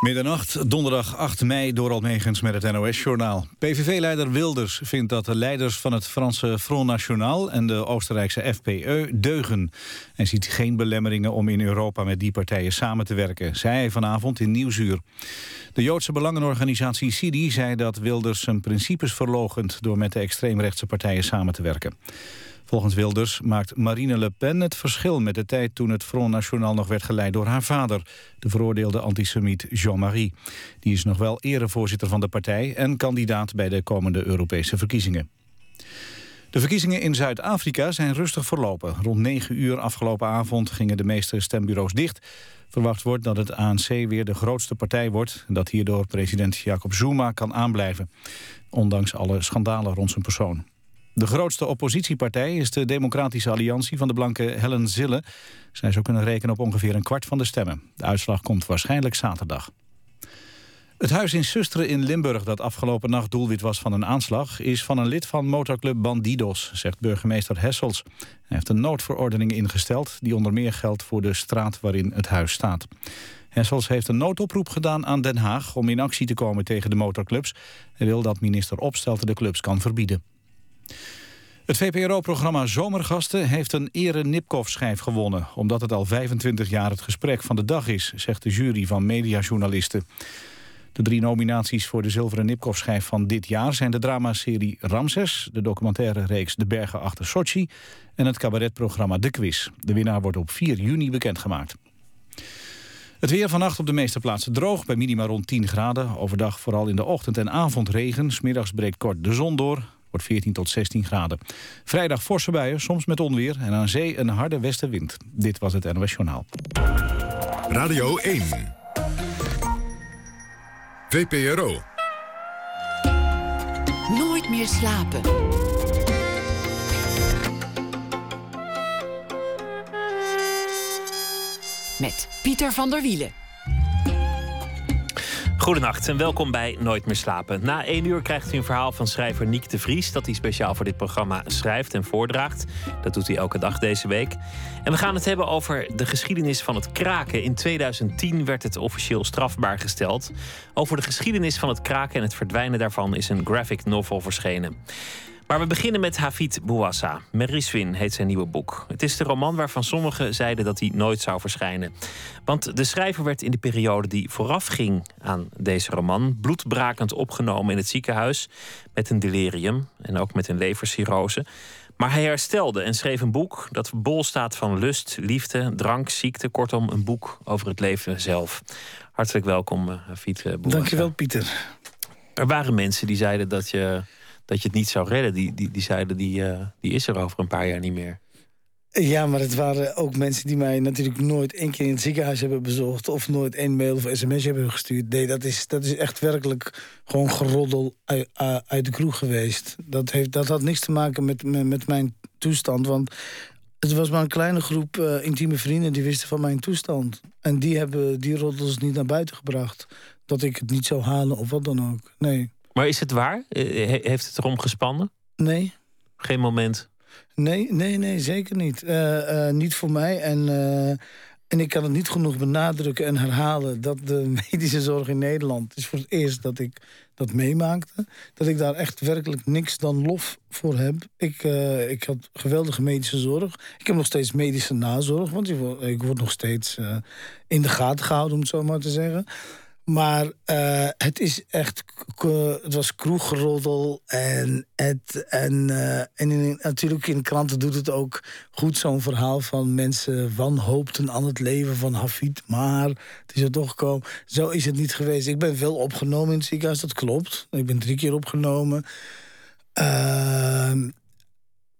Middernacht, donderdag 8 mei, door Almegens met het NOS-journaal. PVV-leider Wilders vindt dat de leiders van het Franse Front National... en de Oostenrijkse FPE deugen. En ziet geen belemmeringen om in Europa met die partijen samen te werken... zei hij vanavond in Nieuwsuur. De Joodse belangenorganisatie Sidi zei dat Wilders zijn principes verlogend... door met de extreemrechtse partijen samen te werken. Volgens Wilders maakt Marine Le Pen het verschil met de tijd toen het Front National nog werd geleid door haar vader, de veroordeelde antisemiet Jean-Marie. Die is nog wel erevoorzitter van de partij en kandidaat bij de komende Europese verkiezingen. De verkiezingen in Zuid-Afrika zijn rustig verlopen. Rond 9 uur afgelopen avond gingen de meeste stembureaus dicht. Verwacht wordt dat het ANC weer de grootste partij wordt... en dat hierdoor president Jacob Zuma kan aanblijven. Ondanks alle schandalen rond zijn persoon. De grootste oppositiepartij is de Democratische Alliantie van de blanke Helen Zille. Zij zou kunnen rekenen op ongeveer een kwart van de stemmen. De uitslag komt waarschijnlijk zaterdag. Het huis in Susteren in Limburg dat afgelopen nacht doelwit was van een aanslag... is van een lid van motorclub Bandidos, zegt burgemeester Hessels. Hij heeft een noodverordening ingesteld... die onder meer geldt voor de straat waarin het huis staat. Hessels heeft een noodoproep gedaan aan Den Haag... om in actie te komen tegen de motorclubs. Hij wil dat minister Opstelten de clubs kan verbieden. Het VPRO-programma Zomergasten heeft een ere Nipkoff-schijf gewonnen... omdat het al 25 jaar het gesprek van de dag is... zegt de jury van mediajournalisten. De drie nominaties voor de zilveren Nipkoff-schijf van dit jaar... zijn de dramaserie Ramses, de documentaire reeks De Bergen achter Sochi... en het cabaretprogramma De Quiz. De winnaar wordt op 4 juni bekendgemaakt. Het weer vannacht op de meeste plaatsen droog, bij minima rond 10 graden. Overdag vooral in de ochtend en avond regen. Smiddags breekt kort de zon door. Wordt 14 tot 16 graden. Vrijdag forse buien, soms met onweer. En aan zee een harde westenwind. Dit was het NOS Journaal. Radio 1. VPRO. Nooit meer slapen. Met Pieter van der Wielen. Goedenacht en welkom bij Nooit meer slapen. Na één uur krijgt u een verhaal van schrijver Niek de Vries... dat hij speciaal voor dit programma schrijft en voordraagt. Dat doet hij elke dag deze week. En we gaan het hebben over de geschiedenis van het kraken. In 2010 werd het officieel strafbaar gesteld. Over de geschiedenis van het kraken en het verdwijnen daarvan... is een graphic novel verschenen. Maar we beginnen met Hafid Bouassa. Meriswin heet zijn nieuwe boek. Het is de roman waarvan sommigen zeiden dat hij nooit zou verschijnen. Want de schrijver werd in de periode die voorafging aan deze roman bloedbrakend opgenomen in het ziekenhuis met een delirium en ook met een levercirrose. Maar hij herstelde en schreef een boek dat bol staat van lust, liefde, drank, ziekte. Kortom, een boek over het leven zelf. Hartelijk welkom, Hafid Bouassa. Dankjewel, Pieter. Er waren mensen die zeiden dat je dat je het niet zou redden. Die, die, die zeiden, die, uh, die is er over een paar jaar niet meer. Ja, maar het waren ook mensen die mij natuurlijk nooit één keer in het ziekenhuis hebben bezocht... of nooit één mail of sms hebben gestuurd. Nee, dat is, dat is echt werkelijk gewoon geroddel uit, uit de kroeg geweest. Dat, heeft, dat had niks te maken met, met mijn toestand, want... Het was maar een kleine groep uh, intieme vrienden die wisten van mijn toestand. En die hebben die roddels niet naar buiten gebracht. Dat ik het niet zou halen of wat dan ook. Nee. Maar is het waar? Eh, heeft het erom gespannen? Nee. Geen moment? Nee, nee, nee zeker niet. Uh, uh, niet voor mij. En, uh, en ik kan het niet genoeg benadrukken en herhalen... dat de medische zorg in Nederland... is voor het eerst dat ik dat meemaakte. Dat ik daar echt werkelijk niks dan lof voor heb. Ik, ik had geweldige medische zorg. Ik heb nog steeds medische nazorg. Want ik word nog steeds in de gaten gehouden, om het zo maar te zeggen... Maar uh, het is echt. Het was kroeggeroddel. En, het, en, uh, en in, natuurlijk in kranten doet het ook goed zo'n verhaal van mensen wanhoopten aan het leven van Hafid. Maar het is er toch gekomen. Zo is het niet geweest. Ik ben veel opgenomen in het ziekenhuis, dat klopt. Ik ben drie keer opgenomen. Uh,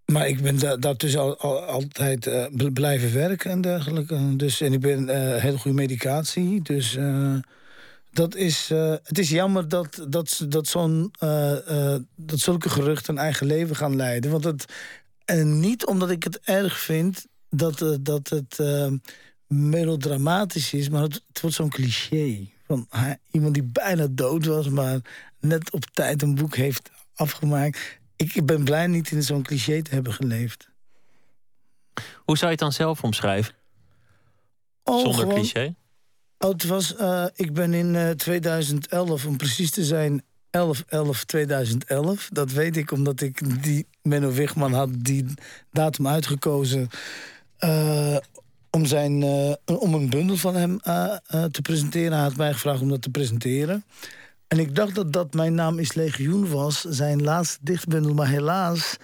maar ik ben da daartussen al, al, altijd uh, blijven werken en dergelijke. Dus, en ik ben heel goede medicatie. Dus dat is, uh, het is jammer dat, dat, dat, zo'n, uh, uh, dat zulke geruchten een eigen leven gaan leiden. Want het, en niet omdat ik het erg vind dat, dat het melodramatisch is, maar het, het wordt zo'n cliché. Van iemand die bijna dood was, maar net op tijd een boek heeft afgemaakt. Ik ben blij niet in zo'n cliché te hebben geleefd. Hoe zou je het dan zelf omschrijven? Oh, Zonder cliché? Oh, het was, uh, ik ben in uh, 2011, om precies te zijn, 11-11-2011. Dat weet ik omdat ik die Menno Wigman had die datum uitgekozen. Uh, om, zijn, om een bundel van hem te presenteren. Hij had mij gevraagd om dat te presenteren. En ik dacht dat dat Mijn Naam is Legioen was, zijn laatste dichtbundel. Maar helaas,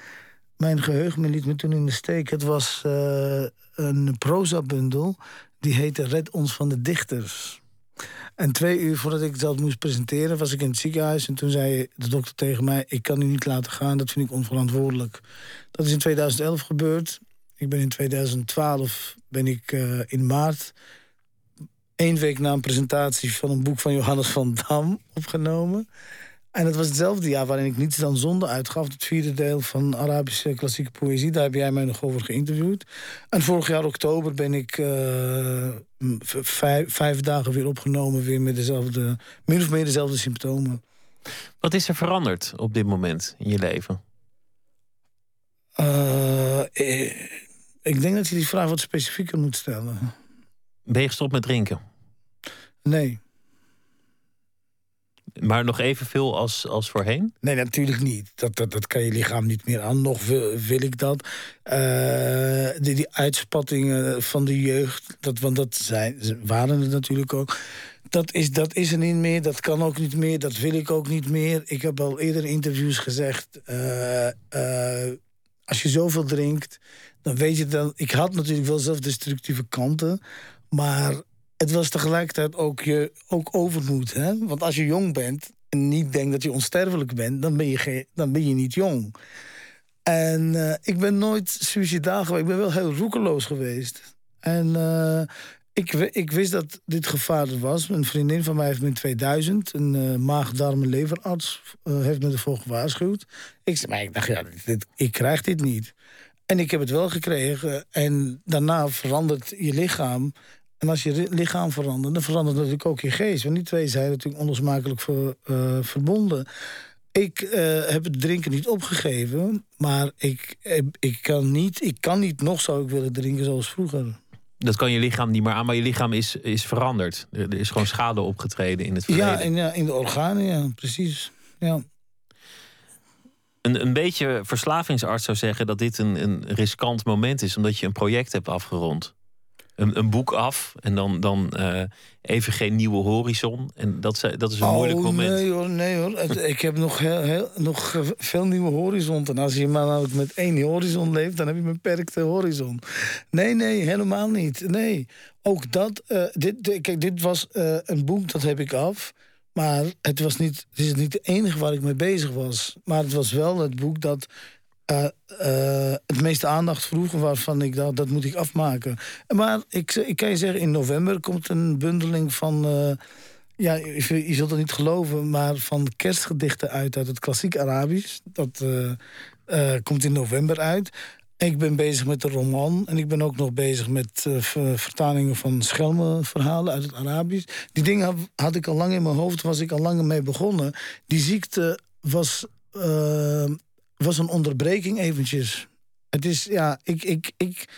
mijn geheugen liet me toen in de steek. Het was een proza-bundel. Die heette Red ons van de dichters. En twee uur voordat ik dat moest presenteren, was ik in het ziekenhuis. En toen zei de dokter tegen mij: Ik kan u niet laten gaan, dat vind ik onverantwoordelijk. Dat is in 2011 gebeurd. Ik ben in 2012 ben ik uh, in maart, één week na een presentatie van een boek van Johannes van Dam opgenomen. En het was hetzelfde jaar waarin ik niets dan zonde uitgaf. Het vierde deel van Arabische klassieke poëzie. Daar heb jij mij nog over geïnterviewd. En vorig jaar oktober ben ik uh, vijf, vijf, dagen weer opgenomen. Weer met dezelfde, min of meer dezelfde symptomen. Wat is er veranderd op dit moment in je leven? Uh, ik denk dat je die vraag wat specifieker moet stellen. Ben je gestopt met drinken? Nee. Maar nog evenveel als, als voorheen? Nee, natuurlijk niet. Dat, dat, dat kan je lichaam niet meer aan. Nog wil, wil ik dat. Uh, die, die uitspattingen van de jeugd, dat, want dat zijn, waren het natuurlijk ook. Dat is, dat is er niet meer, dat kan ook niet meer, dat wil ik ook niet meer. Ik heb al eerder interviews gezegd... Uh, uh, als je zoveel drinkt, dan weet je dan. Ik had natuurlijk wel zelfdestructieve kanten, maar het was tegelijkertijd ook je ook overmoed. Hè? Want als je jong bent en niet denkt dat je onsterfelijk bent, dan ben je, dan ben je niet jong. En uh, ik ben nooit suicidaal geweest. Ik ben wel heel roekeloos geweest. En uh, ik, ik, wist dat dit gevaar er was. Een vriendin van mij heeft me in 2000, een uh, maag, darm en leverarts, heeft me ervoor gewaarschuwd. Ik zei, maar ik dacht, ja, ik krijg dit niet. En ik heb het wel gekregen. En daarna verandert je lichaam. En als je lichaam verandert, dan verandert natuurlijk ook je geest. Want die twee zijn natuurlijk onlosmakelijk ver, uh, verbonden. Ik uh, heb het drinken niet opgegeven, maar ik, ik, kan niet, ik kan niet nog zou ik willen drinken zoals vroeger. Dat kan je lichaam niet meer aan, maar je lichaam is, is veranderd. Er is gewoon schade opgetreden in het verleden. Ja, in, ja, in de organen, ja, precies. Ja een, een beetje verslavingsarts zou zeggen dat dit een, een riskant moment is, omdat je een project hebt afgerond. Een, een boek af en dan, dan uh, even geen nieuwe horizon. En dat, dat is een oh, moeilijk moment. Nee hoor, nee hoor. ik heb nog, heel, heel, nog veel nieuwe horizon. En als je maar met één horizon leeft, dan heb je een beperkte horizon. Nee, nee, helemaal niet. Nee. Ook dat, uh, dit, kijk, dit was uh, een boek, dat heb ik af. Maar het, was niet, het is niet het enige waar ik mee bezig was. Maar het was wel het boek dat uh, uh, het meeste aandacht vroeg... waarvan ik dacht, dat moet ik afmaken. Maar ik, ik kan je zeggen, in november komt een bundeling van... Uh, ja, je, zult het niet geloven, maar van kerstgedichten uit... uit het klassiek Arabisch. Dat komt in november uit. Ik ben bezig met de roman en ik ben ook nog bezig met vertalingen van schelmenverhalen uit het Arabisch. Die dingen had, ik al lang in mijn hoofd, was ik al lang mee begonnen. Die ziekte was, was een onderbreking eventjes. Het is, ja, ik, ik, ik,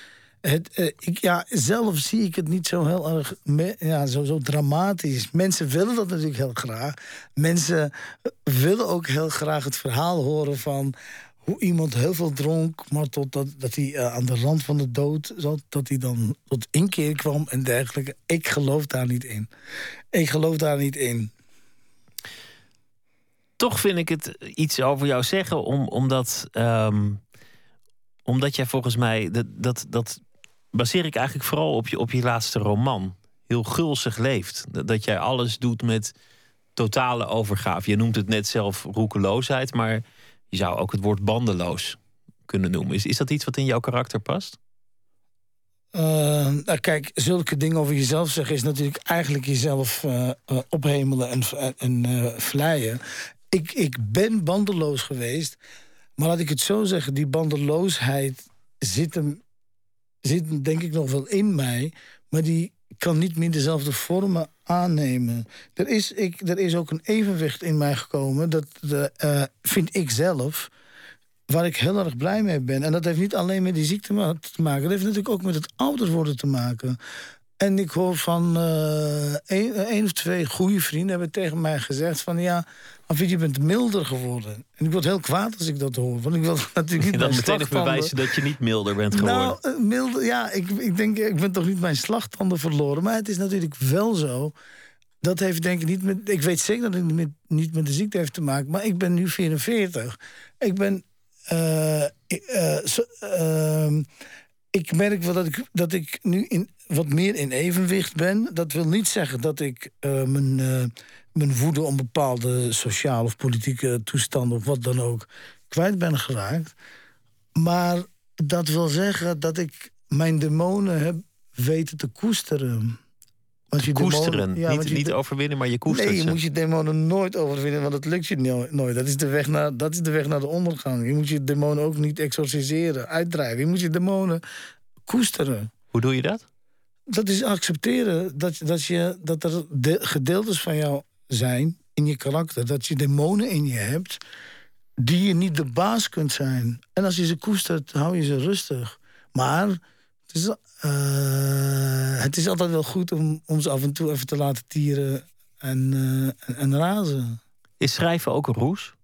het, uh, ik, ja, zelf zie ik het niet zo heel erg ja, zo, zo dramatisch. Mensen willen dat natuurlijk heel graag. Mensen willen ook heel graag het verhaal horen van hoe iemand heel veel dronk, maar totdat dat hij uh, aan de rand van de dood zat, dat hij dan tot inkeer kwam en dergelijke. Ik geloof daar niet in. Ik geloof daar niet in. Toch vind ik het iets over jou zeggen, om, omdat, um, omdat jij volgens mij, dat, dat, dat baseer ik eigenlijk vooral op je, op je laatste roman. Heel gulzig leeft. Dat, jij alles doet met totale overgave. Je noemt het net zelf roekeloosheid, maar je zou ook het woord bandeloos kunnen noemen. Is, is dat iets wat in jouw karakter past? Uh, nou kijk, zulke dingen over jezelf zeggen is natuurlijk eigenlijk jezelf uh, ophemelen en, en vleien. Ik, ik ben bandeloos geweest, maar laat ik het zo zeggen, die bandeloosheid zit hem, zit denk ik nog wel in mij, maar die kan niet meer dezelfde vormen aannemen. Er is, ik, er is ook een evenwicht in mij gekomen, dat de, uh, vind ik zelf, waar ik heel erg blij mee ben. En dat heeft niet alleen met die ziekte te maken, dat heeft natuurlijk ook met het ouder worden te maken. En ik hoor van één of twee goede vrienden hebben tegen mij gezegd van ja, Afid, je bent milder geworden. En ik word heel kwaad als ik dat hoor. Want ik wil natuurlijk niet dan meteen bewijzen dat je niet milder bent geworden. Nou, milder, ja, ik, ik denk, ik ben toch niet mijn slagtanden verloren. Maar het is natuurlijk wel zo dat heeft denk ik niet met. Ik weet zeker dat het met, niet met de ziekte heeft te maken. Maar ik ben nu 44. Ik ben. Uh, uh, ik merk wel dat ik, dat ik nu in, wat meer in evenwicht ben. Dat wil niet zeggen dat ik mijn, mijn woede om bepaalde sociale of politieke toestanden of wat dan ook kwijt ben geraakt. Maar dat wil zeggen dat ik mijn demonen heb weten te koesteren. Want je koesteren, ja, niet, niet overwinnen, maar je koestert Nee, je moet je demonen nooit overwinnen, want dat lukt je nooit. Dat is, de weg naar, dat is de weg naar de ondergang. Je moet je demonen ook niet exorciseren, uitdrijven. Je moet je demonen koesteren. Hoe doe je dat? Dat is accepteren dat, dat, je, dat er de, gedeeltes van jou zijn in je karakter. Dat je demonen in je hebt die je niet de baas kunt zijn. En als je ze koestert, hou je ze rustig. Maar het is, uh, het is altijd wel goed om, om ze af en toe even te laten tieren en, uh, en, razen. Is schrijven ook een roes?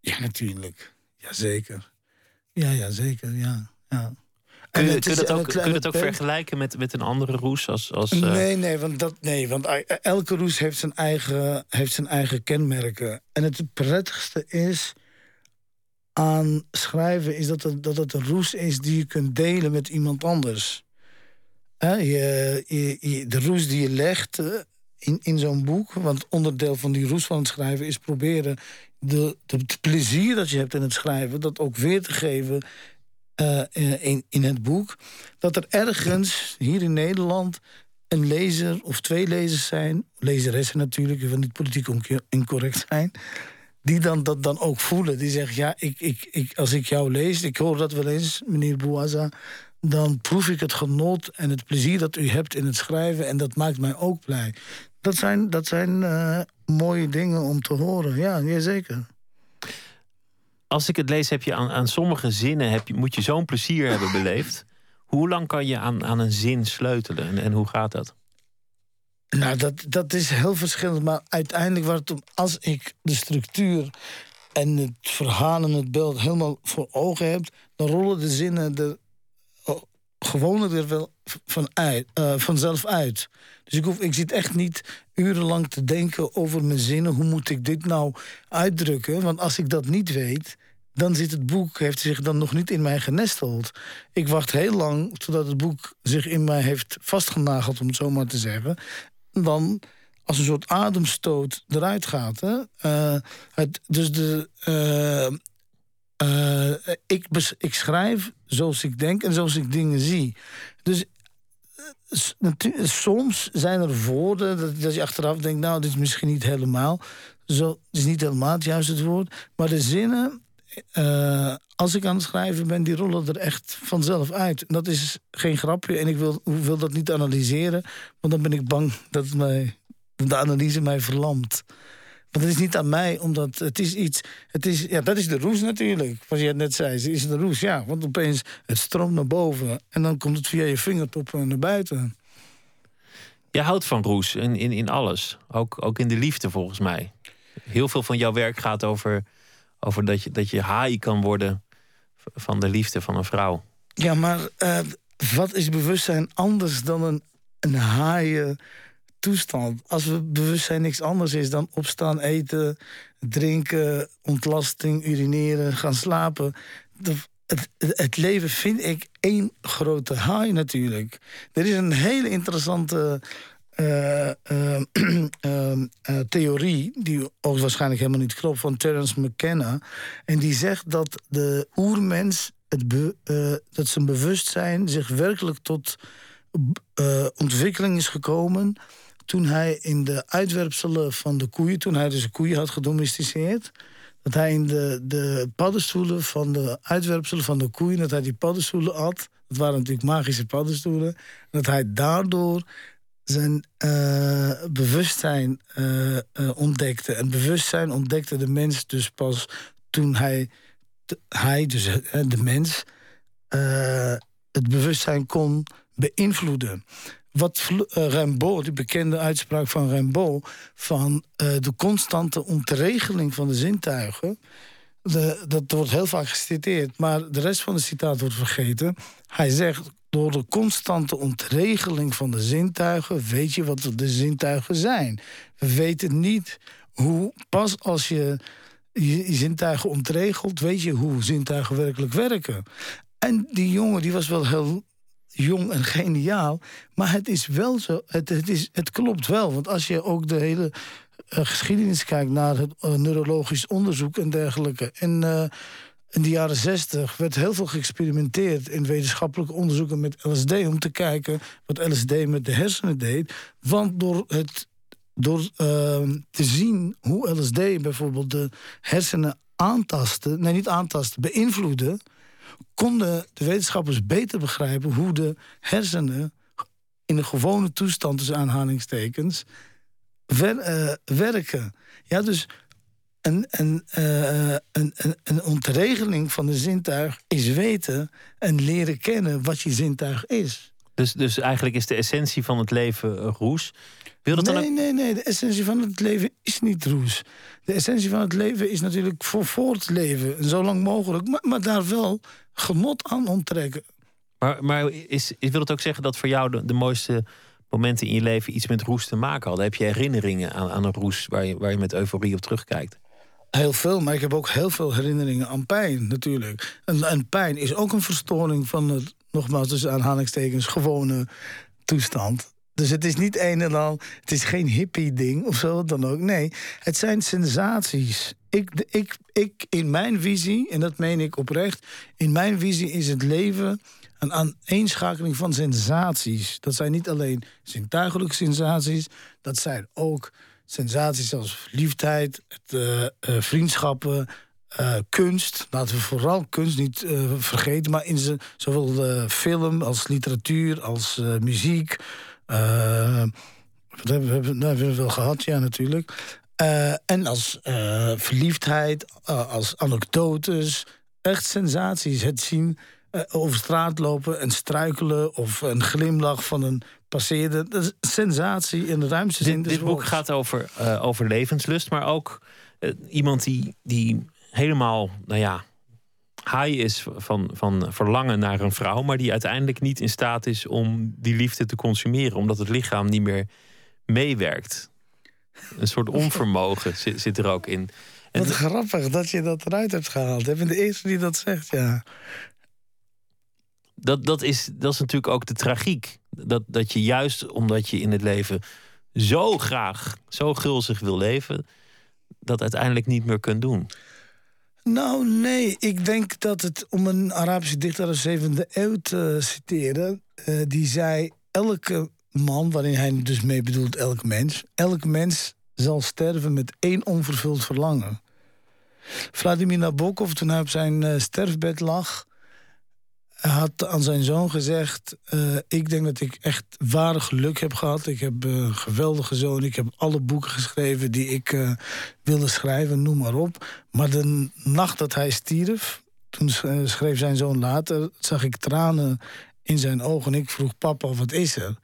Ja, natuurlijk. Jazeker. Ja, ja, zeker. Ja. ja. Kun je, kun dat ook, kun je dat ook vergelijken met, met een andere roes? Als, als. Nee, nee want, dat, nee, want elke roes heeft zijn, eigen, heeft zijn eigen kenmerken. En het prettigste is aan schrijven... is dat het, dat het een roes is die je kunt delen met iemand anders. He, je, je, de roes die je legt eh, in, in zo'n boek... want onderdeel van die roes van het schrijven is proberen... De, de, het plezier dat je hebt in het schrijven... dat ook weer te geven uh, in, in het boek... dat er ergens hier in Nederland een lezer of twee lezers zijn... lezeressen natuurlijk, wil niet politiek incorrect zijn... die dan dat dan ook voelen. Die zeggen, ja, ik, ik, ik, als ik jou lees... ik hoor dat wel eens, meneer Bouaza... dan proef ik het genot en het plezier dat u hebt in het schrijven... en dat maakt mij ook blij. Dat zijn, dat zijn uh, mooie dingen om te horen, ja, zeker als ik het lees, heb je aan, aan sommige zinnen heb je, moet je zo'n plezier hebben beleefd. Hoe lang kan je aan, aan een zin sleutelen en, hoe gaat dat? Nou, dat, dat is heel verschillend. Maar uiteindelijk waar het om, als ik de structuur en het verhaal en het beeld helemaal voor ogen heb, dan rollen de zinnen er oh, gewoonlijk er wel van uit, uh, vanzelf uit. Dus ik, hoef, ik zit echt niet urenlang te denken over mijn zinnen. Hoe moet ik dit nou uitdrukken? Want als ik dat niet weet, dan zit het boek, heeft zich dan nog niet in mij genesteld. Ik wacht heel lang totdat het boek zich in mij heeft vastgenageld, om het zo maar te zeggen. Dan als een soort ademstoot eruit gaat. Hè? Uh, het, dus de, uh, uh, ik, ik schrijf zoals ik denk en zoals ik dingen zie. Dus soms zijn er woorden dat, dat, je achteraf denkt... nou, dit is misschien niet helemaal... Zo, is niet helemaal het juiste woord. Maar de zinnen uh, als ik aan het schrijven ben, die rollen er echt vanzelf uit. Dat is geen grapje en ik wil, wil dat niet analyseren, want dan ben ik bang dat mij, de analyse mij verlamt. Want het is niet aan mij, omdat het is iets. Het is, ja, dat is de roes natuurlijk. Wat je net zei, is de roes, ja. Want opeens het stroomt naar boven en dan komt het via je vingertoppen naar buiten. Je houdt van roes in, in, in alles, ook, ook in de liefde volgens mij. Heel veel van jouw werk gaat over over dat je, dat je haai kan worden van de liefde van een vrouw. Ja, maar uh, wat is bewustzijn anders dan een, een haaien toestand? Als bewustzijn niks anders is dan opstaan, eten, drinken, ontlasting, urineren, gaan slapen. Het, het, leven vind ik één grote haai natuurlijk. Er is een hele interessante uh, uh, theorie, die ook waarschijnlijk helemaal niet klopt, van Terence McKenna. En die zegt dat de oermens, het dat zijn bewustzijn zich werkelijk tot ontwikkeling is gekomen toen hij in de uitwerpselen van de koeien, toen hij dus de koeien had gedomesticeerd, dat hij in de, de paddenstoelen van de uitwerpselen van de koeien, dat hij die paddenstoelen had. Dat waren natuurlijk magische paddenstoelen. Dat hij daardoor zijn uh, bewustzijn uh, uh, ontdekte. En bewustzijn ontdekte de mens dus pas toen hij, hij dus de mens, het bewustzijn kon beïnvloeden. wat Rimbaud, die bekende uitspraak van Rimbaud... van de constante ontregeling van de zintuigen... De, dat wordt heel vaak geciteerd, maar de rest van de citaat wordt vergeten. Hij zegt, door de constante ontregeling van de zintuigen... weet je wat de zintuigen zijn. We weten niet hoe, pas als je je zintuigen ontregelt... weet je hoe zintuigen werkelijk werken. En die jongen die was wel heel jong en geniaal. Maar het is wel zo, het, het, is, het klopt wel. Want als je ook de hele uh, geschiedenis kijkt naar het uh, neurologisch onderzoek en dergelijke. En uh, in de jaren zestig werd heel veel geëxperimenteerd in wetenschappelijke onderzoeken met LSD om te kijken wat LSD met de hersenen deed. Want door het door te zien hoe LSD bijvoorbeeld de hersenen aantasten, nee niet aantasten, beïnvloeden, konden de wetenschappers beter begrijpen hoe de hersenen in een gewone toestand, tussen aanhalingstekens, wer, werken. Ja, dus een, een, uh, een, een, een ontregeling van de zintuig is weten en leren kennen wat je zintuig is. Dus, dus eigenlijk is de essentie van het leven roes. Wil dat nee, dan ook... nee, nee. De essentie van het leven is niet roes. De essentie van het leven is natuurlijk voor voortleven. Zo lang mogelijk. Maar, maar daar wel genot aan onttrekken. Maar, maar is, wil het ook zeggen dat voor jou de, de mooiste momenten in je leven iets met roes te maken hadden? Heb je herinneringen aan, aan een roes waar je, waar je met euforie op terugkijkt? Heel veel, maar ik heb ook heel veel herinneringen aan pijn natuurlijk. En, en pijn is ook een verstoring van het, nogmaals tussen aanhalingstekens, gewone toestand. Dus het is niet een en al, het is geen hippie-ding of zo dan ook. Nee, het zijn sensaties. Ik, ik, ik, in mijn visie, en dat meen ik oprecht, in mijn visie is het leven een aaneenschakeling van sensaties. Dat zijn niet alleen zintuigelijke sensaties, dat zijn ook sensaties als verliefdheid, het, uh, uh, vriendschappen, uh, kunst. Laten we vooral kunst niet vergeten, maar in zowel film als literatuur als muziek. hebben, we, dat hebben we wel gehad, ja, natuurlijk. en als verliefdheid, als anekdotes, echt sensaties. Het zien uh, over straat lopen en struikelen of een glimlach van een passeerde. Dat is sensatie in de ruimste zin. Dit, dit boek gaat over, uh, over levenslust, maar ook uh, iemand die, die helemaal, nou ja, high is van, van verlangen naar een vrouw, maar die uiteindelijk niet in staat is om die liefde te consumeren, omdat het lichaam niet meer meewerkt. Een soort onvermogen zit, zit er ook in. En Wat grappig dat je dat eruit hebt gehaald. Ik ben de eerste die dat zegt, ja dat, dat, is, dat is natuurlijk ook de tragiek. Dat, dat je juist omdat je in het leven zo graag, zo gulzig wil leven, dat uiteindelijk niet meer kunt doen. Nou, nee. Ik denk dat het, om een Arabische dichter uit de zevende eeuw te citeren, uh, die zei: elke man, waarin hij dus mee bedoelt elk mens, elk mens zal sterven met één onvervuld verlangen. Vladimir Nabokov, toen hij op zijn uh, sterfbed lag, had aan zijn zoon gezegd... Uh, ik denk dat ik echt ware geluk heb gehad. Ik heb uh, een geweldige zoon. Ik heb alle boeken geschreven die ik uh, wilde schrijven, noem maar op. Maar de nacht dat hij stierf, toen schreef zijn zoon later... zag ik tranen in zijn ogen en ik vroeg papa, wat is er?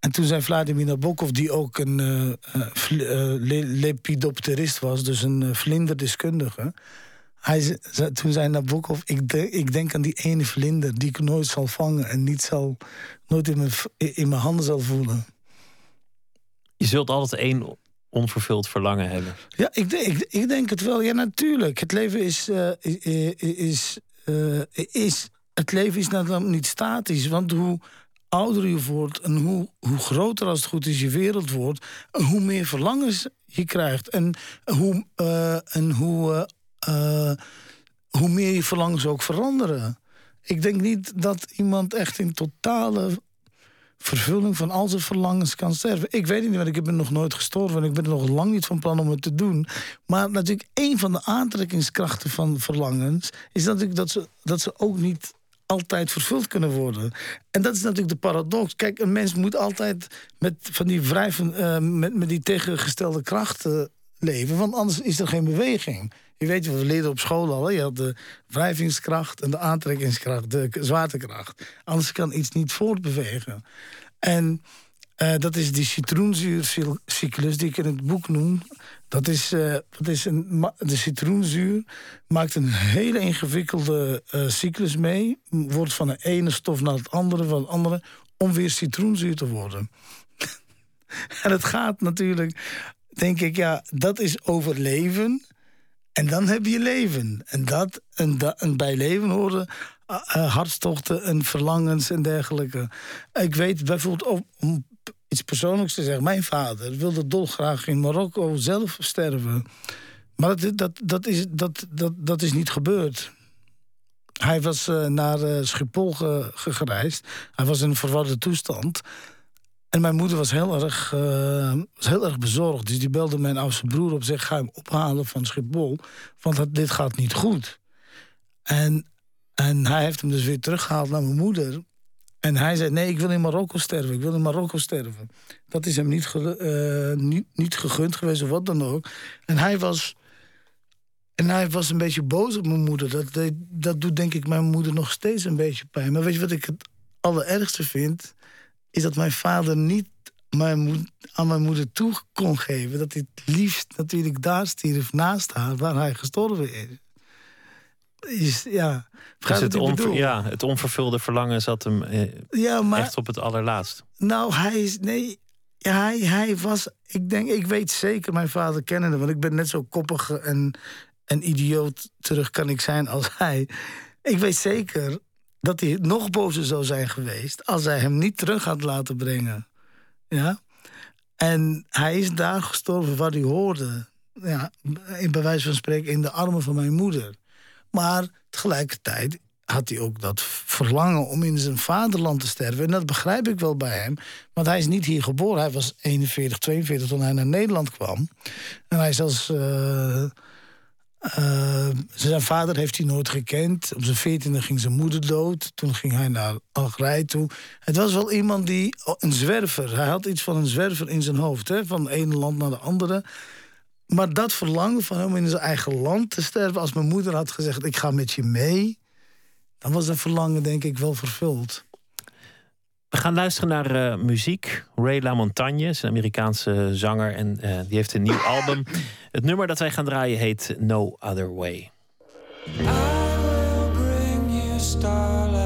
En toen zei Vladimir Nabokov, die ook een lepidopterist was... dus een vlinderdeskundige... Hij, toen zei Nabokov, ik, de, ik denk aan die ene vlinder die ik nooit zal vangen en niet zal, nooit in mijn, in mijn handen zal voelen. Je zult altijd één onvervuld verlangen hebben. Ja, ik, ik, ik denk het wel. Ja, natuurlijk. Het leven is, uh, is, uh, is, het leven is namelijk niet statisch. Want hoe ouder je wordt en hoe, hoe groter als het goed is je wereld wordt, hoe meer verlangens je krijgt. En hoe, uh, en hoe uh, hoe meer je verlangens ook veranderen. Ik denk niet dat iemand echt in totale vervulling van al zijn verlangens kan sterven. Ik weet niet, want ik ben nog nooit gestorven en ik ben nog lang niet van plan om het te doen. Maar natuurlijk, een van de aantrekkingskrachten van verlangens is natuurlijk dat ze, dat ze ook niet altijd vervuld kunnen worden. En dat is natuurlijk de paradox. Kijk, een mens moet altijd met van die wrijven, uh, met, met die tegengestelde krachten leven, want anders is er geen beweging. Je weet je, we leerden op school al. Je had de wrijvingskracht en de aantrekkingskracht, de zwaartekracht. Anders kan iets niet voortbewegen. En uh, dat is die citroenzuurcyclus die ik in het boek noem. Dat is, uh, dat is een, de citroenzuur maakt een hele ingewikkelde uh, cyclus mee. Wordt van de ene stof naar het andere, van het andere, om weer citroenzuur te worden. en het gaat natuurlijk, denk ik, ja, dat is overleven. En dan heb je leven. En, dat, en, bij leven horen uh, hartstochten en verlangens en dergelijke. Ik weet bijvoorbeeld, om iets persoonlijks te zeggen... mijn vader wilde dolgraag in Marokko zelf sterven. Maar dat, dat, dat, is, dat, dat, dat is niet gebeurd. Hij was uh, naar uh, Schiphol ge, gereisd. Hij was in een verwarde toestand. En mijn moeder was heel erg, uh, was heel erg bezorgd. Dus die belde mijn oudste broer op. Zeg, ga hem ophalen van Schiphol. Want dit gaat niet goed. En, en hij heeft hem dus weer teruggehaald naar mijn moeder. En hij zei, nee, ik wil in Marokko sterven. Ik wil in Marokko sterven. Dat is hem niet, uh, niet, niet gegund geweest of wat dan ook. En hij was... En hij was een beetje boos op mijn moeder. Dat, dat doet denk ik mijn moeder nog steeds een beetje pijn. Maar weet je wat ik het allerergste vind? Is dat mijn vader niet mijn aan mijn moeder toe kon geven... dat hij het liefst natuurlijk daar stierf naast haar... waar hij gestorven is is, ja, dus het, ja, het onvervulde verlangen zat hem eh, ja, maar, echt op het allerlaatst. Nou, hij is. Nee, hij, hij was. Ik denk, ik weet zeker mijn vader kennende, want ik ben net zo koppig en, en idioot terug kan ik zijn als hij. Ik weet zeker dat hij nog bozer zou zijn geweest als hij hem niet terug had laten brengen. Ja. En hij is daar gestorven waar hij hoorde. Ja, in bij wijze van spreken in de armen van mijn moeder. Maar tegelijkertijd had hij ook dat verlangen om in zijn vaderland te sterven. En dat begrijp ik wel bij hem. Want hij is niet hier geboren. Hij was 41, 42 toen hij naar Nederland kwam. En hij is als... uh, zijn vader heeft hij nooit gekend. Op zijn veertiende ging zijn moeder dood. Toen ging hij naar Algerije toe. Het was wel iemand die... Oh, een zwerver. Hij had iets van een zwerver in zijn hoofd. Hè? Van het ene land naar de andere. Maar dat verlangen van hem in zijn eigen land te sterven... als mijn moeder had gezegd, ik ga met je mee... dan was dat verlangen denk ik wel vervuld. We gaan luisteren naar uh, muziek. Ray LaMontagne is een Amerikaanse zanger en uh, die heeft een nieuw album. Het nummer dat wij gaan draaien heet No Other Way. I will bring you starlight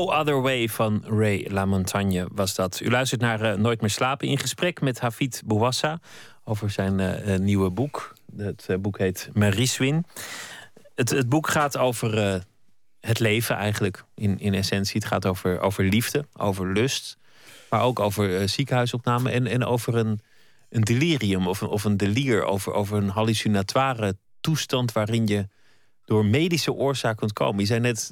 No Other Way van Ray LaMontagne was dat. U luistert naar uh, Nooit meer slapen in gesprek met Hafid Bouwassa over zijn uh, nieuwe boek. Het boek heet Mariswin. Het, het boek gaat over het leven eigenlijk in, in essentie. Het gaat over, over liefde, over lust, maar ook over ziekenhuisopname en, en over een, een delirium of een, of een delier, over, over een hallucinatoire toestand waarin je door medische oorzaak kunt komen. Je zei net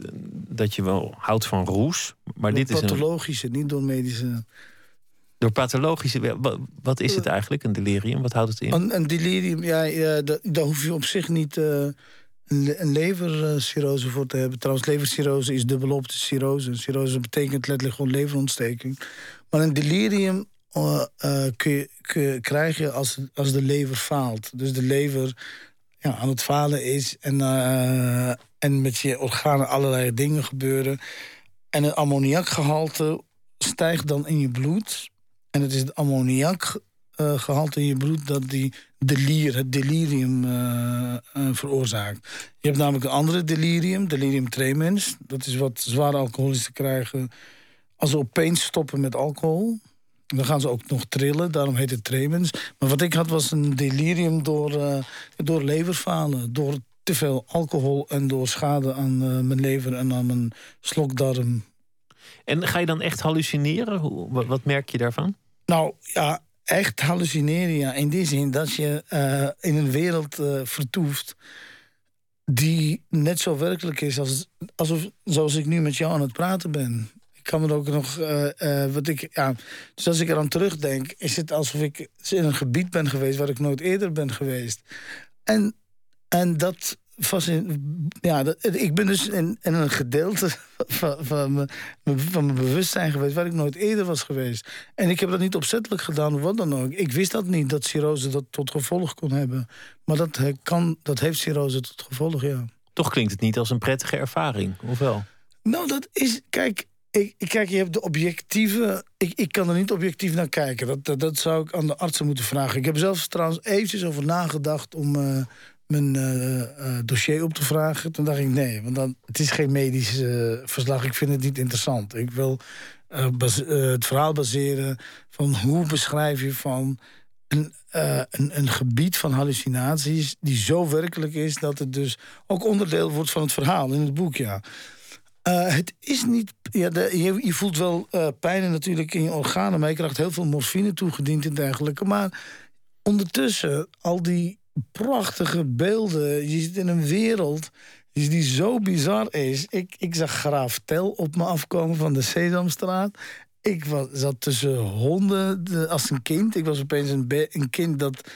dat je wel houdt van roes, maar door dit is pathologische, een... niet door medische. Door pathologische. Wat, is het eigenlijk, een delirium? Wat houdt het in? Een, een delirium, ja, ja daar hoef je op zich niet uh, een, levercirrose voor te hebben. Trouwens, levercirrose is dubbelop de cirrose. Cirrose betekent letterlijk gewoon leverontsteking. Maar een delirium uh, uh, kun je, kun je, krijg je als, als de lever faalt. Dus de lever ja, aan het falen is. En, uh, en met je organen allerlei dingen gebeuren. En het ammoniakgehalte stijgt dan in je bloed. En het is het ammoniakgehalte in je bloed dat die delier, het delirium uh, veroorzaakt. Je hebt namelijk een andere delirium, delirium tremens. Dat is wat zware alcoholisten krijgen als ze opeens stoppen met alcohol. Dan gaan ze ook nog trillen, daarom heet het tremens. Maar wat ik had was een delirium door, uh, door leverfalen. Door te veel alcohol en door schade aan uh, mijn lever en aan mijn slokdarm. En ga je dan echt hallucineren? Hoe, wat merk je daarvan? Nou ja, echt hallucineren ja. In die zin dat je uh, in een wereld vertoeft die net zo werkelijk is als, alsof, zoals ik nu met jou aan het praten ben kan me ook nog. Uh, uh, wat ik, ja, dus als ik eraan terugdenk, is het alsof ik in een gebied ben geweest waar ik nooit eerder ben geweest. En, en dat ja, dat, ik ben dus in, in een gedeelte van, van, mijn, van mijn bewustzijn geweest waar ik nooit eerder was geweest. En ik heb dat niet opzettelijk gedaan of wat dan ook. Ik wist dat niet, dat cirrose dat tot gevolg kon hebben. Maar dat, kan, dat heeft cirrose tot gevolg, ja. Toch klinkt het niet als een prettige ervaring, of wel? Nou, dat is, kijk, ik, kijk, je hebt de objectieve. Ik, ik kan er niet objectief naar kijken. Dat, dat, zou ik aan de artsen moeten vragen. Ik heb zelfs trouwens eventjes over nagedacht om uh, mijn uh, uh, dossier op te vragen. Toen dacht ik nee, want dan, het is geen medisch verslag. Ik vind het niet interessant. Ik wil het verhaal baseren van hoe beschrijf je van een, een, een, gebied van hallucinaties die zo werkelijk is dat het dus ook onderdeel wordt van het verhaal in het boek. Ja. Het is niet. Ja, je, je, voelt wel uh, pijn natuurlijk in je organen, maar je krijgt heel veel morfine toegediend en dergelijke. Maar ondertussen, al die prachtige beelden. Je zit in een wereld die zo bizar is. Ik, ik zag Graaf Tel op me afkomen van de Sesamstraat. Ik was, zat tussen honden de, als een kind. Ik was opeens een, een kind dat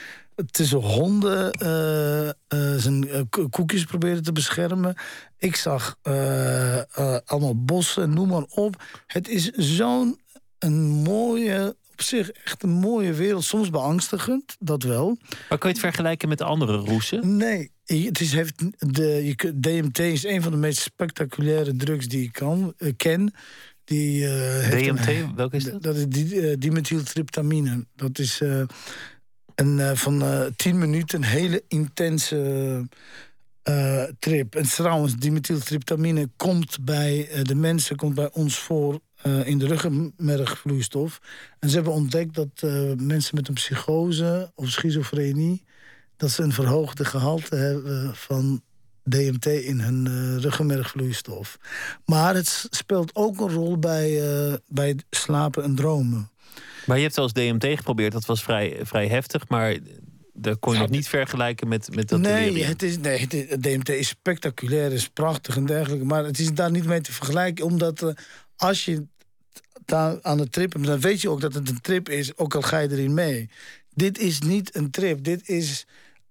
tussen honden uh, uh, zijn uh, koekjes probeerde te beschermen. Ik zag allemaal bossen, noem maar op. Het is zo'n een mooie, op zich echt een mooie wereld. Soms beangstigend, dat wel. Maar kun je het vergelijken met andere roesen? Nee, het is, heeft de, je, DMT is een van de meest spectaculaire drugs die ik kan, ken. Die, DMT, welke is dat? Dat is di, dimethyltryptamine. Dat is en uh, van uh, tien minuten een hele intense uh, trip. En trouwens, dimethyltryptamine komt bij de mensen, komt bij ons voor in de ruggenmergvloeistof. En ze hebben ontdekt dat mensen met een psychose of schizofrenie... dat ze een verhoogde gehalte hebben van DMT in hun ruggenmergvloeistof. Maar het speelt ook een rol bij, uh, bij slapen en dromen. Maar je hebt zelfs DMT geprobeerd, dat was vrij, vrij heftig, maar dat kon je nog niet vergelijken met, met dat nee, het is, nee, het, DMT is spectaculair, is prachtig en dergelijke. Maar het is daar niet mee te vergelijken, omdat uh, als je daar aan de trip dan weet je ook dat het een trip is, ook al ga je erin mee. Dit is niet een trip, dit is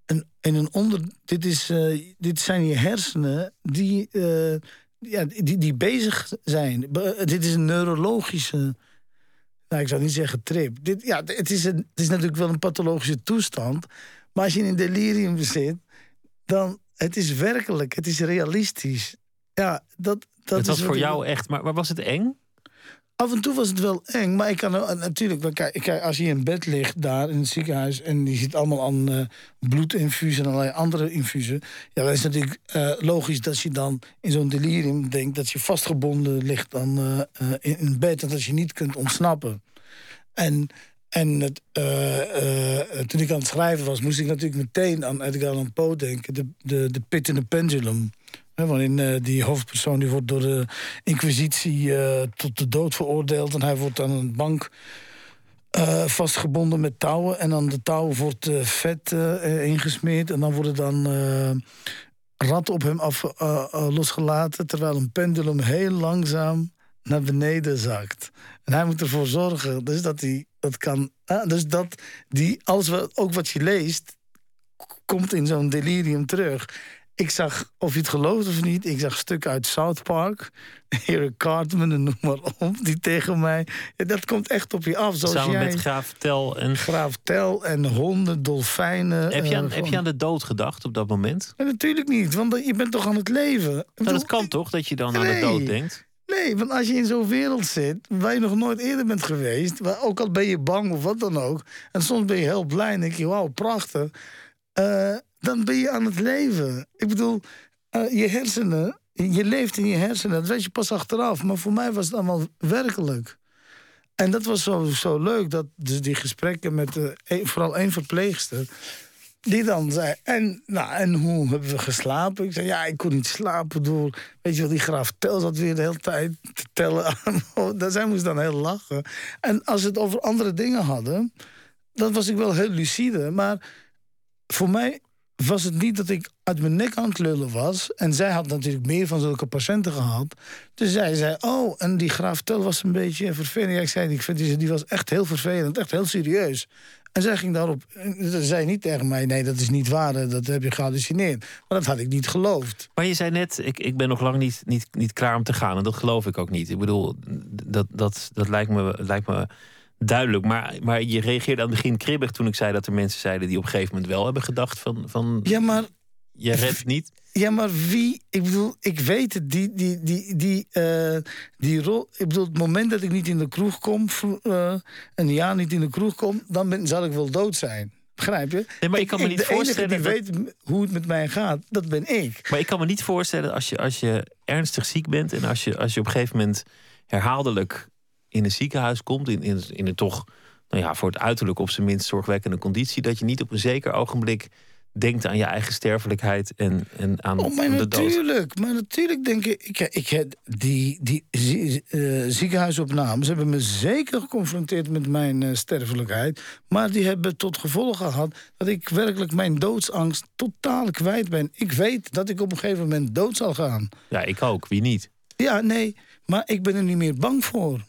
een, in een onder, dit, is, uh, dit zijn je hersenen die, uh, ja, die, die bezig zijn. dit is een neurologische nou, ik zou niet zeggen trip. Dit, ja, het, is een, het is natuurlijk wel een pathologische toestand. Maar als je in een delirium zit, dan het is werkelijk, het is realistisch. Ja, dat, dat het was voor jou echt, maar, maar was het eng? Af en toe was het wel eng, maar ik kan er- natuurlijk... Kijk, als je in bed ligt daar in het ziekenhuis... en je ziet allemaal aan eh bloedinfusen en allerlei andere infusen... ja, dan is het natuurlijk eh, logisch dat je dan in zo'n delirium denkt... dat je vastgebonden ligt dan, eh, in, bed en dat je niet kunt ontsnappen. En, en het, toen ik aan het schrijven was, moest ik natuurlijk meteen aan Edgar Allan Poe denken. De, de, de Pit in the Pendulum. Hè, waarin eh, die hoofdpersoon die wordt door de inquisitie eh, tot de dood veroordeeld. En hij wordt aan een bank eh, vastgebonden met touwen. En aan de touwen wordt vet ingesmeerd. En dan worden dan ratten op hem af, losgelaten. Terwijl een pendulum heel langzaam naar beneden zakt. En hij moet ervoor zorgen dus dat hij dat kan. dus dat die, alles wat, ook wat je leest, komt in zo'n delirium terug. Ik zag, of je het gelooft of niet, ik zag stukken uit South Park. Eric Cartman en noem maar op, die tegen mij. Dat komt echt op je af. Zoals Samen jij, met Graaf Tel en... Graaf Tel en honden, dolfijnen. Heb je, aan, eh, heb je aan de dood gedacht op dat moment? Ja, natuurlijk niet, want je bent toch aan het leven. Nou, dat kan toch, dat je dan aan de dood denkt? Nee, want als je in zo'n wereld zit waar je nog nooit eerder bent geweest, waar, ook al ben je bang of wat dan ook, en soms ben je heel blij en denk je, wauw, prachtig, eh, dan ben je aan het leven. Ik bedoel, eh, je hersenen, je leeft in je hersenen, dat weet je pas achteraf, maar voor mij was het allemaal werkelijk. En dat was zo, zo leuk, dat dus die gesprekken met eh, vooral één verpleegster. Die dan zei, en, nou, en hoe hebben we geslapen? Ik zei, ja, ik kon niet slapen door... Weet je wel, die graaf Tel zat weer de hele tijd te tellen. Zij moest dan heel lachen. En als we het over andere dingen hadden... dan was ik wel heel lucide. Maar voor mij was het niet dat ik uit mijn nek aan het lullen was. En zij had natuurlijk meer van zulke patiënten gehad. Dus zij zei, oh, en die graaf Tel was een beetje vervelend. Ik zei, ik vind die, die was echt heel vervelend, echt heel serieus. En zij ging daarop, ze zei niet tegen mij, nee, dat is niet waar, dat heb je gehallucineerd. Maar dat had ik niet geloofd. Maar je zei net, ik, ik ben nog lang niet, niet, niet klaar om te gaan. En dat geloof ik ook niet. Ik bedoel, dat, dat, dat lijkt, me, lijkt me duidelijk. Maar, maar je reageerde aan het begin kribbig toen ik zei dat er mensen zeiden die op een gegeven moment wel hebben gedacht van, van Ja, maar je redt niet. Ja, maar wie? Ik bedoel, ik weet het. Die, die, die, die, eh, die rol. Ik bedoel, het moment dat ik niet in de kroeg kom, eh, een jaar niet in de kroeg kom, dan ben, zal ik wel dood zijn. Begrijp je? Nee, maar ik kan me niet de enige voorstellen die dat- weet hoe het met mij gaat, dat ben ik. Maar ik kan me niet voorstellen als je, als je ernstig ziek bent en als je, als je op een gegeven moment herhaaldelijk in een ziekenhuis komt, in, in, in een toch, nou ja, voor het uiterlijk op zijn minst zorgwekkende conditie, dat je niet op een zeker ogenblik denkt aan je eigen sterfelijkheid en, en aan, Oh, maar de dood. natuurlijk. Maar natuurlijk denk ik... ik, ik die die zie- eh, ziekenhuisopnames hebben me zeker geconfronteerd met mijn eh, sterfelijkheid. Maar die hebben tot gevolg gehad dat ik werkelijk mijn doodsangst totaal kwijt ben. Ik weet dat ik op een gegeven moment dood zal gaan. Ja, ik ook. Wie niet? Ja, nee, maar ik ben er niet meer bang voor.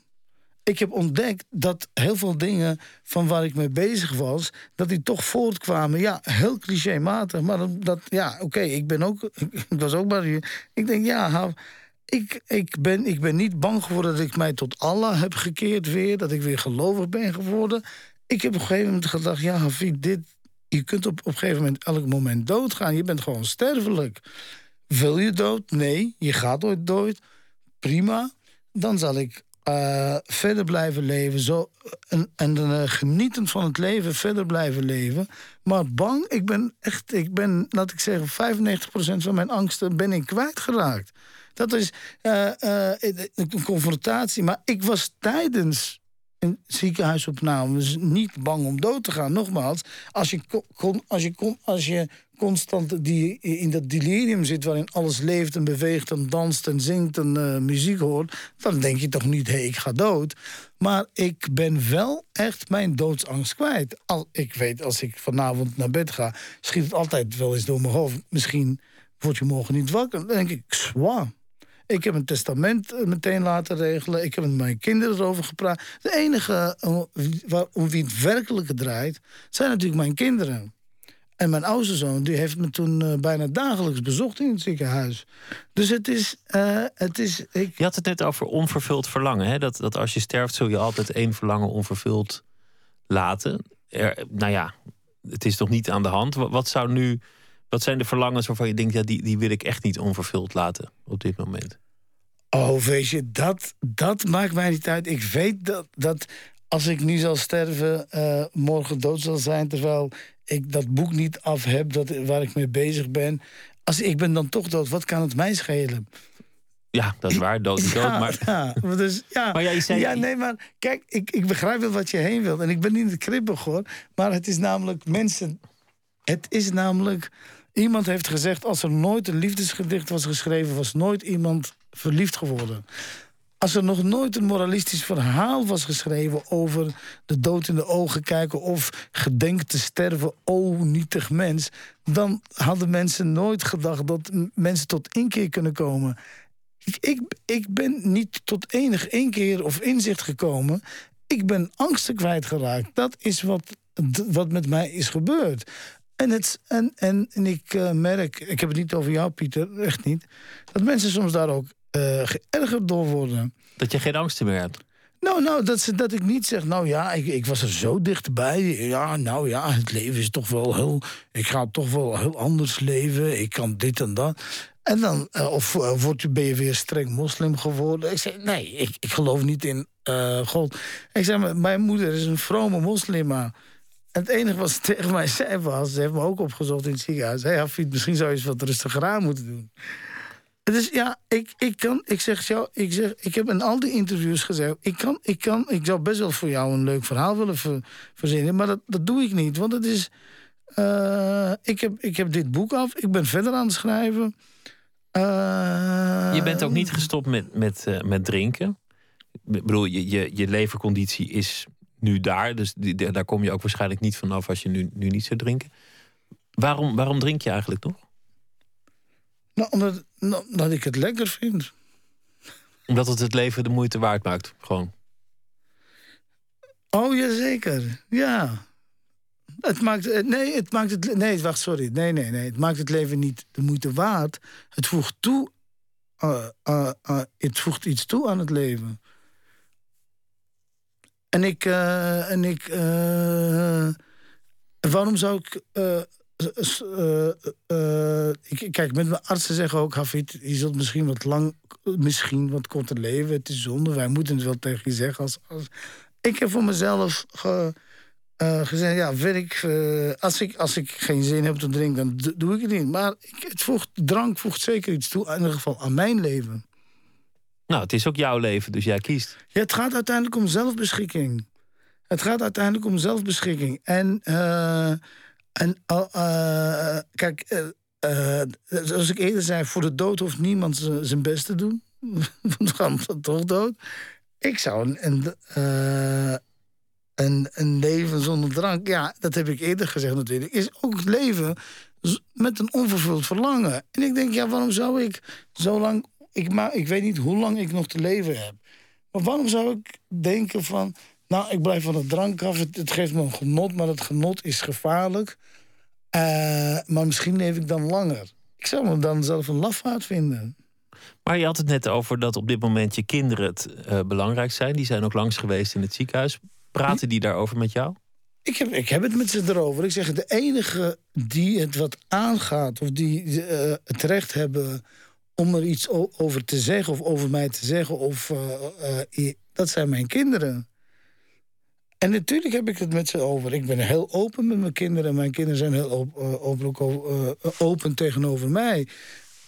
Ik heb ontdekt dat heel veel dingen van waar ik mee bezig was, dat die toch voortkwamen. Ja, heel clichématig, maar dat- ja, oké, ik ben ook, ik was ook maar Ik denk, ja, ik, ik, ben, ik ben niet bang geworden dat ik mij tot Allah heb gekeerd weer, dat ik weer gelovig ben geworden. Ik heb op een gegeven moment gedacht, ja, Hafid, dit, je kunt op, op een gegeven moment elk moment doodgaan. Je bent gewoon sterfelijk. Wil je dood? Nee, je gaat ooit dood. Prima. Dan zal ik eh, verder blijven leven. Zo, en en eh, genietend van het leven verder blijven leven. Maar bang, ik ben echt, ik ben, laat ik zeggen, 95% van mijn angsten ben ik kwijtgeraakt. Dat is eh, een confrontatie. Maar ik was tijdens een ziekenhuisopname dus niet bang om dood te gaan. Nogmaals, als je, ko- kon, als je, als je constant die, in dat delirium zit... waarin alles leeft en beweegt en danst en zingt en eh, muziek hoort... dan denk je toch niet, hé, ik ga dood. Maar ik ben wel echt mijn doodsangst kwijt. Al, ik weet, als ik vanavond naar bed ga... schiet het altijd wel eens door mijn hoofd. Misschien word je morgen niet wakker. Dan denk ik, zwaar. Ik heb een testament eh, meteen laten regelen. Ik heb met mijn kinderen erover gepraat. De enige eh, om wie het werkelijke draait, zijn natuurlijk mijn kinderen. En mijn oudste zoon die heeft me toen eh, bijna dagelijks bezocht in het ziekenhuis. Dus het is. eh, het is ik, Je had het net over onvervuld verlangen. Hè? Dat, dat als je sterft zul je altijd één verlangen onvervuld laten. Er, nou ja, het is toch niet aan de hand. Wat, wat zou nu... Wat zijn de verlangens waarvan je denkt, ja, die, die wil ik echt niet onvervuld laten op dit moment? Oh, weet je, dat, dat maakt mij niet uit. Ik weet dat, dat als ik nu zal sterven, uh, morgen dood zal zijn... terwijl ik dat boek niet af heb dat, waar ik mee bezig ben. Als ik ben dan toch dood, wat kan het mij schelen? Ja, dat is waar, dood is dood. Maar, ja, dus, ja, maar jij zei... ja, nee, maar kijk, ik, ik begrijp wel wat je heen wilt. En ik ben niet de kribbig hoor. Maar het is namelijk mensen. Het is namelijk. Iemand heeft gezegd: als er nooit een liefdesgedicht was geschreven, was nooit iemand verliefd geworden. Als er nog nooit een moralistisch verhaal was geschreven over de dood in de ogen kijken of gedenk te sterven, o nietig mens, dan hadden mensen nooit gedacht dat mensen tot inkeer kunnen komen. Ik, ik, ben niet tot enig inkeer of inzicht gekomen. Ik ben angsten kwijtgeraakt. Dat is wat, wat met mij is gebeurd. En, het, en, en, ik uh, merk, ik heb het niet over jou, Pieter, echt niet, dat mensen soms daar ook geërgerd door worden. Dat je geen angst meer hebt? Nou, nou dat, dat ik niet zeg, nou ja, ik, ik was er zo dichtbij. Ja, nou ja, het leven is toch wel heel... Ik ga toch wel heel anders leven. Ik kan dit en dat. En dan, uh, of uh, word je, ben je weer streng moslim geworden? Ik zei, nee, ik, ik geloof niet in uh, God. Ik zei, mijn moeder is een vrome moslima. En het enige wat ze tegen mij zei was... ze heeft me ook opgezocht in het ziekenhuis. Hé, hey, Hafid, misschien zou je eens wat rustiger aan moeten doen. Dus ja, ik, ik kan, ik zeg jou, ik, zeg, ik heb in al die interviews gezegd, ik kan, ik kan, ik zou best wel voor jou een leuk verhaal willen verzinnen, maar dat, dat doe ik niet, want het is, uh, ik, heb, ik heb dit boek af, ik ben verder aan het schrijven. Uh, je bent ook niet gestopt met, met, uh, met drinken. Ik bedoel, je, je, je leverconditie is nu daar, dus die, daar kom je ook waarschijnlijk niet vanaf als je nu, nu niet zou drinken. Waarom, waarom drink je eigenlijk nog? Nou, omdat, nou, omdat ik het lekker vind. Omdat het het leven de moeite waard maakt, gewoon. Oh, jazeker. Ja. Het maakt, nee, het maakt het. Nee, wacht, sorry. Nee, nee, nee. Het maakt het leven niet de moeite waard. Het voegt toe. Uh, uh, uh, het voegt iets toe aan het leven. En ik. en ik. waarom zou ik uh, uh, ik, kijk, met mijn artsen zeggen ook, Hafid, je zult misschien wat lang, misschien wat korter leven. Het is zonde, wij moeten het wel tegen je zeggen. Als, als... Ik heb voor mezelf ge, gezegd, ja, werk, als, ik, als ik geen zin heb te drinken, dan doe ik het niet. Maar ik, het voegt, drank voegt zeker iets toe, in ieder geval aan mijn leven. Nou, het is ook jouw leven, dus jij kiest. Ja, het gaat uiteindelijk om zelfbeschikking. Het gaat uiteindelijk om zelfbeschikking. En... En uh, kijk, uh, zoals ik eerder zei, voor de dood hoeft niemand zijn best te doen. Want we gaan toch dood. Ik zou een, een, een leven zonder drank, ja, dat heb ik eerder gezegd natuurlijk, is ook leven met een onvervuld verlangen. En ik denk, ja, waarom zou ik zo lang, ik, ik weet niet hoe lang ik nog te leven heb. Maar waarom zou ik denken van, nou, ik blijf van de drank af. Het, het, geeft me een genot, maar het genot is gevaarlijk. Uh, maar misschien leef ik dan langer. Ik zou me dan zelf een lafaard vinden. Maar je had het net over dat op dit moment je kinderen het uh, belangrijk zijn. Die zijn ook langs geweest in het ziekenhuis. Praten die daarover met jou? Ik heb, ik heb het met ze erover. Ik zeg, de enige die het wat aangaat... of die uh, het recht hebben om er iets over te zeggen... of over mij te zeggen, of, dat zijn mijn kinderen. En natuurlijk heb ik het met ze over. Ik ben heel open met mijn kinderen. Mijn kinderen zijn heel uh, open, uh, open, tegenover mij.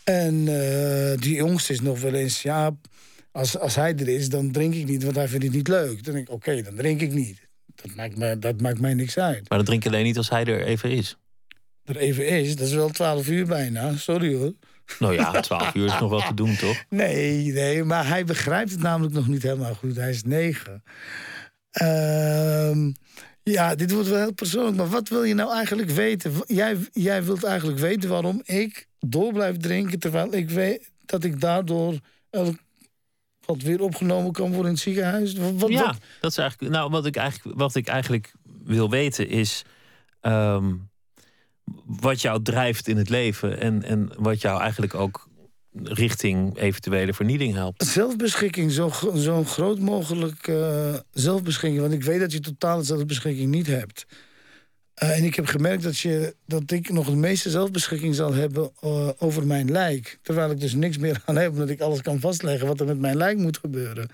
En uh, die jongste is nog wel eens... ja, als, als hij er is, dan drink ik niet, want hij vindt het niet leuk. Dan denk ik, oké, dan drink ik niet. Dat maakt, mij, dat maakt mij niks uit. Maar dan drink je alleen niet als hij er even is? Er even is? Dat is wel twaalf uur bijna. Sorry hoor. Nou ja, twaalf uur is nog wel te doen, toch? Nee, nee, maar hij begrijpt het namelijk nog niet helemaal goed. Hij is negen. Uh, ja, dit wordt wel heel persoonlijk. Maar wat wil je nou eigenlijk weten? Jij, jij wilt eigenlijk weten waarom ik door blijf drinken... terwijl ik weet dat ik daardoor wat weer opgenomen kan worden in het ziekenhuis? Wat, ja, dat is eigenlijk... Nou, wat ik eigenlijk, wat ik eigenlijk wil weten is... Um, wat jou drijft in het leven... en, en wat jou eigenlijk ook richting eventuele vernieling helpt. Zelfbeschikking, zo, zo groot mogelijk uh, zelfbeschikking. Want ik weet dat je totale zelfbeschikking niet hebt. en ik heb gemerkt dat, je, dat ik nog de meeste zelfbeschikking zal hebben over mijn lijk. Terwijl ik dus niks meer aan heb, omdat ik alles kan vastleggen wat er met mijn lijk moet gebeuren.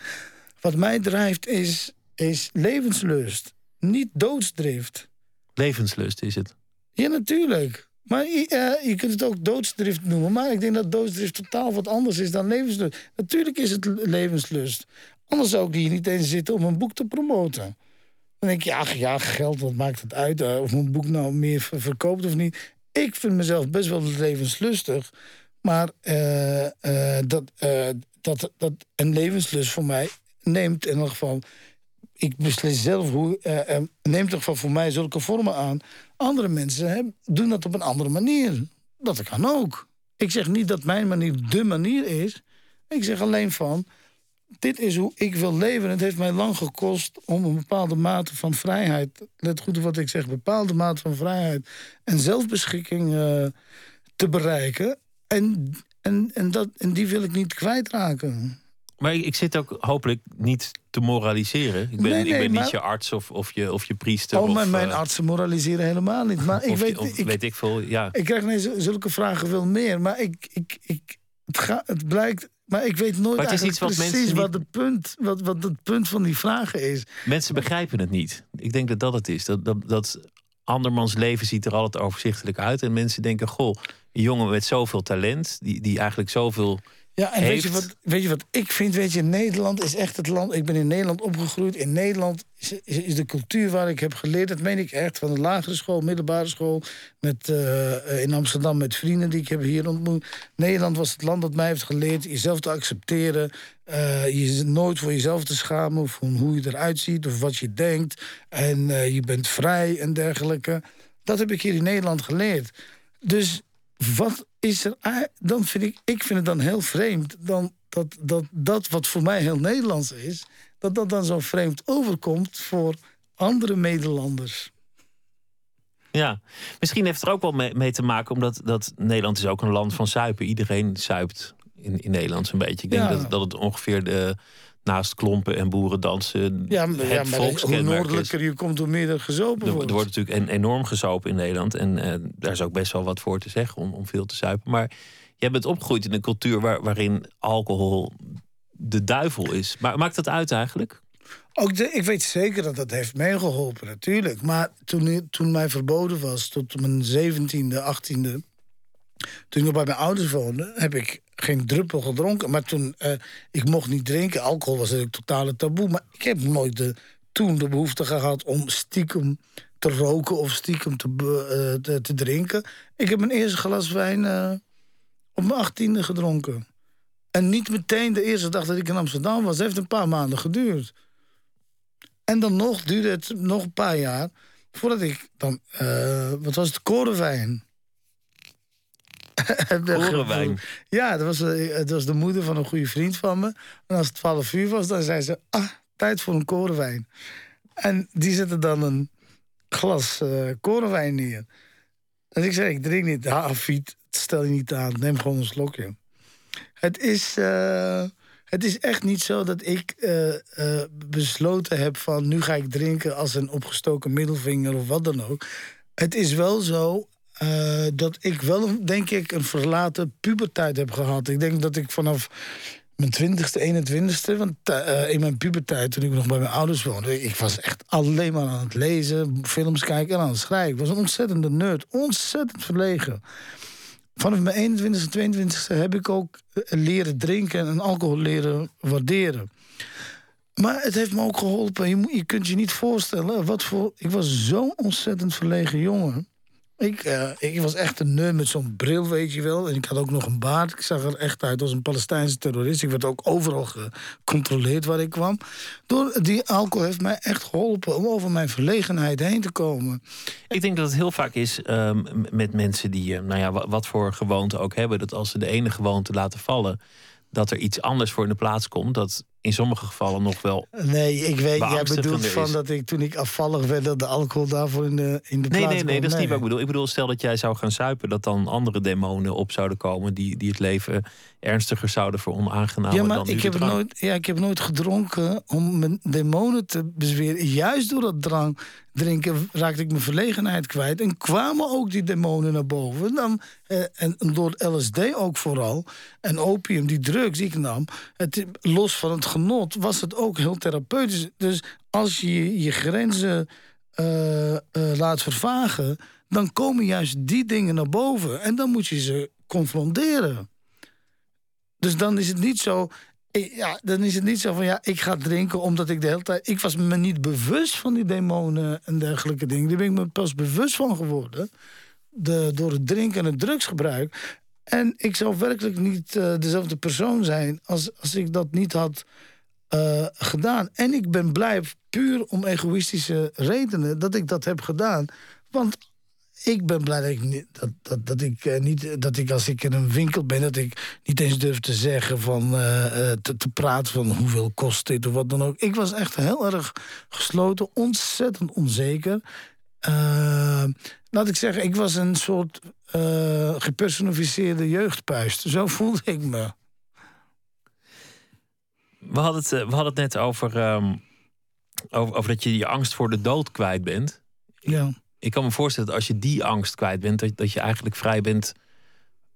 Wat mij drijft is, is levenslust, niet doodsdrift. Levenslust is het? Ja, natuurlijk. Maar uh, je kunt het ook doodsdrift noemen. Maar ik denk dat doodsdrift totaal wat anders is dan levenslust. Natuurlijk is het levenslust. Anders zou ik hier niet eens zitten om een boek te promoten. Dan denk je, ach ja, geld, wat maakt het uit? Uh, of een boek nou meer verkoopt of niet. Ik vind mezelf best wel levenslustig. Maar uh, dat, dat, dat een levenslust voor mij neemt in ieder geval ik beslis zelf hoe. Uh, uh, neemt toch van voor mij zulke vormen aan. Andere mensen doen dat op een andere manier. Dat kan ook. Ik zeg niet dat mijn manier de manier is. Ik zeg alleen van. Dit is hoe ik wil leven. Het heeft mij lang gekost om een bepaalde mate van vrijheid. Let goed op wat ik zeg. bepaalde mate van vrijheid en zelfbeschikking uh, te bereiken. En, en, en, dat, en die wil ik niet kwijtraken. Maar ik, zit ook hopelijk niet te moraliseren. Ik ben, ik ben niet je arts of, of, je, of je priester. Oh, of, mijn uh, artsen moraliseren helemaal niet. Maar ik weet, of, ik, weet ik veel, ja. Ik krijg nee, zulke vragen veel meer. Maar ik, ik, ik, het, ga, het blijkt... Maar ik weet nooit het is iets wat precies wat, de punt, wat, wat het punt van die vragen is. Mensen begrijpen het niet. Ik denk dat dat het is. Dat, dat, dat andermans leven ziet er altijd overzichtelijk uit. En mensen denken, goh, een jongen met zoveel talent... die, die eigenlijk zoveel ja, en weet je, wat, weet je wat ik vind? Weet je, Nederland is echt het land. Ik ben in Nederland opgegroeid. In Nederland is, is, de cultuur waar ik heb geleerd. Dat meen ik echt. Van de lagere school, middelbare school. Met, uh, in Amsterdam met vrienden die ik heb hier ontmoet. Nederland was het land dat mij heeft geleerd jezelf te accepteren. Uh, je nooit voor jezelf te schamen. Of hoe je eruit ziet. Of wat je denkt. En uh, je bent vrij en dergelijke. Dat heb ik hier in Nederland geleerd. Dus wat is er. Dan vind ik, ik vind het dan heel vreemd. Dan, dat, dat, dat wat voor mij heel Nederlands is, dat dat dan zo vreemd overkomt voor andere Nederlanders. Ja, misschien heeft het er ook wel mee, mee, te maken, omdat dat Nederland is ook een land van zuipen. Iedereen zuipt in, in Nederland zo'n beetje. Ik denk dat, dat het ongeveer de, naast klompen en boerendansen ja, het ja, maar hoe noordelijker je komt, hoe meer er gezopen wordt. Er wordt natuurlijk enorm gezopen in Nederland. En uh, daar is ook best wel wat voor te zeggen om, om veel te zuipen. Maar je bent opgegroeid in een cultuur waar, waarin alcohol de duivel is. Maar maakt dat uit eigenlijk? Ook de, ik weet zeker dat dat heeft meegeholpen, natuurlijk. Maar toen, toen mij verboden was, tot mijn zeventiende, achttiende... toen ik nog bij mijn ouders woonde, heb ik geen druppel gedronken. Maar toen, uh, ik mocht niet drinken. Alcohol was natuurlijk totale taboe. Maar ik heb nooit de, toen de behoefte gehad om stiekem te roken of stiekem te, uh, te, drinken. Ik heb mijn eerste glas wijn uh, op mijn achttiende gedronken. En niet meteen de eerste dag dat ik in Amsterdam was. Het heeft een paar maanden geduurd. En dan nog duurde het nog een paar jaar voordat ik dan, wat was het, korenwijn Korenwijn. Ja, dat was, eh, het was de moeder van een goede vriend van me. En als het 12 uur was, dan zei ze: Ah, tijd voor een korenwijn. En die zette dan een glas uh, korenwijn neer. En ik zei: Ik drink niet. Ah, fiet, stel je niet aan. Neem gewoon een slokje. Het is. Uh, het is echt niet zo dat ik uh, besloten heb van nu ga ik drinken als een opgestoken middelvinger of wat dan ook. Het is wel zo, uh, dat ik wel, denk ik, een verlaten puberteit heb gehad. Ik denk dat ik vanaf mijn twintigste, 21ste, want uh, in mijn puberteit, toen ik nog bij mijn ouders woonde, ik was echt alleen maar aan het lezen, films kijken en aan het schrijven. Ik was een ontzettende nerd, ontzettend verlegen. Vanaf mijn 21ste, 22ste heb ik ook eh, leren drinken en alcohol leren waarderen. Maar het heeft me ook geholpen. Je, je kunt je niet voorstellen wat voor. Ik was zo'n ontzettend verlegen jongen. Ik, uh, ik was echt een nerd met zo'n bril, weet je wel. En ik had ook nog een baard. Ik zag er echt uit als een Palestijnse terrorist. Ik werd ook overal gecontroleerd waar ik kwam. Door die alcohol heeft mij echt geholpen om over mijn verlegenheid heen te komen. Ik denk dat het heel vaak is um, met mensen die, uh, nou ja, wat voor gewoonte ook hebben, dat als ze de ene gewoonte laten vallen, dat er iets anders voor in de plaats komt. Dat in sommige gevallen nog wel. Nee, ik weet, jij bedoelt van dat ik toen ik afvallig werd, dat de alcohol daarvoor in de, in de nee, plaats Nee, nee, dat is niet wat ik bedoel. Ik bedoel, stel dat jij zou gaan suipen, dat dan andere demonen op zouden komen die, die het leven ernstiger zouden voor onaangenaam. Ja, maar ik heb, nooit, ja, ik heb nooit gedronken om mijn demonen te bezweren. Juist door dat drang drinken raakte ik mijn verlegenheid kwijt. En kwamen ook die demonen naar boven. Dan, eh, en door LSD ook vooral. En opium, die drugs die ik nam. Het, los van het genot was het ook heel therapeutisch. Dus als je je grenzen uh, uh, laat vervagen... dan komen juist die dingen naar boven. En dan moet je ze confronteren. Dus dan is het niet zo ja, dan is het niet zo van ja, ik ga drinken omdat ik de hele tijd. Ik was me niet bewust van die demonen en dergelijke dingen. Daar ben ik me pas bewust van geworden. De, door het drinken en het drugsgebruik. En ik zou werkelijk niet uh, dezelfde persoon zijn als, als ik dat niet had uh, gedaan. En ik ben blij, puur om egoïstische redenen, dat ik dat heb gedaan. Want ik ben blij dat ik, niet, dat, dat, dat, ik uh, niet, dat ik als ik in een winkel ben, dat ik niet eens durf te zeggen van uh, te, te, praten van hoeveel kost dit of wat dan ook. Ik was echt heel erg gesloten, ontzettend onzeker. laat ik zeggen, ik was een soort gepersonificeerde jeugdpuist. Zo voelde ik me. We hadden het, we hadden het net over, um, over, over dat je je angst voor de dood kwijt bent. Ja ik kan me voorstellen dat als je die angst kwijt bent, dat, dat je eigenlijk vrij bent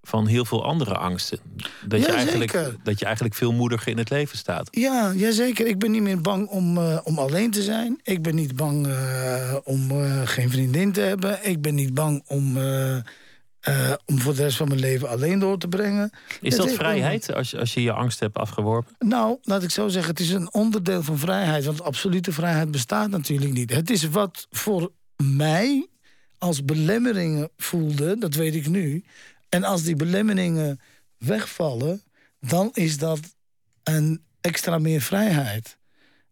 van heel veel andere angsten. Dat, je eigenlijk, dat je eigenlijk veel moediger in het leven staat. Ja, jazeker. Ik ben niet meer bang om, uh, om alleen te zijn. Ik ben niet bang uh, om uh, geen vriendin te hebben. Ik ben niet bang om, om voor de rest van mijn leven alleen door te brengen. Is dat, dat vrijheid als, je, als je je angst hebt afgeworpen? Nou, laat ik zo zeggen, het is een onderdeel van vrijheid. Want absolute vrijheid bestaat natuurlijk niet. Het is wat voor mij als belemmeringen voelde, dat weet ik nu. En als die belemmeringen wegvallen, dan is dat een extra meer vrijheid.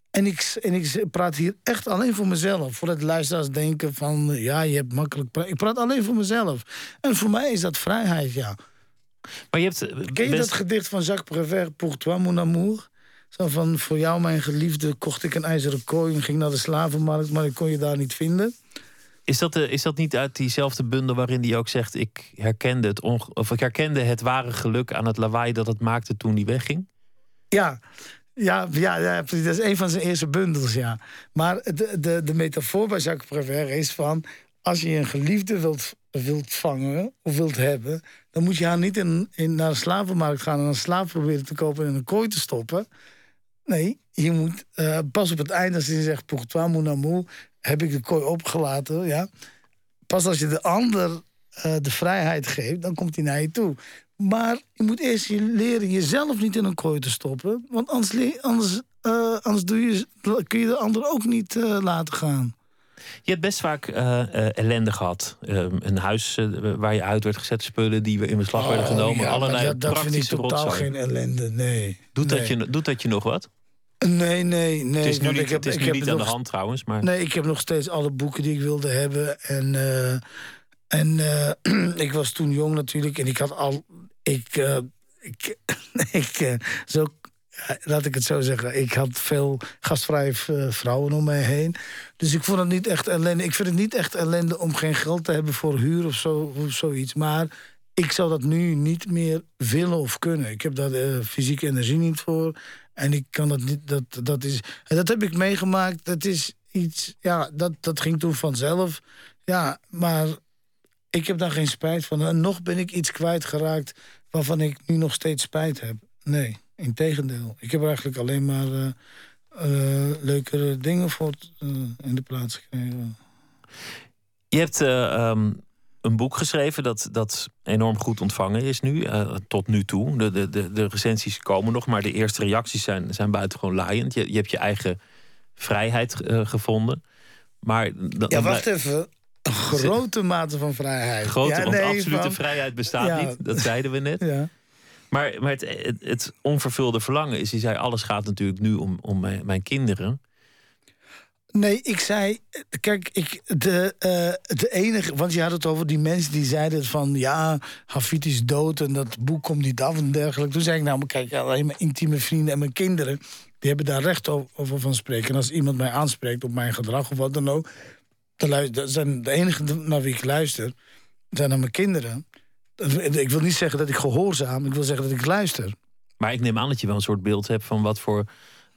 En ik, en ik praat hier echt alleen voor mezelf. Voor het luisteraars denken van, ja, je hebt makkelijk... Ik praat alleen voor mezelf. En voor mij is dat vrijheid, ja. Maar je hebt Ken je dat gedicht van Jacques Prévert, Pour toi, mon amour? Zo van, voor jou, mijn geliefde, kocht ik een ijzeren kooi... en ging naar de slavenmarkt, maar ik kon je daar niet vinden. Is dat, de, is dat niet uit diezelfde bundel waarin hij ook zegt... ik herkende, het of ik herkende het ware geluk aan het lawaai dat het maakte toen hij wegging? Ja, ja, ja, ja, dat is een van zijn eerste bundels, ja. Maar de, de, de metafoor bij Jacques Prévert is van... als je een geliefde wilt, wilt vangen of wilt hebben... dan moet je haar niet in, in, naar de slavenmarkt gaan... en een slaaf proberen te kopen en in een kooi te stoppen... Nee, je moet uh, pas op het einde, als je zegt pour toi mon amour, heb ik de kooi opgelaten. Ja. Pas als je de ander uh, de vrijheid geeft, dan komt hij naar je toe. Maar je moet eerst je leren jezelf niet in een kooi te stoppen. Want anders, anders, uh, anders doe je, kun je de ander ook niet laten gaan. Je hebt best vaak ellende gehad. Ehm, een huis waar je uit werd gezet, spullen die we in beslag werden oh, genomen. Ja, allerlei dat, dat praktische vind ik totaal geen ellende, nee. Doet, nee. Dat je, doet dat je nog wat? Nee, nee, nee. Het is nu niet, ik heb, het is ik nu heb niet aan nog, de hand trouwens. Maar... Nee, ik heb nog steeds alle boeken die ik wilde hebben. En, en ik was toen jong natuurlijk. En ik had al... Ik, ik, ik zo, laat ik het zo zeggen. Ik had veel gastvrije vrouwen om mij heen. Dus ik vond het niet echt ellende. Ik vind het niet echt ellende om geen geld te hebben voor huur of, zo, of zoiets. Maar ik zou dat nu niet meer willen of kunnen. Ik heb daar fysieke energie niet voor. En ik kan dat niet. Dat, dat, is, dat heb ik meegemaakt. Dat is iets. Ja, dat, dat ging toen vanzelf. Ja, maar ik heb daar geen spijt van. En nog ben ik iets kwijtgeraakt waarvan ik nu nog steeds spijt heb. Nee, in tegendeel. Ik heb er eigenlijk alleen maar uh, uh, leukere dingen voor uh, in de plaats gekregen. Je hebt um, een boek geschreven dat, dat enorm goed ontvangen is nu, tot nu toe. De, de, de, de recensies komen nog, maar de eerste reacties zijn, zijn buitengewoon laaiend. Je, je hebt je eigen vrijheid gevonden. Maar ja, wacht even. Grote mate van vrijheid. Grote, ja, want absolute van... vrijheid bestaat ja. niet. Dat zeiden we net. Ja. Maar, maar het, het, onvervulde verlangen is, je zei, alles gaat natuurlijk nu om, om mijn, kinderen. Nee, ik zei, kijk, ik, de, uh, de enige, want je had het over die mensen die zeiden van ja, Hafid is dood en dat boek komt niet af en dergelijke. Toen zei ik nou, kijk, alleen mijn intieme vrienden en mijn kinderen, die hebben daar recht over van spreken. En als iemand mij aanspreekt op mijn gedrag of wat dan ook, dan dat zijn de enige naar wie ik luister, zijn naar mijn kinderen. Ik wil niet zeggen dat ik gehoorzaam, ik wil zeggen dat ik luister. Maar ik neem aan dat je wel een soort beeld hebt van wat voor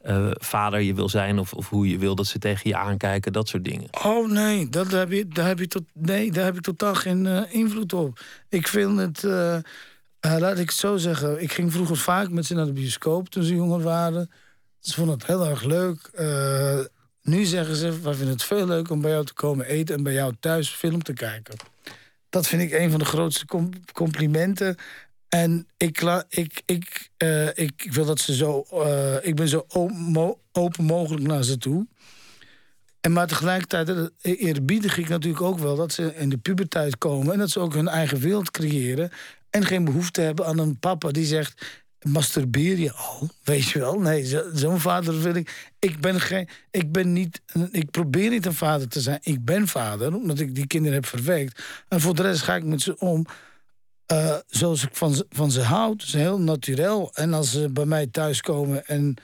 eh, vader je wil zijn of, of hoe je wil dat ze tegen je aankijken, dat soort dingen. Oh nee, dat heb je, daar, heb je tot, nee daar heb ik totaal geen uh, invloed op. Ik vind het, uh, laat ik het zo zeggen, ik ging vroeger vaak met ze naar de bioscoop toen ze jonger waren. Ze vonden het heel erg leuk. nu zeggen ze, wij vinden het veel leuk om bij jou te komen eten en bij jou thuis film te kijken. Dat vind ik een van de grootste complimenten. En ik, ik, ik, uh, ik wil dat ze zo. Uh, ik ben zo open mogelijk naar ze toe. En maar tegelijkertijd eh, eerbiedig ik natuurlijk ook wel dat ze in de puberteit komen en dat ze ook hun eigen wereld creëren. En geen behoefte hebben aan een papa die zegt: masturbeer je al? Weet je wel? Nee, zo'n vader wil ik. Ik ben geen. Ik ben niet. Ik probeer niet een vader te zijn. Ik ben vader, omdat ik die kinderen heb verwekt. En voor de rest ga ik met ze om uh, zoals ik van ze, van ze houd. is heel natuurlijk. En als ze bij mij thuiskomen en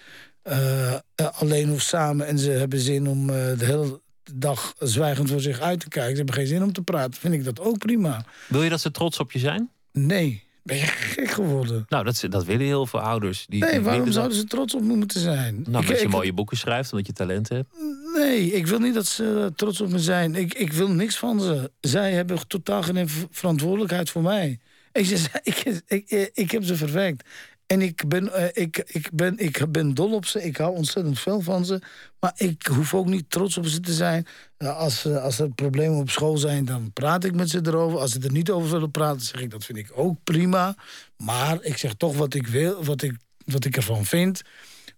uh, alleen of samen... en ze hebben zin om de hele dag zwijgend voor zich uit te kijken... ze hebben geen zin om te praten, vind ik dat ook prima. Wil je dat ze trots op je zijn? Nee. Ben je gek geworden? Nou, dat, dat willen heel veel ouders. Die, nee, waarom zouden ze trots op me moeten zijn? Nou, omdat je mooie boeken schrijft, omdat je talent hebt. Nee, ik wil niet dat ze trots op me zijn. Ik, ik wil niks van ze. Zij hebben totaal geen verantwoordelijkheid voor mij. Ik, ik, ik, ik, heb ze verwerkt. En ik ben, uh, ik, ik, ben, ik ben dol op ze. Ik hou ontzettend veel van ze. Maar ik hoef ook niet trots op ze te zijn. Als, als er problemen op school zijn, dan praat ik met ze erover. Als ze er niet over willen praten, zeg ik dat vind ik ook prima. Maar ik zeg toch wat ik wil, wat ik, wat ik ervan vind.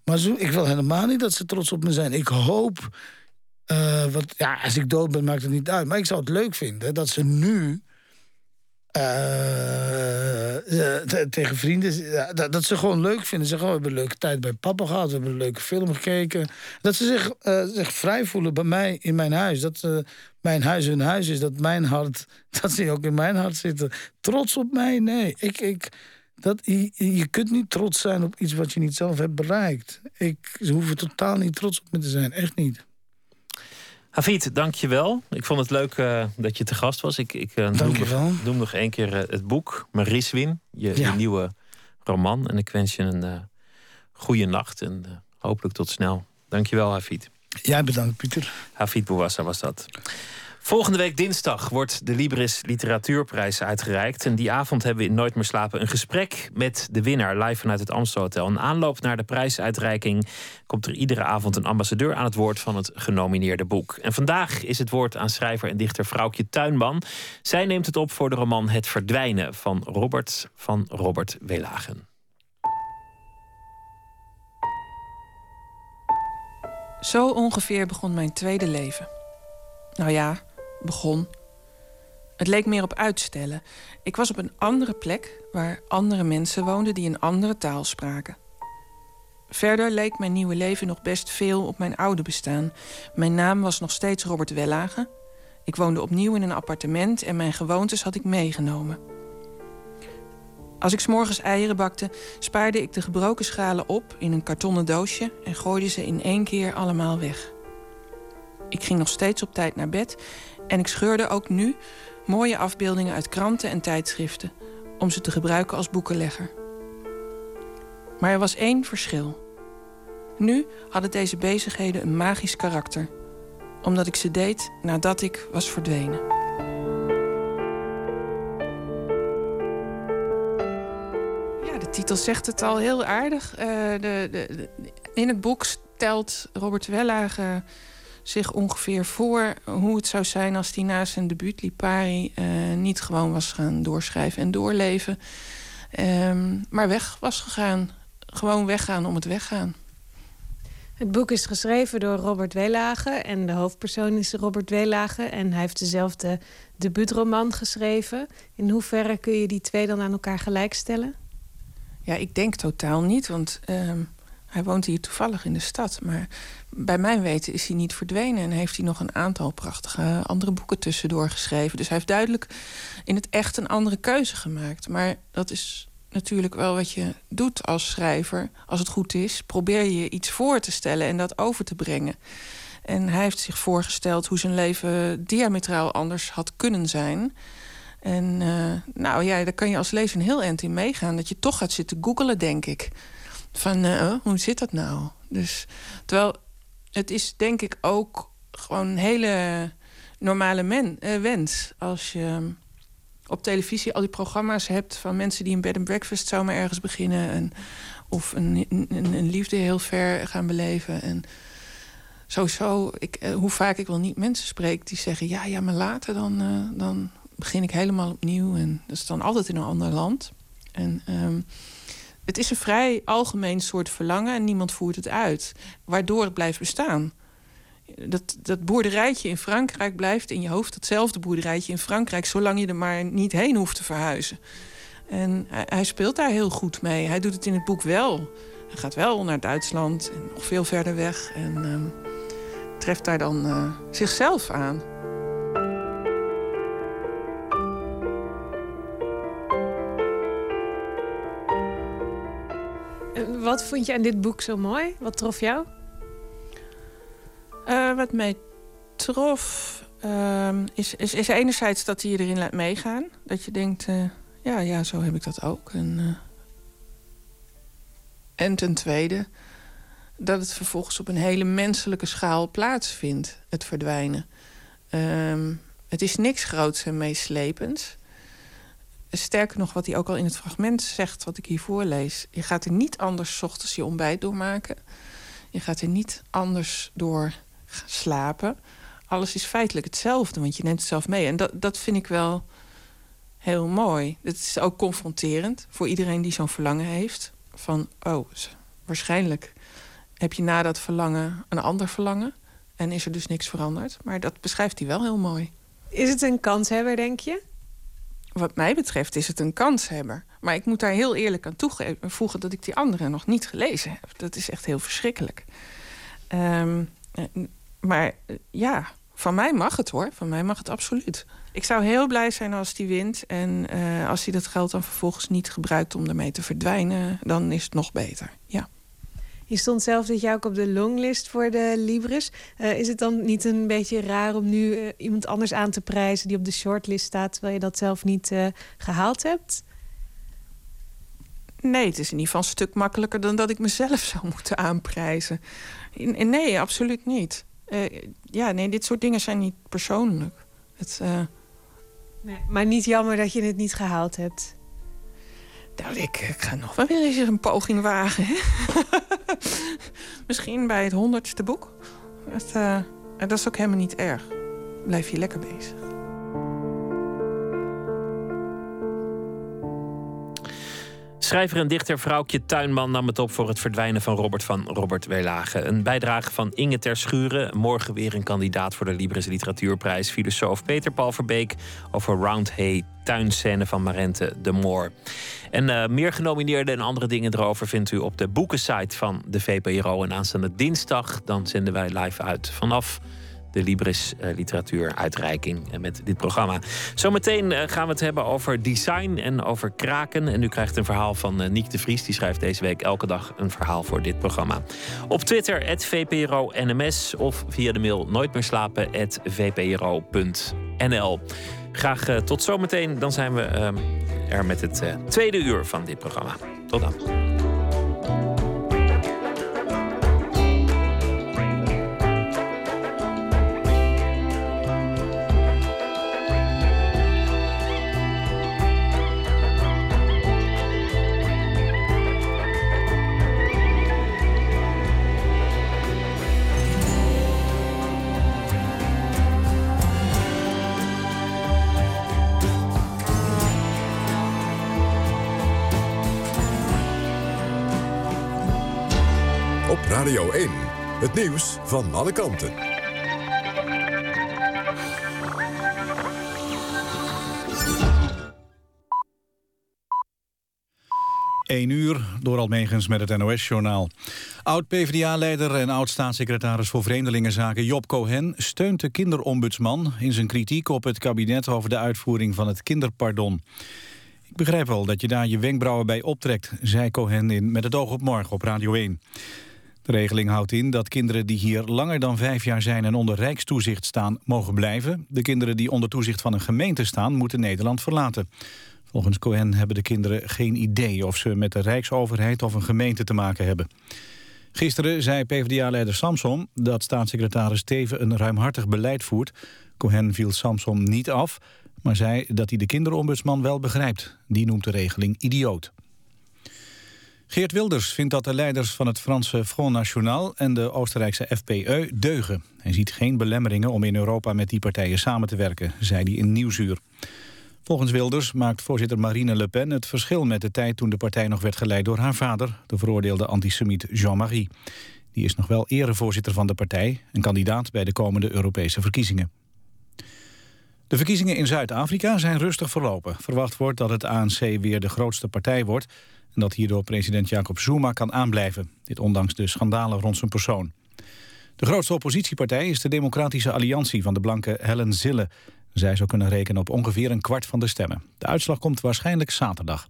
Maar zo, ik wil helemaal niet dat ze trots op me zijn. Ik hoop. Uh, wat, ja, als ik dood ben, maakt het niet uit. Maar ik zou het leuk vinden dat ze nu tegen vrienden. Dat, ze gewoon leuk vinden. Zeggen, oh, we hebben een leuke tijd bij papa gehad. We hebben een leuke film gekeken. Dat ze zich, uh, zich vrij voelen bij mij in mijn huis. Dat mijn huis hun huis is. Dat mijn hart, dat ze ook in mijn hart zitten. Trots op mij? Nee. Ik, ik, dat, je, je kunt niet trots zijn op iets wat je niet zelf hebt bereikt. Ik, ze hoeven totaal niet trots op me te zijn. Echt niet. Hafid, dank je wel. Ik vond het leuk uh, dat je te gast was. Ik, ik uh, noem, nog, noem, nog één keer uh, het boek Mariswin, je, ja. je, nieuwe roman. En ik wens je een goede nacht en hopelijk tot snel. Dank je wel, Hafid. Jij bedankt, Pieter. Hafid Bouwassa was dat. Volgende week dinsdag wordt de Libris Literatuurprijs uitgereikt. En die avond hebben we in Nooit meer slapen een gesprek met de winnaar live vanuit het Amstelhotel. Een aanloop naar de prijsuitreiking komt er iedere avond een ambassadeur aan het woord van het genomineerde boek. En vandaag is het woord aan schrijver en dichter Vrouwtje Tuinman. Zij neemt het op voor de roman Het Verdwijnen van Robert van Robert Welagen. Zo ongeveer begon mijn tweede leven. Nou ja, begon. Het leek meer op uitstellen. Ik was op een andere plek waar andere mensen woonden die een andere taal spraken. Verder leek mijn nieuwe leven nog best veel op mijn oude bestaan. Mijn naam was nog steeds Robert Wellage. Ik woonde opnieuw in een appartement en mijn gewoontes had ik meegenomen. Als ik s'morgens eieren bakte, spaarde ik de gebroken schalen op in een kartonnen doosje en gooide ze in één keer allemaal weg. Ik ging nog steeds op tijd naar bed en ik scheurde ook nu mooie afbeeldingen uit kranten en tijdschriften om ze te gebruiken als boekenlegger. Maar er was één verschil. Nu hadden deze bezigheden een magisch karakter, omdat ik ze deed nadat ik was verdwenen. Ja, de titel zegt het al heel aardig. Uh, de, de, in het boek stelt Robert Wellage zich ongeveer voor hoe het zou zijn als hij na zijn debuut Lipari uh, niet gewoon was gaan doorschrijven en doorleven. Um, maar weg was gegaan. Gewoon weggaan om het weggaan. Het boek is geschreven door Robert Weelage en de hoofdpersoon is Robert Weelage. En hij heeft dezelfde debuutroman geschreven. In hoeverre kun je die twee dan aan elkaar gelijkstellen? Ja, ik denk totaal niet, want um, hij woont hier toevallig in de stad. Maar bij mijn weten is hij niet verdwenen. En heeft hij nog een aantal prachtige andere boeken tussendoor geschreven. Dus hij heeft duidelijk in het echt een andere keuze gemaakt. Maar dat is natuurlijk wel wat je doet als schrijver. Als het goed is, probeer je iets voor te stellen en dat over te brengen. En hij heeft zich voorgesteld hoe zijn leven diametraal anders had kunnen zijn. En uh, nou ja, daar kan je als lezer heel eind in meegaan. Dat je toch gaat zitten googelen, denk ik. Van, uh, hoe zit dat nou? Dus, terwijl het is denk ik ook gewoon een hele normale men, uh, wens. Als je op televisie al die programma's hebt van mensen die een bed and breakfast zomaar ergens beginnen. En, of een, een, een, liefde heel ver gaan beleven. En sowieso, ik, uh, hoe vaak ik wel niet mensen spreek die zeggen: ja, ja, maar later dan, dan begin ik helemaal opnieuw. En dat is dan altijd in een ander land. En um, het is een vrij algemeen soort verlangen en niemand voert het uit. Waardoor het blijft bestaan. Dat, dat boerderijtje in Frankrijk blijft in je hoofd hetzelfde boerderijtje in Frankrijk, zolang je er maar niet heen hoeft te verhuizen. En hij, speelt daar heel goed mee. Hij doet het in het boek wel. Hij gaat wel naar Duitsland en nog veel verder weg. En um, treft daar dan uh, zichzelf aan. Wat vond je aan dit boek zo mooi? Wat trof jou? Uh, wat mij trof uh, is, is, is enerzijds dat hij je erin laat meegaan. Dat je denkt, uh, ja, ja, zo heb ik dat ook. En, uh, en ten tweede dat het vervolgens op een hele menselijke schaal plaatsvindt, het verdwijnen. Um, het is niks groots en meeslepends. Sterker nog, wat hij ook al in het fragment zegt, wat ik hier voorlees. Je gaat er niet anders ochtends je ontbijt doormaken. Je gaat er niet anders door slapen. Alles is feitelijk hetzelfde, want je neemt het zelf mee. En dat, dat vind ik wel heel mooi. Het is ook confronterend voor iedereen die zo'n verlangen heeft. Van, oh, waarschijnlijk heb je na dat verlangen een ander verlangen. En is er dus niks veranderd. Maar dat beschrijft hij wel heel mooi. Is het een kanshebber, denk je? Wat mij betreft is het een kanshebber. Maar ik moet daar heel eerlijk aan toevoegen dat ik die andere nog niet gelezen heb. Dat is echt heel verschrikkelijk. Um, maar ja, van mij mag het hoor. Van mij mag het absoluut. Ik zou heel blij zijn als die wint. En uh, als hij dat geld dan vervolgens niet gebruikt om ermee te verdwijnen, dan is het nog beter. Ja. Je stond zelf dit jaar ook op de longlist voor de Libris. Uh, is het dan niet een beetje raar om nu uh, iemand anders aan te prijzen die op de shortlist staat, terwijl je dat zelf niet uh, gehaald hebt? Nee, het is in ieder geval een stuk makkelijker dan dat ik mezelf zou moeten aanprijzen. Nee, absoluut niet. ja, nee, dit soort dingen zijn niet persoonlijk. Het, nee, maar niet jammer dat je het niet gehaald hebt. Nou, ik, ga nog wel weer eens een poging wagen. Misschien bij het honderdste boek. Uh, dat is ook helemaal niet erg. Blijf je lekker bezig. Schrijver en dichter Vrouwtje Tuinman nam het op voor het verdwijnen van Robert van Robert Weelage. Een bijdrage van Inge Ter Schuren. Morgen weer een kandidaat voor de Libris Literatuurprijs. Filosoof Peter Paul Verbeek over Roundhay tuinscène van Marente de Moor. En uh, meer genomineerden en andere dingen erover vindt u op de boekensite van de VPRO. En aanstaande dinsdag dan zenden wij live uit vanaf de Libris uh, literatuuruitreiking met dit programma. Zometeen uh, gaan we het hebben over design en over kraken. En u krijgt een verhaal van uh, Niek de Vries. Die schrijft deze week elke dag een verhaal voor dit programma. Op Twitter, @vpro_nms of via de mail nooitmeerslapen.vpro.nl. Graag tot zometeen. Dan zijn we er met het tweede uur van dit programma. Tot dan. Radio 1. Het nieuws van alle kanten. 1 uur door Almegens met het NOS-journaal. Oud-PVDA-leider en oud-staatssecretaris voor Vreemdelingenzaken Job Cohen... steunt de kinderombudsman in zijn kritiek op het kabinet... over de uitvoering van het kinderpardon. Ik begrijp wel dat je daar je wenkbrauwen bij optrekt... zei Cohen in Met het oog op morgen op Radio 1. De regeling houdt in dat kinderen die hier langer dan vijf jaar zijn en onder rijkstoezicht staan, mogen blijven. De kinderen die onder toezicht van een gemeente staan, moeten Nederland verlaten. Volgens Cohen hebben de kinderen geen idee of ze met de Rijksoverheid of een gemeente te maken hebben. Gisteren zei PvdA-leider Samson dat staatssecretaris Teven een ruimhartig beleid voert. Cohen viel Samson niet af, maar zei dat hij de kinderombudsman wel begrijpt. Die noemt de regeling idioot. Geert Wilders vindt dat de leiders van het Franse Front National en de Oostenrijkse FPE deugen. Hij ziet geen belemmeringen om in Europa met die partijen samen te werken, zei hij in Nieuwsuur. Volgens Wilders maakt voorzitter Marine Le Pen het verschil met de tijd toen de partij nog werd geleid door haar vader, de veroordeelde antisemiet Jean-Marie. Die is nog wel erevoorzitter van de partij en kandidaat bij de komende Europese verkiezingen. De verkiezingen in Zuid-Afrika zijn rustig verlopen. Verwacht wordt dat het ANC weer de grootste partij wordt... en dat hierdoor president Jacob Zuma kan aanblijven. Dit ondanks de schandalen rond zijn persoon. De grootste oppositiepartij is de Democratische Alliantie van de blanke Helen Zille. Zij zou kunnen rekenen op ongeveer een kwart van de stemmen. De uitslag komt waarschijnlijk zaterdag.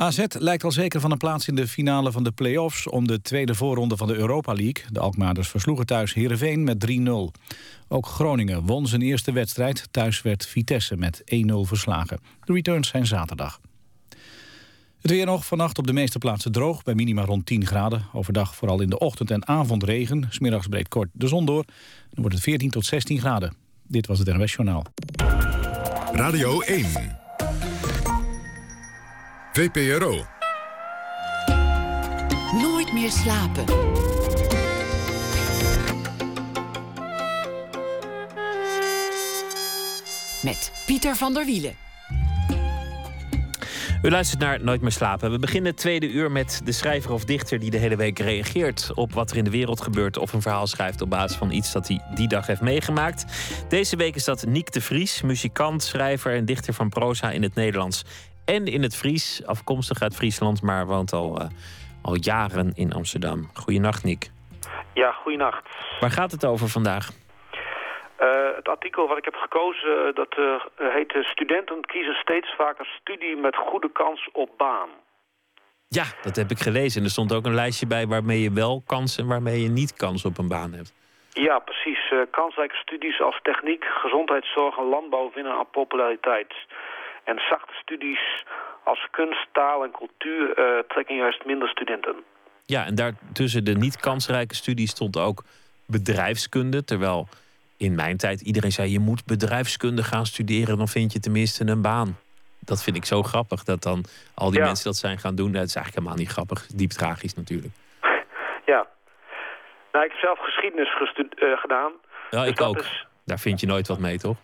AZ lijkt al zeker van een plaats in de finale van de play-offs... om de tweede voorronde van de Europa League. De Alkmaarders versloegen thuis Heerenveen met 3-0. Ook Groningen won zijn eerste wedstrijd. Thuis werd Vitesse met 1-0 verslagen. De returns zijn zaterdag. Het weer nog vannacht op de meeste plaatsen droog, bij minima rond 10 graden. Overdag vooral in de ochtend en avond regen. Smiddags breekt kort de zon door. Dan wordt het 14 tot 16 graden. Dit was het NWS Journaal. Radio 1. VPRO. Nooit meer slapen. Met Pieter van der Wielen. U luistert naar Nooit meer slapen. We beginnen het tweede uur met de schrijver of dichter die de hele week reageert op wat er in de wereld gebeurt of een verhaal schrijft op basis van iets dat hij die dag heeft meegemaakt. Deze week is dat Niek de Vries, muzikant, schrijver en dichter van proza in het Nederlands en in het Fries, afkomstig uit Friesland, maar woont al, uh, al jaren in Amsterdam. Goedenacht, Niek. Ja, goedenacht. Waar gaat het over vandaag? Uh, het artikel wat ik heb gekozen, uh, dat uh, heet Studenten kiezen steeds vaker studie met goede kans op baan. Ja, dat heb ik gelezen. En er stond ook een lijstje bij waarmee je wel kans en waarmee je niet kans op een baan hebt. Ja, precies. kansrijke studies als techniek, gezondheidszorg en landbouw winnen aan populariteit. En zachte studies als kunst, taal en cultuur trekken juist minder studenten. Ja, en daartussen de niet kansrijke studies stond ook bedrijfskunde, terwijl in mijn tijd iedereen zei: je moet bedrijfskunde gaan studeren, dan vind je tenminste een baan. Dat vind ik zo grappig dat dan al die mensen dat zijn gaan doen. Dat is eigenlijk helemaal niet grappig, diep tragisch natuurlijk. Ja, nou, ik heb zelf geschiedenis uh, gedaan. Ja, dus ik ook. Is... Daar vind je nooit wat mee, toch?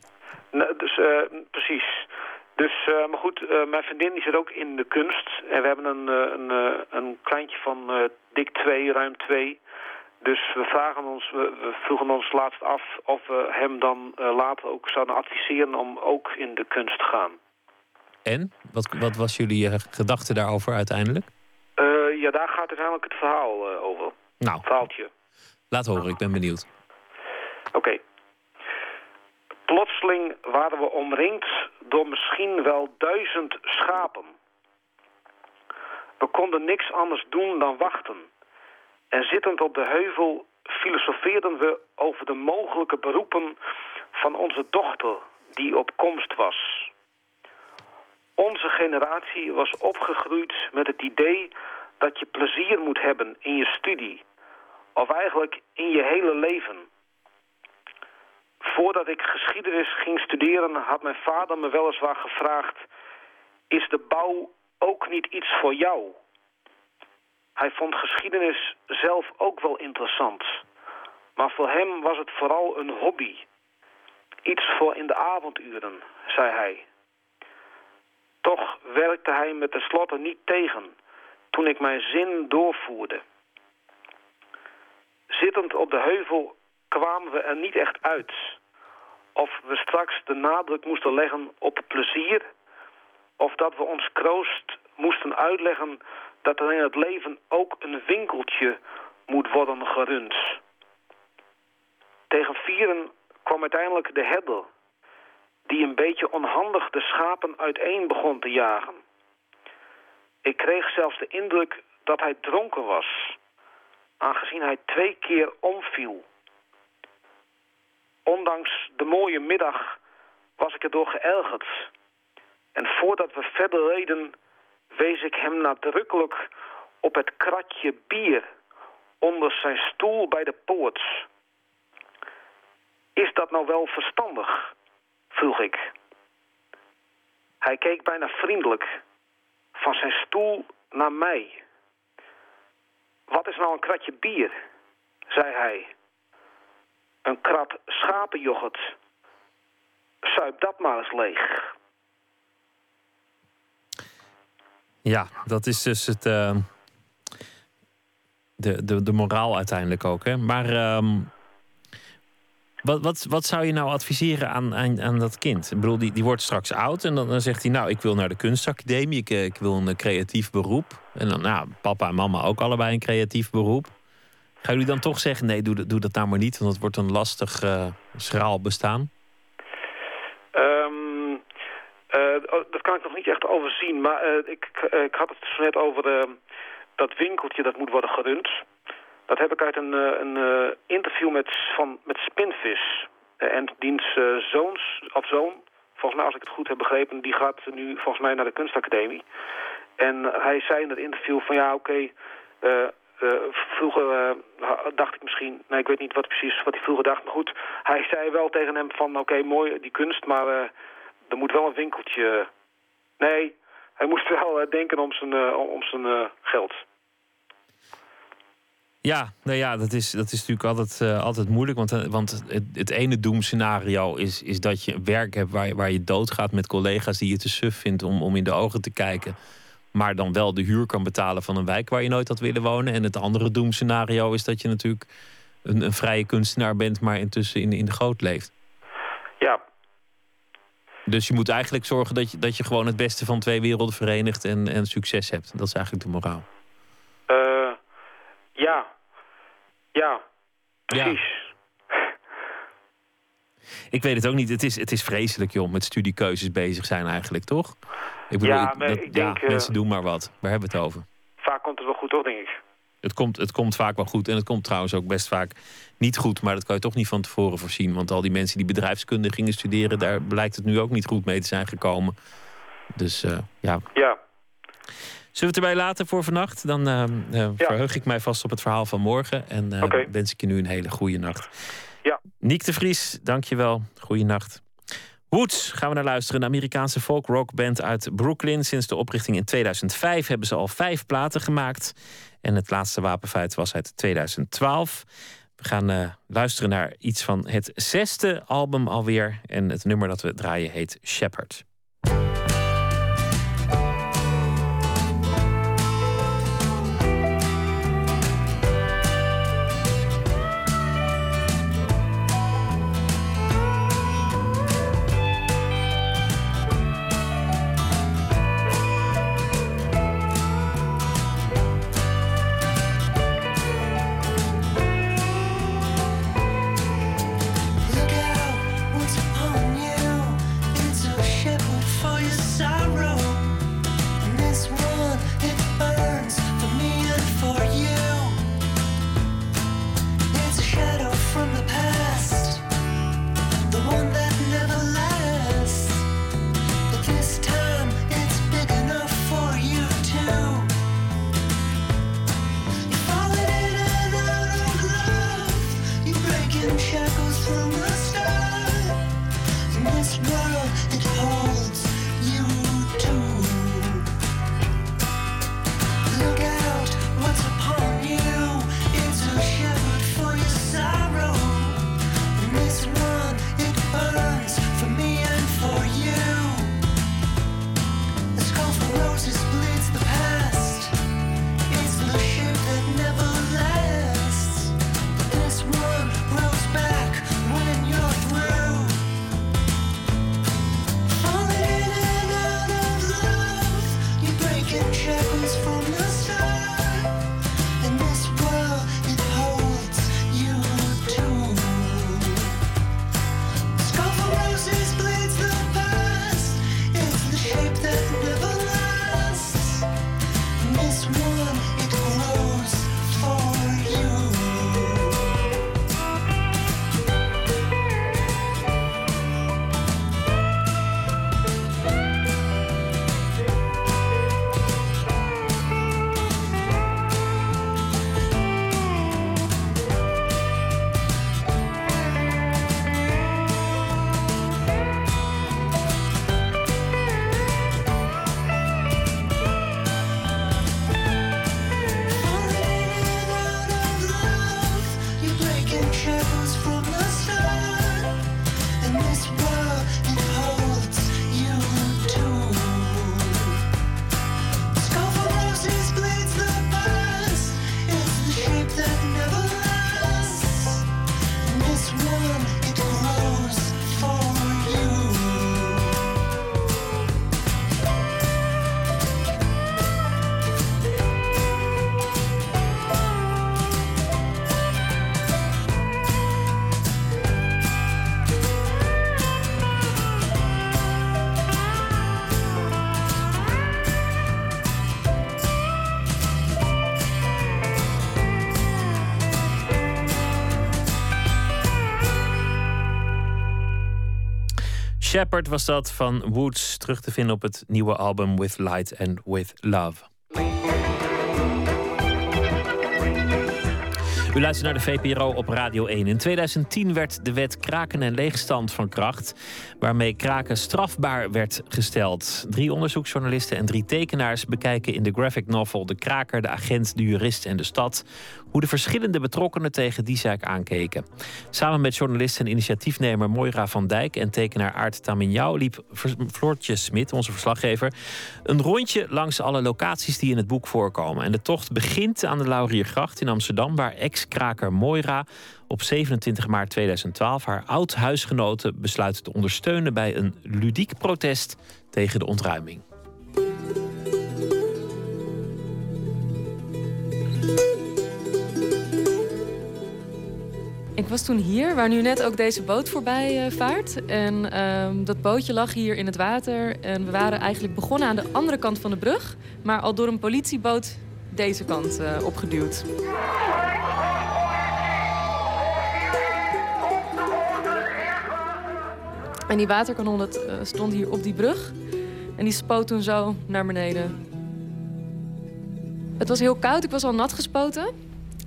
Nou, dus, uh, precies. Dus, uh, maar goed, mijn vriendin die zit ook in de kunst. En we hebben een, een, een kleintje van dik twee, ruim twee. Dus we, vragen ons, we, vroegen ons laatst af of we hem dan uh, later ook zouden adviseren om ook in de kunst te gaan. En? Wat, wat was jullie uh, gedachte daarover uiteindelijk? Uh, ja, daar gaat uiteindelijk het verhaal over. Nou, verhaaltje. Laat horen, ik ben benieuwd. Oké. Okay. Plotseling waren we omringd door misschien wel duizend schapen. We konden niks anders doen dan wachten. En zittend op de heuvel filosofeerden we over de mogelijke beroepen van onze dochter die op komst was. Onze generatie was opgegroeid met het idee dat je plezier moet hebben in je studie. Of eigenlijk in je hele leven. Voordat ik geschiedenis ging studeren had mijn vader me weliswaar gevraagd... is de bouw ook niet iets voor jou? Hij vond geschiedenis zelf ook wel interessant. Maar voor hem was het vooral een hobby. Iets voor in de avonduren, zei hij. Toch werkte hij me tenslotte niet tegen toen ik mijn zin doorvoerde. Zittend op de heuvel kwamen we er niet echt uit. Of we straks de nadruk moesten leggen op plezier... of dat we ons kroost moesten uitleggen dat er in het leven ook een winkeltje moet worden gerund. Tegen vieren kwam uiteindelijk de herder, die een beetje onhandig de schapen uiteen begon te jagen. Ik kreeg zelfs de indruk dat hij dronken was, aangezien hij twee keer omviel. Ondanks de mooie middag was ik erdoor geërgerd En voordat we verder reden, wees ik hem nadrukkelijk op het kratje bier onder zijn stoel bij de poort. Is dat nou wel verstandig? vroeg ik. Hij keek bijna vriendelijk van zijn stoel naar mij. Wat is nou een kratje bier? zei hij. Een krat schapenjoghurt. Zuip dat maar eens leeg. Ja, dat is dus het, uh, de, de, de moraal uiteindelijk ook. Hè? Maar um, wat, wat, wat zou je nou adviseren aan, aan, aan dat kind? Ik bedoel, die, die wordt straks oud en dan, dan zegt hij... nou, ik wil naar de kunstacademie, ik, ik wil een creatief beroep. En dan, nou, papa en mama ook allebei een creatief beroep. Gaan jullie dan toch zeggen, nee, doe, doe dat nou maar niet... want het wordt een lastig, uh, schraal bestaan? Um, uh, dat kan ik nog niet echt overzien. Maar uh, ik, ik had het dus net over dat winkeltje dat moet worden gerund... Dat heb ik uit een, eh, een interview met, van, met Spinvis. En diens zoons, of zoon, volgens mij als ik het goed heb begrepen... die gaat nu volgens mij naar de kunstacademie. En hij zei in dat interview van ja, oké... Vroeger dacht ik misschien... Nee, ik weet niet wat precies wat hij vroeger dacht. Maar goed, hij zei wel tegen hem van... Oké, mooi die kunst, maar er moet wel een winkeltje... Nee, hij moest wel denken om zijn, om zijn geld. Ja, nou ja, dat is, dat is natuurlijk altijd, uh, altijd moeilijk. Want, want het, het ene doemscenario is, is dat je werk hebt waar, waar je doodgaat met collega's die je te suf vindt om, om in de ogen te kijken. Maar dan wel de huur kan betalen van een wijk waar je nooit had willen wonen. En het andere doemscenario is dat je natuurlijk een, een vrije kunstenaar bent, maar intussen in, in de goot leeft. Ja. Dus je moet eigenlijk zorgen dat je, dat je gewoon het beste van twee werelden verenigt en, en succes hebt. Dat is eigenlijk de moraal. Uh, ja, ja, precies. Ja. Ik weet het ook niet. Het is, het is vreselijk, joh, met studiekeuzes bezig zijn eigenlijk, toch? Ik bedoel, ja, maar ik, ik denk... Ja, mensen doen maar wat. Waar hebben we het over? Vaak komt het wel goed, toch, denk ik. Het komt, het komt vaak wel goed. En het komt trouwens ook best vaak niet goed. Maar dat kan je toch niet van tevoren voorzien. Want al die mensen die bedrijfskunde gingen studeren... daar blijkt het nu ook niet goed mee te zijn gekomen. Dus uh, ja. Ja. Zullen we het erbij laten voor vannacht? Dan uh, uh, ja. verheug ik mij vast op het verhaal van morgen. En okay. wens ik je nu een hele goede nacht. Ja. Niek de Vries, dankjewel. Goeienacht. Woods gaan we naar luisteren. Een Amerikaanse folk-rockband uit Brooklyn. Sinds de oprichting in 2005 hebben ze al vijf platen gemaakt. En het laatste wapenfeit was uit 2012. We gaan luisteren naar iets van het zesde album alweer. En het nummer dat we draaien heet Shepherd. Shepherd was dat van Woods, terug te vinden op het nieuwe album With Light and With Love. U luistert naar de VPRO op Radio 1. In 2010 werd de wet kraken en leegstand van kracht, waarmee kraken strafbaar werd gesteld. Drie onderzoeksjournalisten en drie tekenaars bekijken in de graphic novel De Kraker, de Agent, de Jurist en de Stad hoe de verschillende betrokkenen tegen die zaak aankeken. Samen met journalist en initiatiefnemer Moira van Dijk en tekenaar Aart Taminjau liep Floortje Smit, onze verslaggever, een rondje langs alle locaties die in het boek voorkomen. En de tocht begint aan de Lauriergracht in Amsterdam, waar ex-kraker Moira op 27 maart 2012 haar oud-huisgenoten besluit te ondersteunen bij een ludiek protest tegen de ontruiming. Ik was toen hier, waar nu net ook deze boot voorbij uh, vaart. En ehm, dat bootje lag hier in het water. En we waren eigenlijk begonnen aan de andere kant van de brug. Maar al door een politieboot deze kant uh, opgeduwd. En die waterkanon dat, uh, stond hier op die brug. En die spoot toen zo naar beneden. Het was heel koud, ik was al nat gespoten.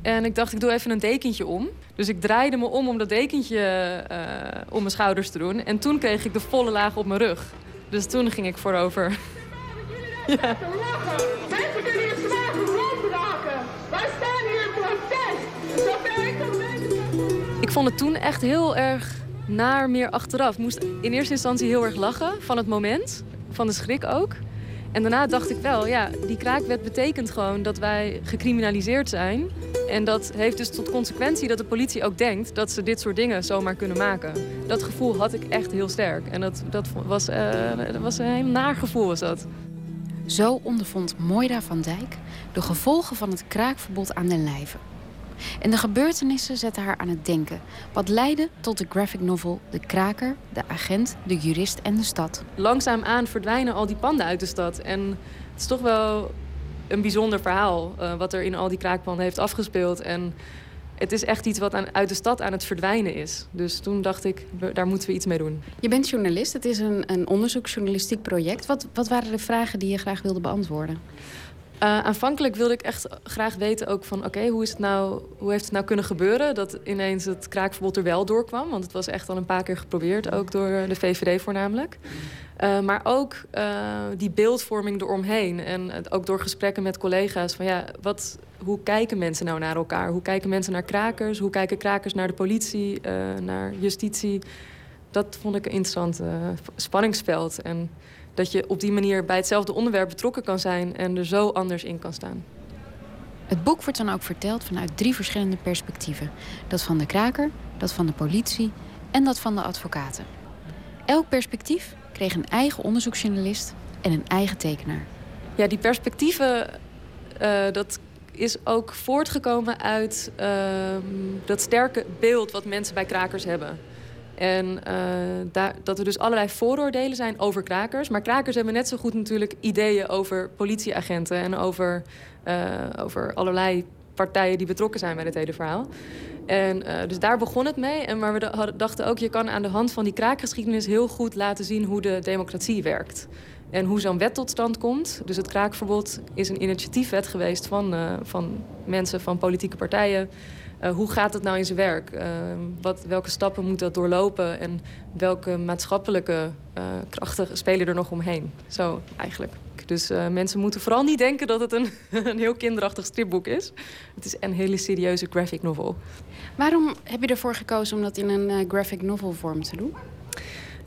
En ik dacht, ik doe even een dekentje om. Dus ik draaide me om om dat dekentje uh, om mijn schouders te doen. En toen kreeg ik de volle laag op mijn rug. Dus toen ging ik voorover. ja. Ik vond het toen echt heel erg naar meer achteraf. Ik moest in eerste instantie heel erg lachen van het moment. Van de schrik ook. En daarna dacht ik wel, ja, die kraakwet betekent gewoon dat wij gecriminaliseerd zijn. En dat heeft dus tot consequentie dat de politie ook denkt dat ze dit soort dingen zomaar kunnen maken. Dat gevoel had ik echt heel sterk. En dat, dat, was, uh, dat was een heel naar gevoel was dat. Zo ondervond Moira van Dijk de gevolgen van het kraakverbod aan den lijve. En de gebeurtenissen zetten haar aan het denken. Wat leidde tot de graphic novel De Kraker, de Agent, de Jurist en de Stad. Langzaamaan verdwijnen al die panden uit de stad. En het is toch wel een bijzonder verhaal uh, wat er in al die kraakpanden heeft afgespeeld. En het is echt iets wat aan, uit de stad aan het verdwijnen is. Dus toen dacht ik, daar moeten we iets mee doen. Je bent journalist, het is een, een onderzoeksjournalistiek project. Wat, wat waren de vragen die je graag wilde beantwoorden? Uh, aanvankelijk wilde ik echt graag weten ook van... oké, hoe is het nou, hoe heeft het nou kunnen gebeuren... dat ineens het kraakverbod er wel doorkwam? Want het was echt al een paar keer geprobeerd, ook door de VVD voornamelijk. Uh, maar ook die beeldvorming eromheen. En ook door gesprekken met collega's. Van ja, wat, hoe kijken mensen nou naar elkaar? Hoe kijken mensen naar krakers? Hoe kijken krakers naar de politie, naar justitie? Dat vond ik een interessant spanningsveld. En dat je op die manier bij hetzelfde onderwerp betrokken kan zijn en er zo anders in kan staan. Het boek wordt dan ook verteld vanuit drie verschillende perspectieven: dat van de kraker, dat van de politie en dat van de advocaten. Elk perspectief kreeg een eigen onderzoeksjournalist en een eigen tekenaar. Ja, die perspectieven, uh, dat is ook voortgekomen uit uh, dat sterke beeld wat mensen bij krakers hebben. En daar, dat er dus allerlei vooroordelen zijn over krakers. Maar krakers hebben net zo goed natuurlijk ideeën over politieagenten en over, uh, over allerlei partijen die betrokken zijn bij dit hele verhaal. En uh, dus daar begon het mee. En maar we dachten ook, je kan aan de hand van die kraakgeschiedenis heel goed laten zien hoe de democratie werkt. En hoe zo'n wet tot stand komt. Dus het kraakverbod is een initiatiefwet geweest van, van mensen van politieke partijen. Uh, hoe gaat het nou in zijn werk? Uh, wat, welke stappen moet dat doorlopen? En welke maatschappelijke uh, krachten spelen er nog omheen? Zo eigenlijk. Dus mensen moeten vooral niet denken dat het een, een heel kinderachtig stripboek is. Het is een hele serieuze graphic novel. Waarom heb je ervoor gekozen om dat in een graphic novel vorm te doen?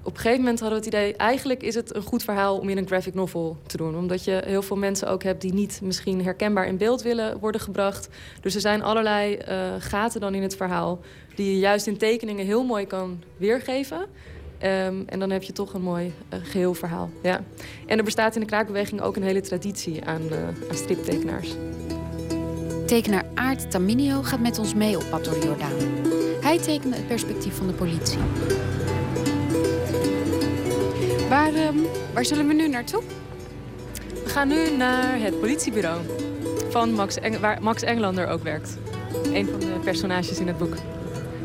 Op een gegeven moment hadden we het idee... eigenlijk is het een goed verhaal om in een graphic novel te doen. Omdat je heel veel mensen ook hebt die niet misschien herkenbaar in beeld willen worden gebracht. Dus er zijn allerlei uh, gaten dan in het verhaal... die je juist in tekeningen heel mooi kan weergeven. Um, en dan heb je toch een mooi uh, geheel verhaal. Ja. En er bestaat in de kraakbeweging ook een hele traditie aan, aan striptekenaars. Tekenaar Aart Taminio gaat met ons mee op pad Jordaan. Hij tekende het perspectief van de politie. Waar, ehm, waar zullen we nu naartoe? We gaan nu naar het politiebureau van Max waar Max Englander ook werkt. Een van de personages in het boek.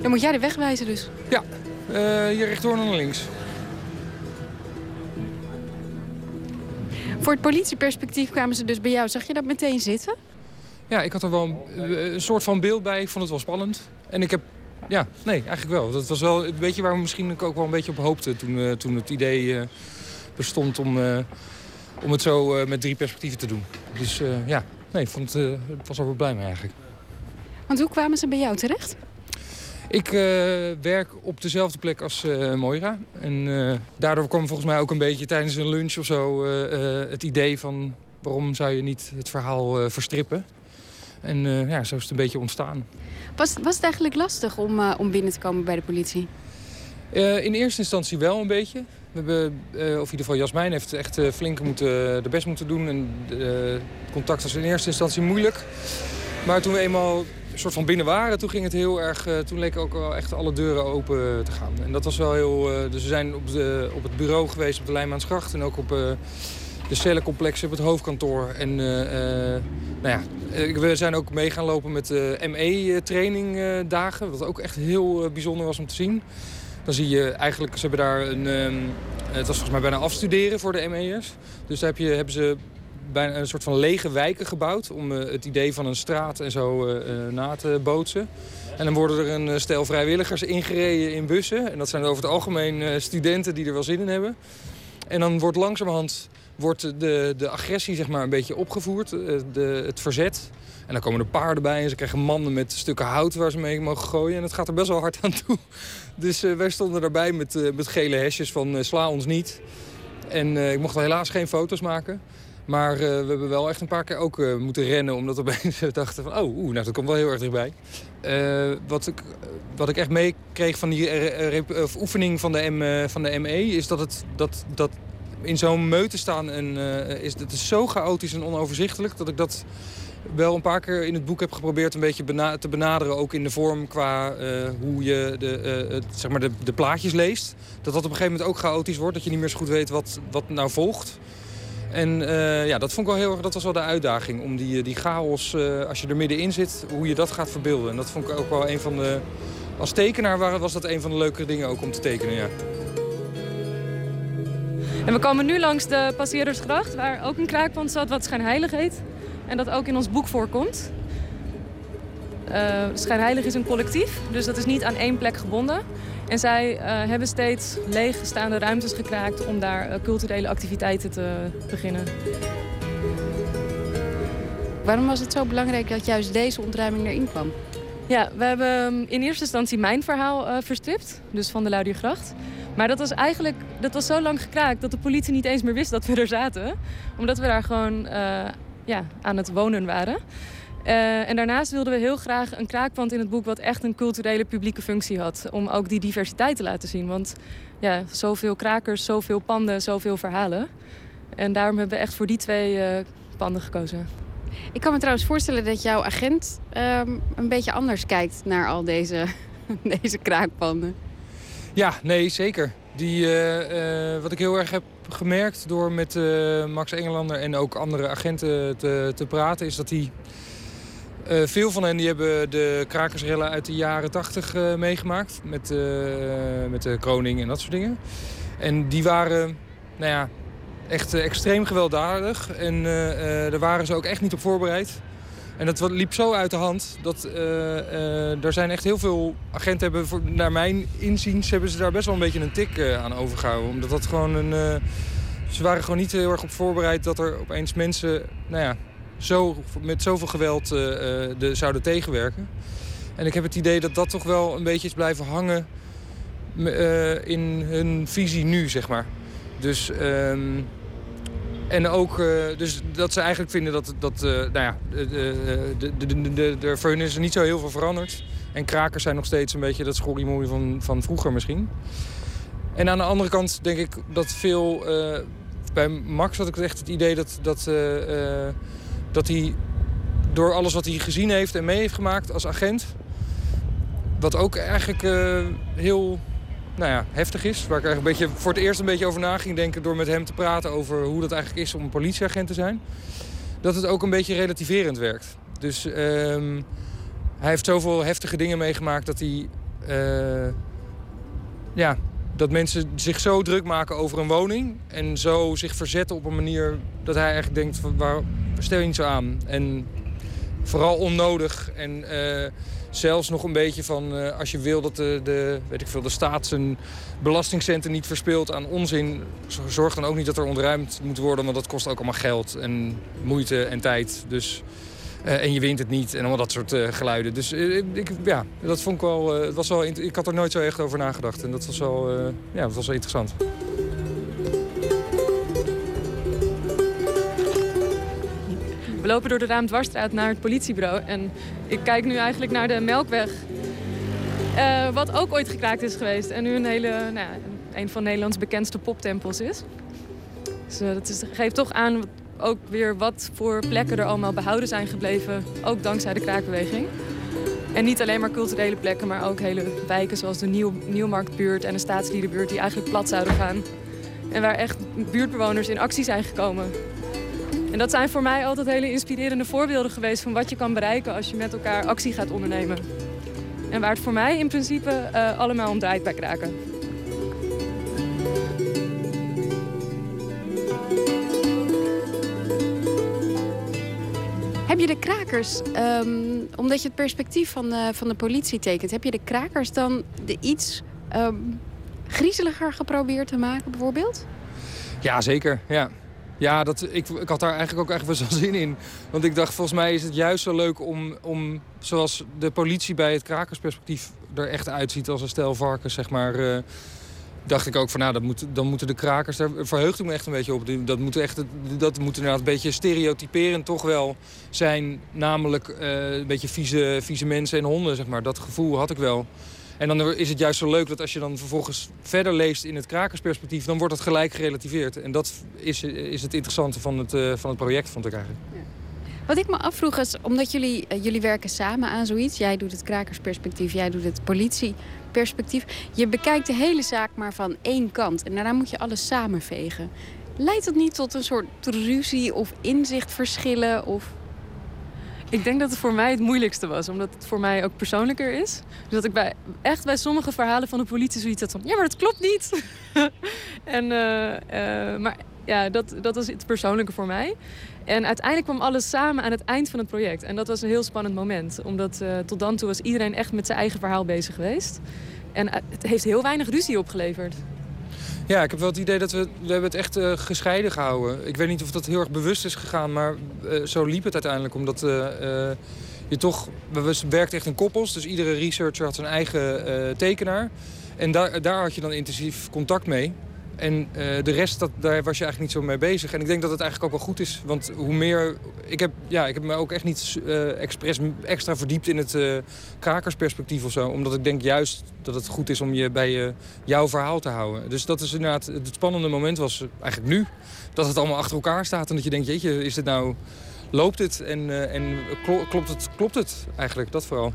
Dan moet jij de weg wijzen dus. Ja, eh, Je richt rechtdoor naar links. Voor het politieperspectief kwamen ze dus bij jou. Zag je dat meteen zitten? Ja, ik had er wel een, eh, een soort van beeld bij. Ik vond het wel spannend. En ik heb ja, nee, eigenlijk wel. Dat was wel een beetje waar we misschien ook wel een beetje op hoopten... toen, uh, toen het idee uh, bestond om, uh, om het zo met drie perspectieven te doen. Dus ja, nee, ik vond, het was er wel blij mee eigenlijk. Want hoe kwamen ze bij jou terecht? Ik werk op dezelfde plek als Moira. En daardoor kwam volgens mij ook een beetje tijdens een lunch of zo... het idee van waarom zou je niet het verhaal verstrippen... En uh, ja, zo is het een beetje ontstaan. Was, was het eigenlijk lastig om, uh, om binnen te komen bij de politie? Uh, in eerste instantie wel een beetje. We hebben, of in ieder geval Jasmijn heeft echt flink moeten, de best moeten doen. En het contact was in eerste instantie moeilijk. Maar toen we eenmaal een soort van binnen waren, toen ging het heel erg... toen leken ook wel echt alle deuren open te gaan. En dat was wel heel... dus we zijn op, de, op het bureau geweest op de Lijnmaansgracht en ook op de cellencomplex op het hoofdkantoor. En uh, uh, nou ja, we zijn ook mee gaan lopen met de ME-trainingdagen. wat ook echt heel bijzonder was om te zien. Dan zie je eigenlijk, ze hebben daar een... Um, het was volgens mij bijna afstuderen voor de ME'ers. Dus daar heb je, hebben ze bijna een soort van lege wijken gebouwd... om het idee van een straat en zo na te bootsen. En dan worden er een stel vrijwilligers ingereden in bussen. En dat zijn over het algemeen studenten die er wel zin in hebben. En dan wordt langzamerhand wordt de, de agressie zeg maar, een beetje opgevoerd, eh, de, het verzet. En dan komen er paarden bij en ze krijgen mannen met stukken hout waar ze mee mogen gooien. En het gaat er best wel hard aan toe. Dus uh, wij stonden daarbij met, uh, met gele hesjes van sla ons niet. En ik mocht helaas geen foto's maken. Maar we hebben wel echt een paar keer ook moeten rennen. Omdat we dachten van, oh, oeh, nou, dat komt wel heel erg dichtbij. wat, ik, wat ik echt meekreeg van die oefening van de, van de ME... is dat, het, dat, dat in zo'n meute staan en, uh, is het is zo chaotisch en onoverzichtelijk... dat ik dat wel een paar keer in het boek heb geprobeerd een beetje te benaderen. Ook in de vorm qua uh, hoe je de, uh, het, zeg maar de, de, plaatjes leest. Dat dat op een gegeven moment ook chaotisch wordt. Dat je niet meer zo goed weet wat, wat nou volgt. En ja, dat vond ik wel heel erg, dat was wel de uitdaging. Om die, die chaos, als je er middenin zit, hoe je dat gaat verbeelden. En dat vond ik ook wel een van de... Als tekenaar was dat een van de leukere dingen ook om te tekenen, ja. En we komen nu langs de Passeerdersgracht, waar ook een kraakpand zat wat schijnheilig heet. En dat ook in ons boek voorkomt. Uh, schijnheilig is een collectief, dus dat is niet aan één plek gebonden. En zij uh, hebben steeds leegstaande ruimtes gekraakt om daar uh, culturele activiteiten te beginnen. Waarom was het zo belangrijk dat juist deze ontruiming erin kwam? Ja, we hebben in eerste instantie mijn verhaal verstript, dus van de Laudiergracht. Maar dat was eigenlijk dat was zo lang gekraakt dat de politie niet eens meer wist dat we er zaten. Omdat we daar gewoon uh, ja, aan het wonen waren. Uh, en daarnaast wilden we heel graag een kraakpand in het boek... wat echt een culturele publieke functie had. Om ook die diversiteit te laten zien. Want ja, zoveel krakers, zoveel panden, zoveel verhalen. En daarom hebben we echt voor die twee uh, panden gekozen. Ik kan me trouwens voorstellen dat jouw agent um, een beetje anders kijkt... naar al deze, deze kraakpanden. Ja, nee, zeker. Die, uh, uh, wat ik heel erg heb gemerkt door met uh, Max Engelander en ook andere agenten te, te praten... is dat die, veel van hen die hebben de krakersrellen uit de jaren tachtig meegemaakt. Met, met de kroning en dat soort dingen. En die waren, nou ja, echt extreem gewelddadig. En daar waren ze ook echt niet op voorbereid. En dat liep zo uit de hand dat uh, uh, er zijn echt heel veel agenten hebben, voor, naar mijn inziens, hebben ze daar best wel een beetje een tik uh, aan overgehouden. Omdat dat gewoon een, ze waren gewoon niet heel erg op voorbereid dat er opeens mensen, nou ja, zo, met zoveel geweld de, zouden tegenwerken. En ik heb het idee dat dat toch wel een beetje is blijven hangen in hun visie nu, zeg maar. Dus ehm, en ook uh, dus dat ze eigenlijk vinden dat, dat uh, nou ja, de, de, de, de, de, is niet zo heel veel veranderd. En krakers zijn nog steeds een beetje dat schorriemoei van, van vroeger misschien. En aan de andere kant denk ik dat veel... Bij Max had ik echt het idee dat, dat, dat hij door alles wat hij gezien heeft en mee heeft gemaakt als agent... wat ook eigenlijk heel nou ja, heftig is. Waar ik eigenlijk een beetje, voor het eerst een beetje over na ging denken... door met hem te praten over hoe dat eigenlijk is om een politieagent te zijn. Dat het ook een beetje relativerend werkt. Dus um, hij heeft zoveel heftige dingen meegemaakt dat hij... Uh, ja, dat mensen zich zo druk maken over een woning... en zo zich verzetten op een manier dat hij eigenlijk denkt... Van, waar stel je niet zo aan? En vooral onnodig en uh, zelfs nog een beetje van... Uh, als je wil dat de, de, weet ik veel, de staat zijn belastingcenten niet verspeelt aan onzin... zorg dan ook niet dat er ontruimd moet worden... want dat kost ook allemaal geld en moeite en tijd. Dus... Uh, en je wint het niet en allemaal dat soort uh, geluiden. Dus ik, ja, dat vond ik wel, was wel... Ik had er nooit zo echt over nagedacht. En dat was wel, ja, dat was wel interessant. We lopen door de Raamdwarsstraat naar het politiebureau. En ik kijk nu eigenlijk naar de Melkweg. wat ook ooit gekraakt is geweest. En nu een, hele, nou een van Nederlands bekendste poptempels is. Dus dat is, geeft toch aan ook weer wat voor plekken er allemaal behouden zijn gebleven. Ook dankzij de kraakbeweging. En niet alleen maar culturele plekken, maar ook hele wijken zoals de Nieuw, Nieuwmarktbuurt en de Staatsliedenbuurt die eigenlijk plat zouden gaan. En waar echt buurtbewoners in actie zijn gekomen. En dat zijn voor mij altijd hele inspirerende voorbeelden geweest van wat je kan bereiken als je met elkaar actie gaat ondernemen. En waar het voor mij in principe uh, allemaal om draait bij kraken. Heb je de krakers, um, omdat je het perspectief van de, van de politie tekent... heb je de krakers dan de iets um, griezeliger geprobeerd te maken bijvoorbeeld? Ja, zeker. Ja. Ja, dat, ik, ik had daar eigenlijk ook echt wel zin in. Want ik dacht, volgens mij is het juist zo leuk om, om zoals de politie bij het krakersperspectief er echt uitziet als een stel varkens, zeg maar... Uh, dacht ik ook van, nou, dat moet, dan moeten de krakers... daar verheugde ik me echt een beetje op. Dat moet, echt, dat moet inderdaad een beetje stereotyperend toch wel zijn. Namelijk uh, een beetje vieze, vieze mensen en honden, zeg maar. Dat gevoel had ik wel. En dan is het juist zo leuk dat als je dan vervolgens verder leest in het krakersperspectief... dan wordt het gelijk gerelativeerd. En dat is, is het interessante van het, uh, van het project, vond ik eigenlijk. Wat ik me afvroeg is, omdat jullie, uh, jullie werken samen aan zoiets... jij doet het krakersperspectief, jij doet het politieperspectief... je bekijkt de hele zaak maar van één kant en daarna moet je alles samenvegen. Leidt dat niet tot een soort ruzie of inzichtverschillen? Of... Ik denk dat het voor mij het moeilijkste was, omdat het voor mij ook persoonlijker is. Dus dat ik bij, echt bij sommige verhalen van de politie zoiets had van... ja, maar dat klopt niet. en, uh, uh, maar ja, dat, dat was het persoonlijke voor mij. En uiteindelijk kwam alles samen aan het eind van het project. En dat was een heel spannend moment. Omdat uh, tot dan toe was iedereen echt met zijn eigen verhaal bezig geweest. En het heeft heel weinig ruzie opgeleverd. Ja, ik heb wel het idee dat we... We hebben het echt uh, gescheiden gehouden. Ik weet niet of dat heel erg bewust is gegaan, maar uh, zo liep het uiteindelijk. Omdat uh, je toch... We werkten echt in koppels, dus iedere researcher had zijn eigen tekenaar. En daar, daar had je dan intensief contact mee. En uh, de rest, dat, daar was je eigenlijk niet zo mee bezig. En ik denk dat het eigenlijk ook wel goed is. Want hoe meer... Ik heb, ja, ik heb me ook echt niet uh, expres extra verdiept in het uh, krakersperspectief of zo. Omdat ik denk juist dat het goed is om je bij jouw verhaal te houden. Dus dat is inderdaad... Het spannende moment was eigenlijk nu. Dat het allemaal achter elkaar staat. En dat je denkt, jeetje, is het nou... Loopt het en, en klopt, het, klopt het eigenlijk? Dat vooral.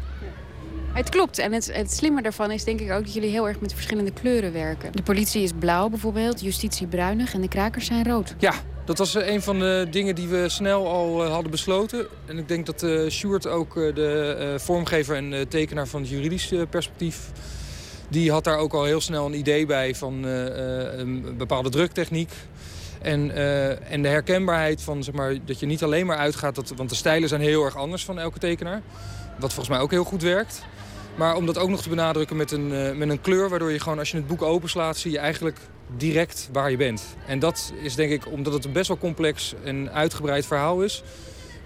Het klopt. En het, het slimme daarvan is denk ik ook dat jullie heel erg met verschillende kleuren werken. De politie is blauw bijvoorbeeld, justitie bruinig en de krakers zijn rood. Ja, dat was eh, een van de dingen die we snel al uh, hadden besloten. En ik denk dat uh, Sjoerd ook de vormgever en tekenaar van het juridisch perspectief... die had daar ook al heel snel een idee bij van een bepaalde druktechniek. En, en de herkenbaarheid van, zeg maar, dat je niet alleen maar uitgaat... Dat, want de stijlen zijn heel erg anders van elke tekenaar. Wat volgens mij ook heel goed werkt. Maar om dat ook nog te benadrukken met een, uh, met een kleur... waardoor je gewoon als je het boek openslaat... zie je eigenlijk direct waar je bent. En dat is denk ik, omdat het een best wel complex en uitgebreid verhaal is...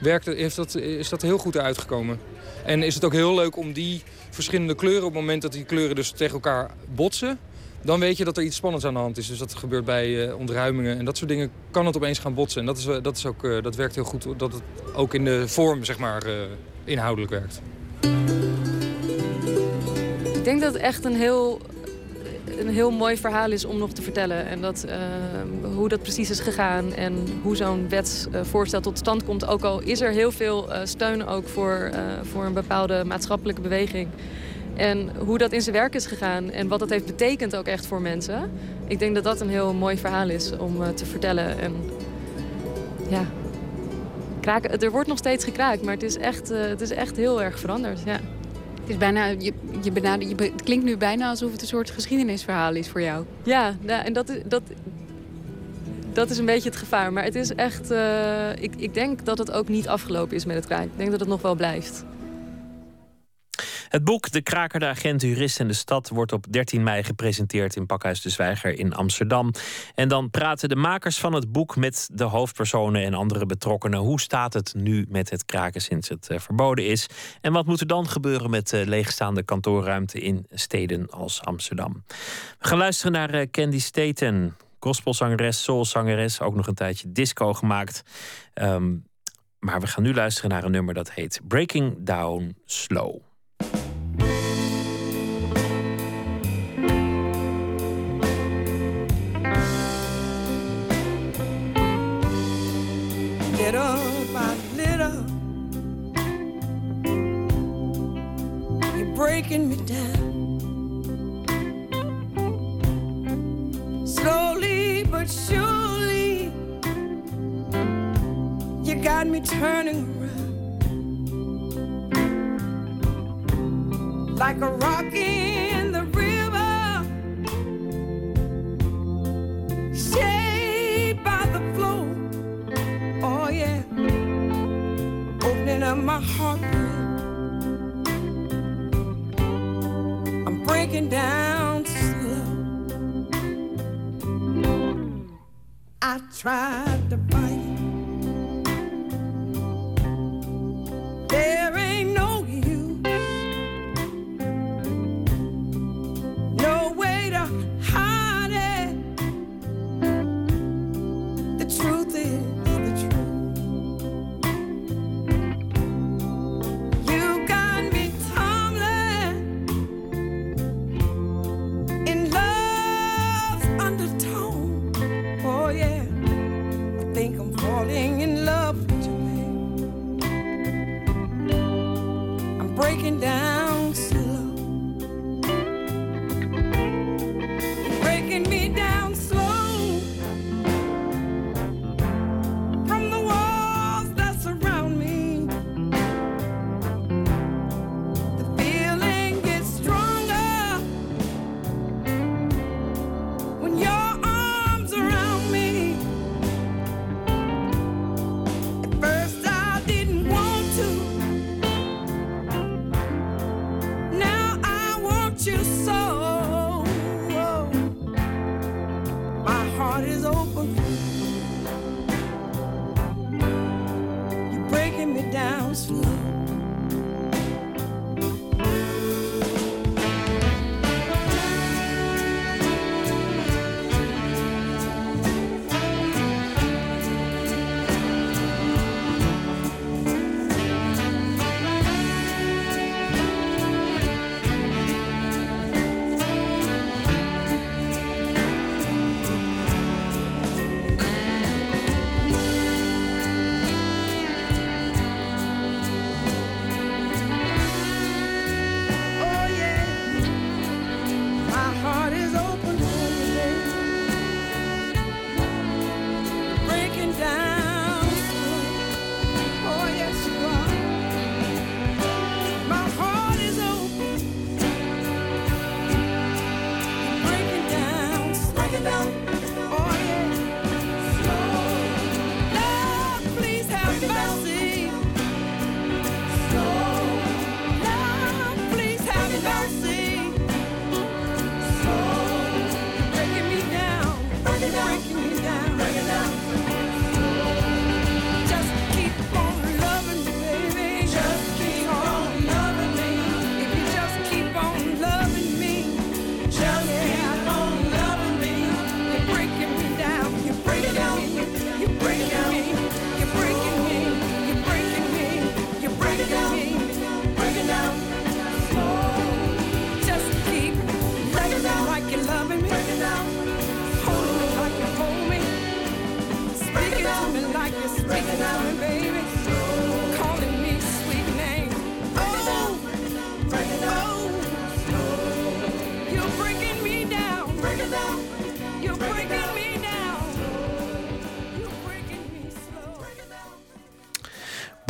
Werkt, heeft dat, is dat heel goed uitgekomen. En is het ook heel leuk om die verschillende kleuren... op het moment dat die kleuren dus tegen elkaar botsen... dan weet je dat er iets spannends aan de hand is. Dus dat gebeurt bij uh, ontruimingen en dat soort dingen... kan het opeens gaan botsen. En dat, is, dat, is ook, dat werkt heel goed, dat het ook in de vorm zeg maar, inhoudelijk werkt. Ik denk dat het echt een heel, een heel mooi verhaal is om nog te vertellen. En dat, uh, hoe dat precies is gegaan en hoe zo'n wetsvoorstel tot stand komt. Ook al is er heel veel uh, steun ook voor, uh, voor een bepaalde maatschappelijke beweging. En hoe dat in zijn werk is gegaan en wat dat heeft betekend ook echt voor mensen. Ik denk dat dat een heel mooi verhaal is om te vertellen. En ja, kraken, er wordt nog steeds gekraakt, maar het is echt, het is echt heel erg veranderd. Ja. Het, is bijna, je, je je het klinkt nu bijna alsof het een soort geschiedenisverhaal is voor jou. Ja, ja en dat, dat, dat is een beetje het gevaar. Maar het is echt... Uh, ik, ik denk dat het ook niet afgelopen is met het kraak. Ik denk dat het nog wel blijft. Het boek De Kraker, de Agent, Jurist en de Stad wordt op 13 mei gepresenteerd in Pakhuis de Zwijger in Amsterdam. En dan praten de makers van het boek met de hoofdpersonen en andere betrokkenen. Hoe staat het nu met het kraken sinds het uh, verboden is? En wat moet er dan gebeuren met de leegstaande kantoorruimte in steden als Amsterdam? We gaan luisteren naar uh, Candy Staten, gospelzangeres, soulzangeres, ook nog een tijdje disco gemaakt. Um, maar we gaan nu luisteren naar een nummer dat heet Breaking Down Slow. Little by little, you're breaking me down. Slowly but surely, you got me turning like a rock in the river, shaped by the flow. Oh, yeah, opening up my heart. I'm breaking down slow. I tried to bite. There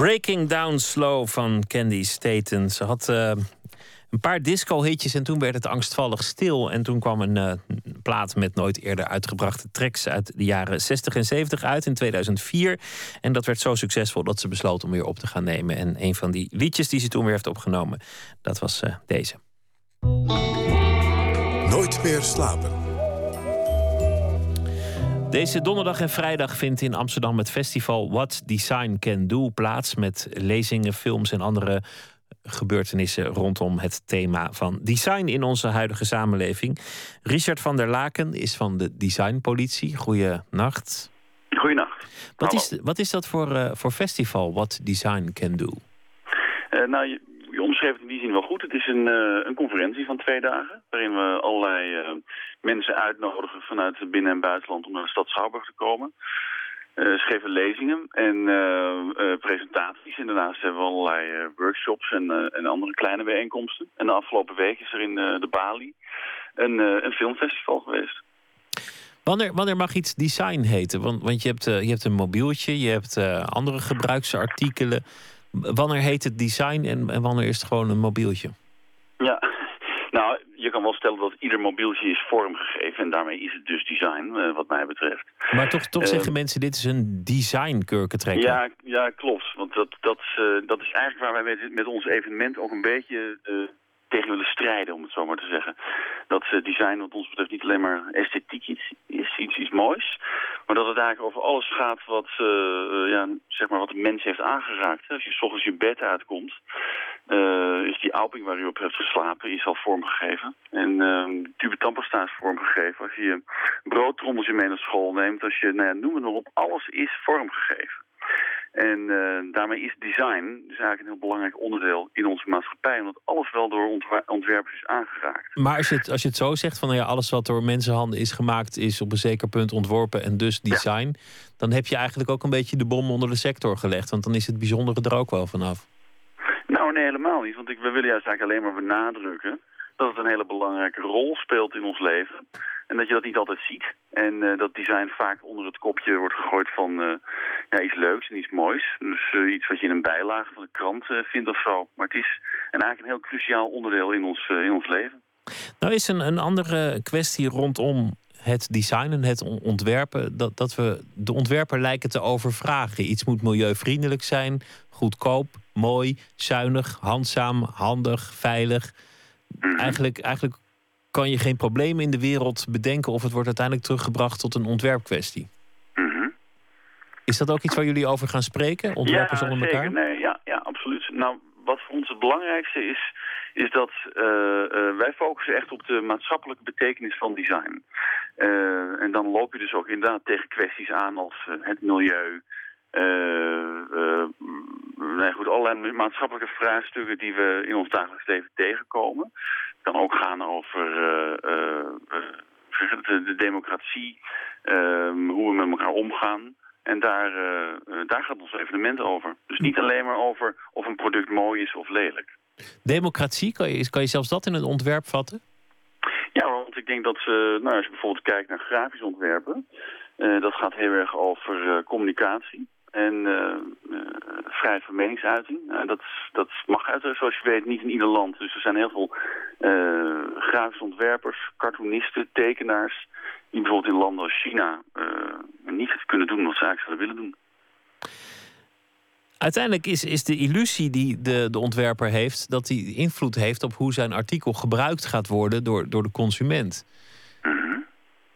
Breaking Down Slow van Candy Staten. Ze had uh, Een paar disco-hitjes en toen werd het angstvallig stil. En toen kwam een uh, plaat met nooit eerder uitgebrachte tracks uit de jaren 60 en 70 uit in 2004. En dat werd zo succesvol dat ze besloot om weer op te gaan nemen. En een van die liedjes die ze toen weer heeft opgenomen, dat was uh, deze. Nooit meer slapen. Deze donderdag en vrijdag vindt in Amsterdam het festival What Design Can Do plaats. Met lezingen, films en andere gebeurtenissen rondom het thema van design in onze huidige samenleving. Richard van der Laken is van de Designpolitie. Goeienacht. Goeienacht. Wat is, wat is dat voor, uh, voor festival, What Design Can Do? Uh, nou, je, je omschreef het in die zin wel goed. Het is een, uh, een conferentie van twee dagen, waarin we allerlei mensen uitnodigen vanuit binnen- en buitenland om naar de stad Schouwburg te komen. Uh, ze geven lezingen en uh, uh, presentaties. En daarnaast hebben we allerlei workshops en, en, andere kleine bijeenkomsten. En de afgelopen week is er in de Bali een, een, filmfestival geweest. Wanneer, wanneer mag iets design heten? Want, want je, hebt, je hebt een mobieltje, je hebt andere gebruiksartikelen. Wanneer heet het design en, en wanneer is het gewoon een mobieltje? Ja, nou, je kan wel stellen dat ieder mobieltje is vormgegeven. En daarmee is het dus design, uh, wat mij betreft. Maar toch, toch uh, zeggen mensen, dit is een design-kurkentrekker. Ja, ja, klopt. Want dat, dat, uh, dat is eigenlijk waar wij met, met ons evenement ook een beetje tegen willen strijden, om het zo maar te zeggen. Dat design wat ons betreft niet alleen maar esthetiek iets, is, iets, iets moois. Maar dat het eigenlijk over alles gaat wat, ja, zeg maar wat de mens heeft aangeraakt. Als je s ochtends je bed uitkomt, uh, is die alping waar u op hebt geslapen is al vormgegeven. En uh, tube tandpasta is vormgegeven. Als je je broodtrommeltje mee naar school neemt, als je, nou ja, noem het maar op, alles is vormgegeven. En uh, daarmee is design dus eigenlijk een heel belangrijk onderdeel in onze maatschappij. Omdat alles wel door ontwerpers is aangeraakt. Maar als je het, als je het zo zegt, van nou ja, alles wat door mensenhanden is gemaakt... is op een zeker punt ontworpen en dus design... Ja. dan heb je eigenlijk ook een beetje de bom onder de sector gelegd. Want dan is het bijzondere er ook wel vanaf. Nou, nee, helemaal niet. Want ik, we willen juist eigenlijk alleen maar benadrukken dat het een hele belangrijke rol speelt in ons leven. En dat je dat niet altijd ziet. En uh, dat design vaak onder het kopje wordt gegooid van uh, ja, iets leuks en iets moois. Dus uh, iets wat je in een bijlage van de krant vindt of zo. Maar het is een, eigenlijk een heel cruciaal onderdeel in ons, in ons leven. Nou is een, een andere kwestie rondom het designen, het ontwerpen, dat, dat we de ontwerper lijken te overvragen. Iets moet milieuvriendelijk zijn, goedkoop, mooi, zuinig, handzaam, handig, veilig. Eigenlijk, eigenlijk kan je geen probleem in de wereld bedenken of het wordt uiteindelijk teruggebracht tot een ontwerpkwestie. Mm-hmm. Is dat ook iets waar jullie over gaan spreken? Ontwerpers ja, onder zeker. elkaar? Nee, ja, ja, absoluut. Nou, wat voor ons het belangrijkste is, is dat uh, uh, wij focussen echt op de maatschappelijke betekenis van design. Uh, en dan loop je dus ook inderdaad tegen kwesties aan als het milieu. Nee, goed, allerlei maatschappelijke vraagstukken die we in ons dagelijks leven tegenkomen. Het kan ook gaan over de, de, democratie, hoe we met elkaar omgaan. En daar, uh, daar gaat ons evenement over. Dus niet alleen maar over of een product mooi is of lelijk. Democratie, kan je, kan je zelfs dat in een ontwerp vatten? Ja, want ik denk dat uh, nou, als je bijvoorbeeld kijkt naar grafisch ontwerpen... Uh, dat gaat heel erg over communicatie en vrijheid van meningsuiting. dat, dat mag uit, zoals je weet, niet in ieder land. Dus er zijn heel veel grafische ontwerpers, cartoonisten, tekenaars die bijvoorbeeld in landen als China niet kunnen doen wat ze eigenlijk zouden willen doen. Uiteindelijk is, is de illusie die de, de ontwerper heeft... dat hij invloed heeft op hoe zijn artikel gebruikt gaat worden door, door de consument.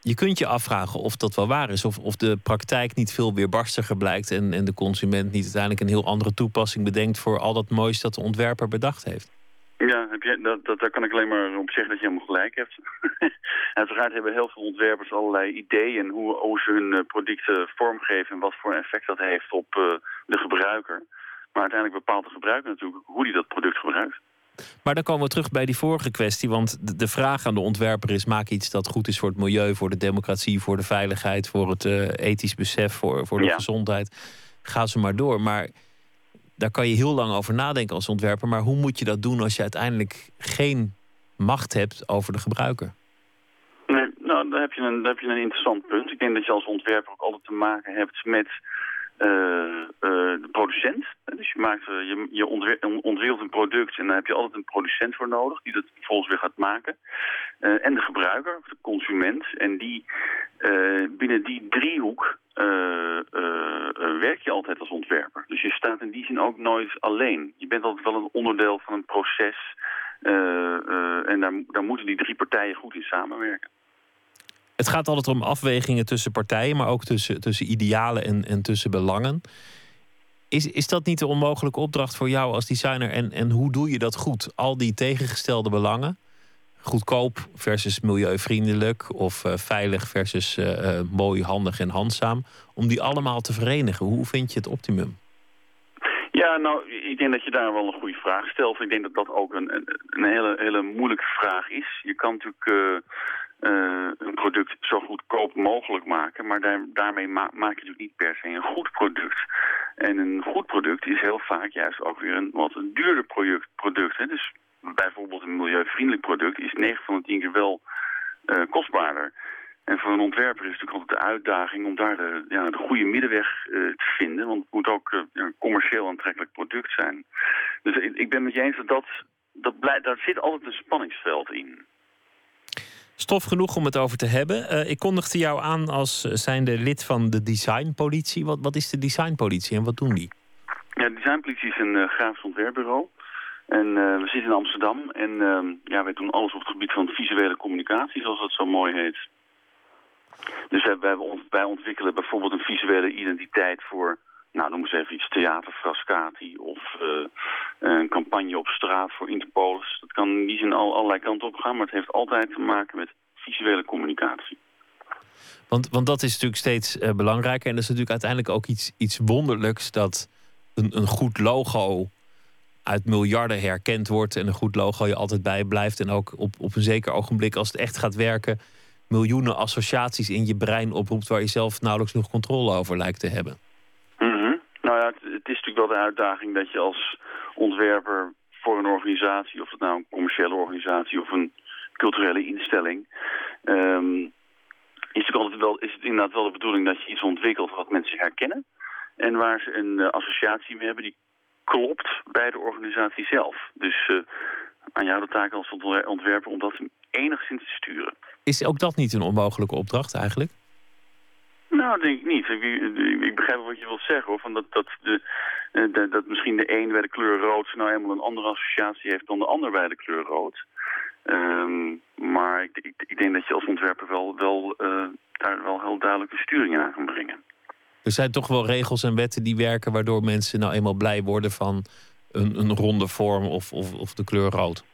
Je kunt je afvragen of dat wel waar is. Of, of de praktijk niet veel weerbarstiger blijkt... En, en de consument niet uiteindelijk een heel andere toepassing bedenkt... voor al dat moois dat de ontwerper bedacht heeft. Ja, heb je, dat, dat, daar kan ik alleen maar op zeggen dat je helemaal gelijk hebt. Uiteraard hebben heel veel ontwerpers allerlei ideeën hoe, hoe ze hun producten vormgeven en wat voor effect dat heeft op uh, de gebruiker. Maar uiteindelijk bepaalt de gebruiker natuurlijk hoe die dat product gebruikt. Maar dan komen we terug bij die vorige kwestie. Want de, vraag aan de ontwerper is: maak iets dat goed is voor het milieu, voor de democratie, voor de veiligheid, voor het uh, ethisch besef, voor, voor de ja. gezondheid. Ga ze maar door. Maar daar kan je heel lang over nadenken als ontwerper. Maar hoe moet je dat doen als je uiteindelijk geen macht hebt over de gebruiker? Nee, nou, daar heb, je een, daar heb je een interessant punt. Ik denk dat je als ontwerper ook altijd te maken hebt met de producent. Dus je, maakt, eh, je, je ontwikkelt een product en daar heb je altijd een producent voor nodig die dat vervolgens weer gaat maken. En de gebruiker, de consument. En die, binnen die driehoek werk je altijd als ontwerper. Dus je staat in die zin ook nooit alleen. Je bent altijd wel een onderdeel van een proces. en daar moeten die drie partijen goed in samenwerken. Het gaat altijd om afwegingen tussen partijen, maar ook tussen, tussen idealen en, en tussen belangen. Is, is dat niet de onmogelijke opdracht voor jou als designer? En, en hoe doe je dat goed? Al die tegengestelde belangen, goedkoop versus milieuvriendelijk, of uh, veilig versus uh, mooi, handig en handzaam, om die allemaal te verenigen. Hoe vind je het optimum? Ja, nou, ik denk dat je daar wel een goede vraag stelt. Ik denk dat dat ook een, een, hele, hele moeilijke vraag is. Je kan natuurlijk uh, een product zo goedkoop mogelijk maken. Maar daar, daarmee maak je natuurlijk niet per se een goed product. En een goed product is heel vaak juist ook weer een wat een duurder product. hè. Dus bijvoorbeeld een milieuvriendelijk product is 9 van de 10 keer wel uh, kostbaarder. En voor een ontwerper is het natuurlijk altijd de uitdaging om daar de, ja, de goede middenweg uh, te vinden. Want het moet ook een commercieel aantrekkelijk product zijn. Dus ik, ben met je eens dat, dat, dat daar zit altijd een spanningsveld in. Stof genoeg om het over te hebben. Uh, ik kondigde jou aan als zijnde lid van de designpolitie. Wat, wat is de designpolitie en wat doen die? Ja, de designpolitie is een uh, grafisch ontwerpbureau. En we zitten in Amsterdam. En ja, wij doen alles op het gebied van visuele communicatie, zoals dat zo mooi heet. Dus wij ontwikkelen bijvoorbeeld een visuele identiteit voor nou, noem eens even iets theaterfrascati of uh, een campagne op straat voor Interpolis. Dat kan in die zin al allerlei kanten op gaan, maar het heeft altijd te maken met visuele communicatie. Want, want dat is natuurlijk steeds uh, belangrijker en dat is natuurlijk uiteindelijk ook iets, iets wonderlijks dat een, een goed logo uit miljarden herkend wordt en een goed logo je altijd bij blijft en ook op, op een zeker ogenblik als het echt gaat werken miljoenen associaties in je brein oproept waar je zelf nauwelijks nog controle over lijkt te hebben. Het, is natuurlijk wel de uitdaging dat je als ontwerper voor een organisatie, of het nou een commerciële organisatie of een culturele instelling, um, is, het altijd wel, is het inderdaad wel de bedoeling dat je iets ontwikkelt wat mensen herkennen. En waar ze een uh, associatie mee hebben die klopt bij de organisatie zelf. Dus uh, aan jou de taak als ontwerper om dat enigszins te sturen. Is ook dat niet een onmogelijke opdracht eigenlijk? Nou, denk ik niet. Ik, ik, begrijp wat je wilt zeggen, hoor. Van dat, dat, de, eh, de, dat misschien de een bij de kleur rood nou helemaal een andere associatie heeft dan de ander bij de kleur rood. Um, maar ik, ik, ik, denk dat je als ontwerper wel, wel uh, daar wel heel duidelijke sturing aan kan brengen. Er zijn toch wel regels en wetten die werken waardoor mensen nou eenmaal blij worden van een, een ronde vorm of, of, of de kleur rood.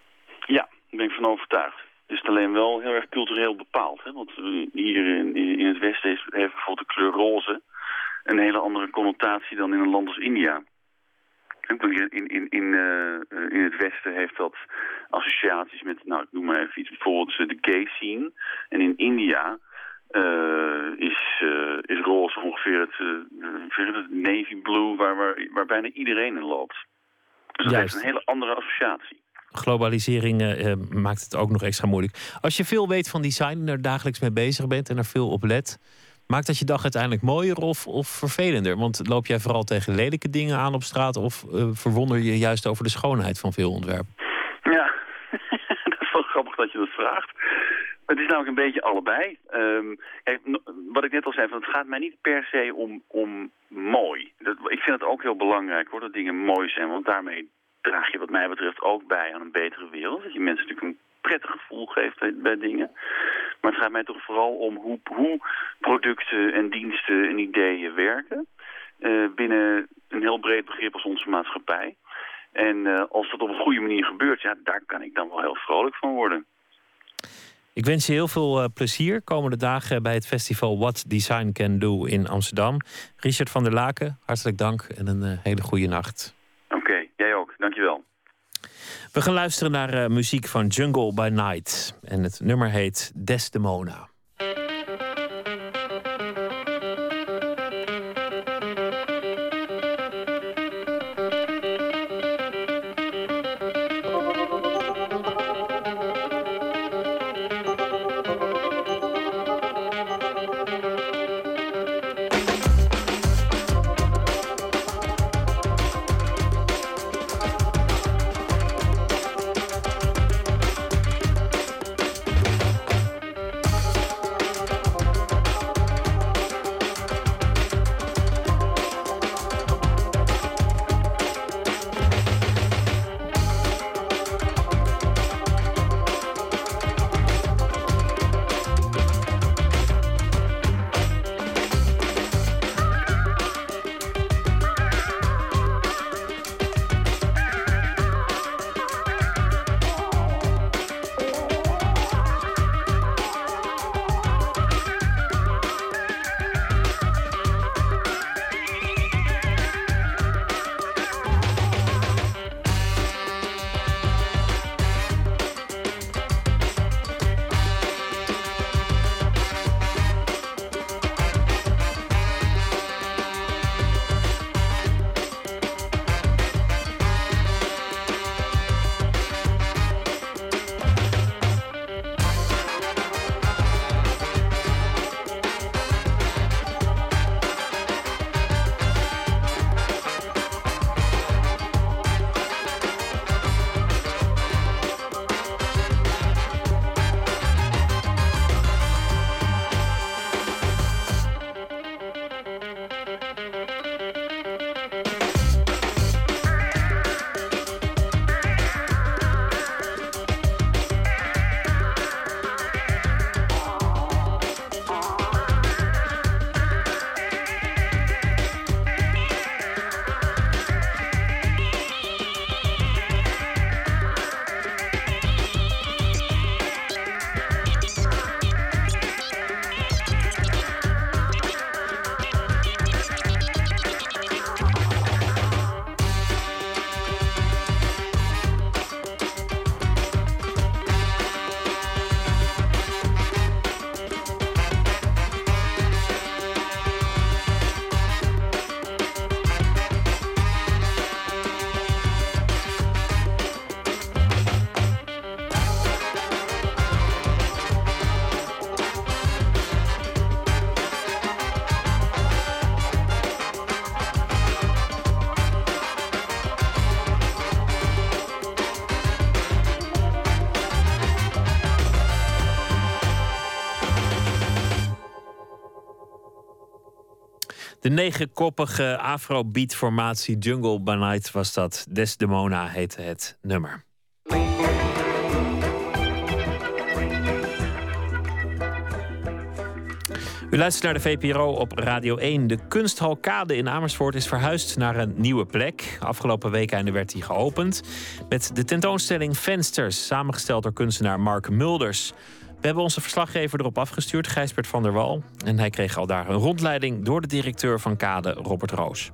Ja, daar ben ik van overtuigd is het alleen wel heel erg cultureel bepaald. Hè? Want hier in, in het Westen heeft, heeft bijvoorbeeld de kleur roze een hele andere connotatie dan in een land als India. In, in, in, uh, in het Westen heeft dat associaties met, nou ik noem maar even iets, bijvoorbeeld de gay scene. En in India uh, is, uh, is roze ongeveer het, het navy blue waar, waar, waar bijna iedereen in loopt. Dus dat Juist. heeft een hele andere associatie globalisering uh, maakt het ook nog extra moeilijk. Als je veel weet van design en er dagelijks mee bezig bent en er veel op let, maakt dat je dag uiteindelijk mooier of, of vervelender? Want loop jij vooral tegen lelijke dingen aan op straat of uh, verwonder je juist over de schoonheid van veel ontwerpen? Ja, dat is wel grappig dat je dat vraagt. Het is namelijk een beetje allebei. Um, kijk, wat ik net al zei, van, het gaat mij niet per se om, om mooi. Dat, ik vind het ook heel belangrijk hoor, dat dingen mooi zijn. Want daarmee draag je wat mij betreft ook bij aan een betere wereld. Dat je mensen natuurlijk een prettig gevoel geeft bij, dingen. Maar het gaat mij toch vooral om hoe, hoe producten en diensten en ideeën werken. Uh, binnen een heel breed begrip als onze maatschappij. En uh, als dat op een goede manier gebeurt, ja, daar kan ik dan wel heel vrolijk van worden. Ik wens je heel veel uh, plezier komende dagen bij het festival What Design Can Do in Amsterdam. Richard van der Laken, hartelijk dank en een hele goede nacht. We gaan luisteren naar uh, muziek van Jungle by Night. En het nummer heet Desdemona. De negenkoppige afrobeat-formatie Jungle by Night was dat. Desdemona heette het nummer. U luistert naar de VPRO op Radio 1. De kunsthalkade in Amersfoort is verhuisd naar een nieuwe plek. Afgelopen weekende werd die geopend. Met de tentoonstelling Vensters, samengesteld door kunstenaar Mark Mulders. We hebben onze verslaggever erop afgestuurd, Gijsbert van der Wal. En hij kreeg al daar een rondleiding door de directeur van Kade, Robert Roos.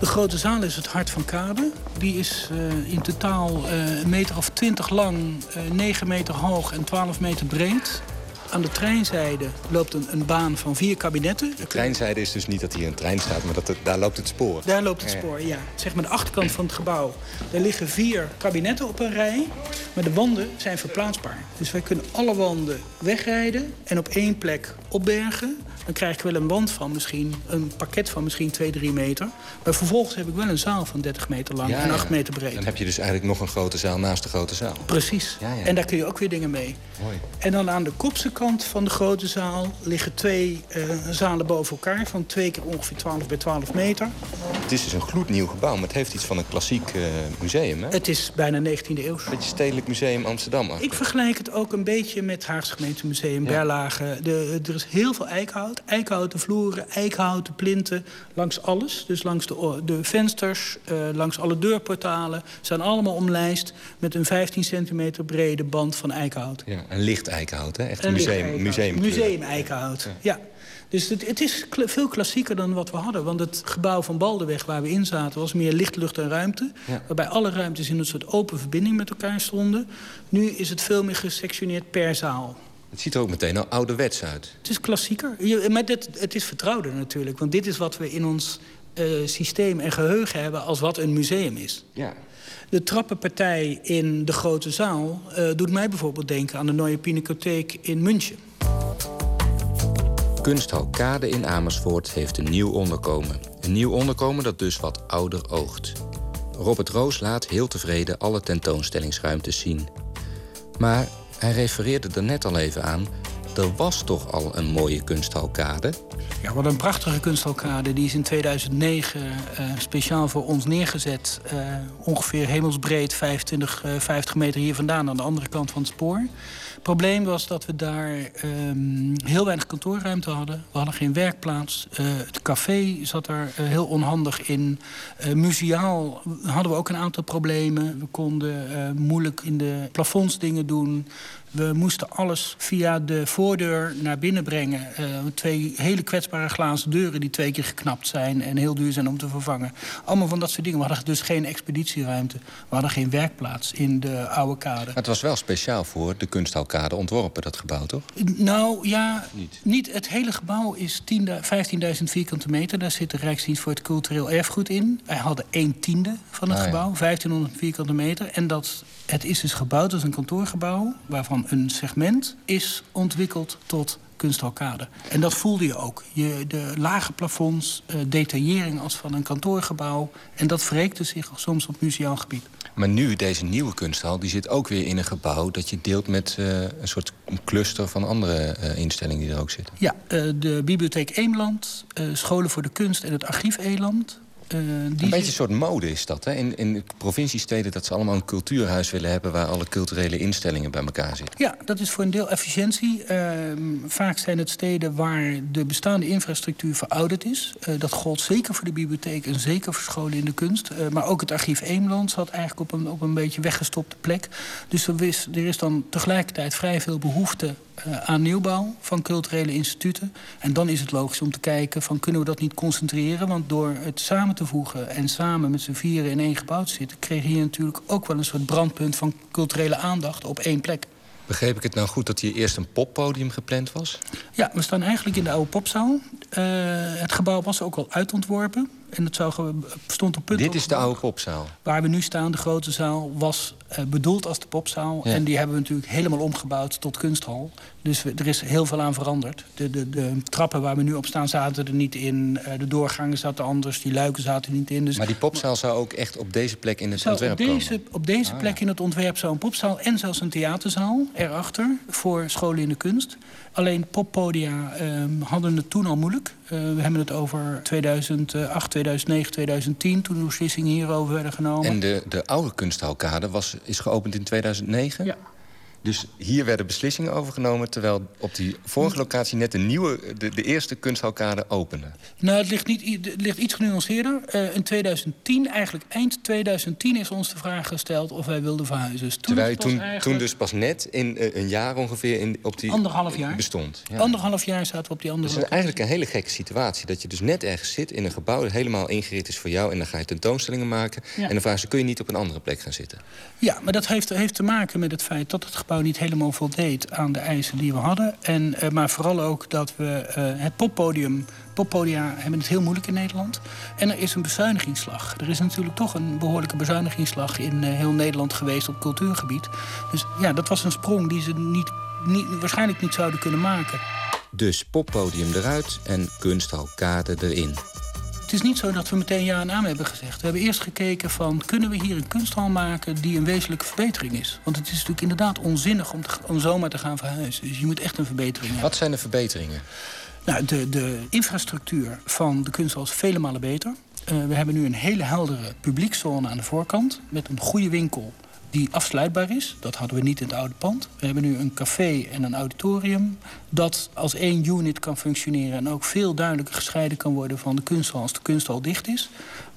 De grote zaal is het hart van Kade. Die is uh, in totaal uh, een meter of twintig lang, uh, eh, 9 meter hoog en 12 meter breed. Aan de treinzijde loopt een, een, baan van vier kabinetten. De treinzijde is dus niet dat hier een trein staat, maar dat daar loopt het spoor. Daar loopt het spoor, ja. Zeg maar de achterkant van het gebouw. Daar liggen vier kabinetten op een rij, maar de wanden zijn verplaatsbaar. Dus wij kunnen alle wanden wegrijden en op één plek opbergen dan krijg ik wel een wand van misschien, een pakket van misschien 2, 3 meter. Maar vervolgens heb ik wel een zaal van 30 meter lang en 8 meter breed. Dan heb je dus eigenlijk nog een grote zaal naast de grote zaal. Precies. Ja, en daar kun je ook weer dingen mee. Mooi. En dan aan de kopse kant van de grote zaal liggen twee uh, zalen boven elkaar... van twee keer ongeveer 12 bij 12 meter. Het is dus een gloednieuw gebouw, maar het heeft iets van een klassiek uh, museum, hè? Het is bijna 19e eeuw. Een beetje Stedelijk Museum Amsterdam. Ik vergelijk het ook een beetje met Haagse Gemeentemuseum. Berlage. De, er is heel veel eikenhout eikenhouten vloeren, eikenhouten plinten, langs alles. Dus langs de, de vensters, uh, langs alle deurportalen. Zijn allemaal omlijst met een 15 centimeter brede band van eikenhout. Ja, een licht eikenhout, hè? Echt een museum, museum, museum eikenhout, ja. ja. Dus het, het is veel klassieker dan wat we hadden. Want het gebouw van Baldenweg waar we in zaten... was meer licht, lucht en ruimte. Ja. Waarbij alle ruimtes in een soort open verbinding met elkaar stonden. Nu is het veel meer gesectioneerd per zaal. Het ziet er ook meteen al ouderwets uit. Het is klassieker. maar dit, het is vertrouwder natuurlijk. Want dit is wat we in ons uh, systeem en geheugen hebben... als wat een museum is. Ja. De trappenpartij in de grote zaal... Uh, doet mij bijvoorbeeld denken aan de Neue Pinakotheek in München. Kunsthal Kade in Amersfoort heeft een nieuw onderkomen. Een nieuw onderkomen dat dus wat ouder oogt. Robert Roos laat heel tevreden alle tentoonstellingsruimtes zien. Maar hij refereerde er net al even aan. Er was toch al een mooie kunsthalkade? Ja, wat een prachtige kunsthalkade. Die is in 2009 uh, eh, speciaal voor ons neergezet. Uh, ongeveer hemelsbreed, 25, uh, 50 meter hier vandaan... aan de andere kant van het spoor. Het probleem was dat we daar um, heel weinig kantoorruimte hadden. We hadden geen werkplaats. Uh, het café zat er uh, heel onhandig in. Uh, museaal hadden we ook een aantal problemen. We konden moeilijk in de plafonds dingen doen. We moesten alles via de voordeur naar binnen brengen. Uh, twee hele kwetsbare glazen deuren die twee keer geknapt zijn... en heel duur zijn om te vervangen. Allemaal van dat soort dingen. We hadden dus geen expeditieruimte. We hadden geen werkplaats in de oude kade. Maar het was wel speciaal voor de kunsthoutkade ontworpen, dat gebouw, toch? Nou, ja, niet. niet het hele gebouw is 15.000 vierkante meter. Daar zit de Rijksdienst voor het Cultureel Erfgoed in. Wij hadden een tiende van het ah, gebouw, 1500 vierkante meter. En dat, het is dus gebouwd als een kantoorgebouw... waarvan een segment is ontwikkeld tot kunstalkade. En dat voelde je ook. Je, de lage plafonds, uh, detaillering als van een kantoorgebouw... en dat verrekte zich soms op museaal gebied. Maar nu, deze nieuwe kunsthal, die zit ook weer in een gebouw... dat je deelt met uh, een soort cluster van andere uh, instellingen die er ook zitten. Ja, de Bibliotheek Eemland, Scholen voor de Kunst en het Archief Eland... Uh, een beetje een soort mode is dat, hè? In, in provinciesteden dat ze allemaal een cultuurhuis willen hebben... waar alle culturele instellingen bij elkaar zitten. Ja, dat is voor een deel efficiëntie. Uh, vaak zijn het steden waar de bestaande infrastructuur verouderd is. Uh, dat gold zeker voor de bibliotheek en zeker voor scholen in de kunst. maar ook het archief Eemland zat eigenlijk op een, op een beetje weggestopte plek. Dus er is, er is dan tegelijkertijd vrij veel behoefte aan nieuwbouw van culturele instituten. En dan is het logisch om te kijken van kunnen we dat niet concentreren. Want door het samen te voegen en samen met z'n vieren in één gebouw te zitten... kreeg je natuurlijk ook wel een soort brandpunt van culturele aandacht op één plek. Begreep ik het nou goed dat hier eerst een poppodium gepland was? Ja, we staan eigenlijk in de oude popzaal. Uh, het gebouw was ook al uitontworpen. En het zou, stond op punt... Dit is de oude popzaal? Waar we nu staan, de grote zaal, was eh, bedoeld als de popzaal. En die hebben we natuurlijk helemaal omgebouwd tot kunsthal. Dus er is heel veel aan veranderd. De, de, de trappen waar we nu op staan zaten er niet in. Uh, de doorgangen zaten anders, die luiken zaten er niet in. Dus maar die popzaal zou ook echt op deze plek in het zou ontwerp op deze, komen? Op deze ah, plek ja. in het ontwerp zou een popzaal en zelfs een theaterzaal erachter... voor scholen in de kunst. Alleen poppodia um, hadden het toen al moeilijk. Uh, we hebben het over 2008, 2009, 2010... toen de beslissingen hierover werden genomen. En de, de oude kunsthalkade was, is geopend in 2009? Ja. Dus hier werden beslissingen overgenomen... terwijl op die vorige locatie net de, nieuwe, de, de eerste kunsthalkade opende. Nou, het ligt, niet, het ligt iets genuanceerder. Uh, in 2010, eigenlijk eind 2010, is ons de vraag gesteld of wij wilden verhuizen. Dus toen terwijl je toen, eigenlijk... toen dus pas net in uh, een jaar ongeveer in, op die Anderhalf jaar. bestond. Ja. Anderhalf jaar zaten we op die andere Het is eigenlijk een hele gekke situatie. Dat je dus net ergens zit in een gebouw dat helemaal ingericht is voor jou... en dan ga je tentoonstellingen maken. Ja. En dan vragen ze, kun je niet op een andere plek gaan zitten? Ja, maar dat heeft, heeft te maken met het feit dat het gebouw niet helemaal voldeed aan de eisen die we hadden. En, uh, maar vooral ook dat we uh, het poppodium... Poppodia hebben het heel moeilijk in Nederland. En er is een bezuinigingsslag. Er is natuurlijk toch een behoorlijke bezuinigingsslag... in uh, heel Nederland geweest op cultuurgebied. Dus ja, dat was een sprong die ze niet, niet, waarschijnlijk niet zouden kunnen maken. Dus poppodium eruit en kunsthalkade erin. Het is niet zo dat we meteen ja en aan hebben gezegd. We hebben eerst gekeken van, kunnen we hier een kunsthal maken... die een wezenlijke verbetering is? Want het is natuurlijk inderdaad onzinnig om, te, om zomaar te gaan verhuizen. Dus je moet echt een verbetering hebben. Wat zijn de verbeteringen? Nou, de, de infrastructuur van de kunsthal is vele malen beter. Uh, we hebben nu een hele heldere publiekszone aan de voorkant... met een goede winkel die afsluitbaar is. Dat hadden we niet in het oude pand. We hebben nu een café en een auditorium... dat als één unit kan functioneren... en ook veel duidelijker gescheiden kan worden van de kunsthal... als de kunsthal dicht is.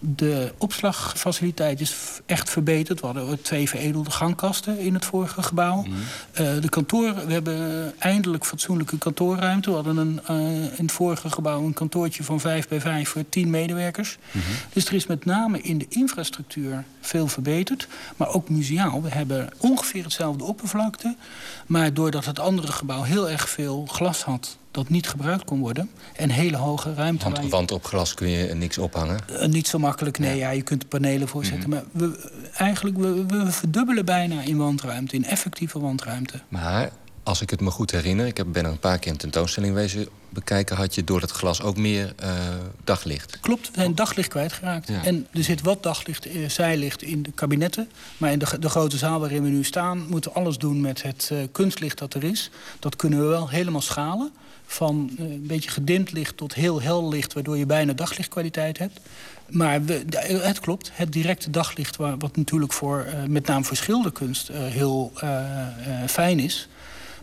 De opslagfaciliteit is echt verbeterd. We hadden twee veredelde gangkasten in het vorige gebouw. Mm. Uh, de kantoren, we hebben eindelijk fatsoenlijke kantoorruimte. We hadden een, uh, in het vorige gebouw een kantoortje van vijf bij vijf... voor tien medewerkers. Mm -hmm. Dus er is met name in de infrastructuur veel verbeterd. Maar ook museaal. We hebben ongeveer hetzelfde oppervlakte. Maar doordat het andere gebouw heel erg veel glas had dat niet gebruikt kon worden. En hele hoge ruimte. Want, want op glas kun je niks ophangen? Uh, niet zo makkelijk, nee. Ja. ja je kunt er panelen voor zetten. Mm -hmm. Maar we, eigenlijk, we, we verdubbelen bijna in wandruimte. In effectieve wandruimte. Maar als ik het me goed herinner... ik ben er een paar keer een tentoonstelling wezen bekijken... had je door het glas ook meer uh, daglicht. Klopt, we zijn daglicht kwijtgeraakt. Ja. En er zit wat daglicht, uh, zijlicht in de kabinetten. Maar in de, de, grote zaal waarin we nu staan... moeten we alles doen met het uh, kunstlicht dat er is. Dat kunnen we wel helemaal schalen van een beetje gedimd licht tot heel hel licht... waardoor je bijna daglichtkwaliteit hebt. Maar we, het klopt, het directe daglicht... wat natuurlijk voor, uh, met name voor schilderkunst uh, heel fijn is...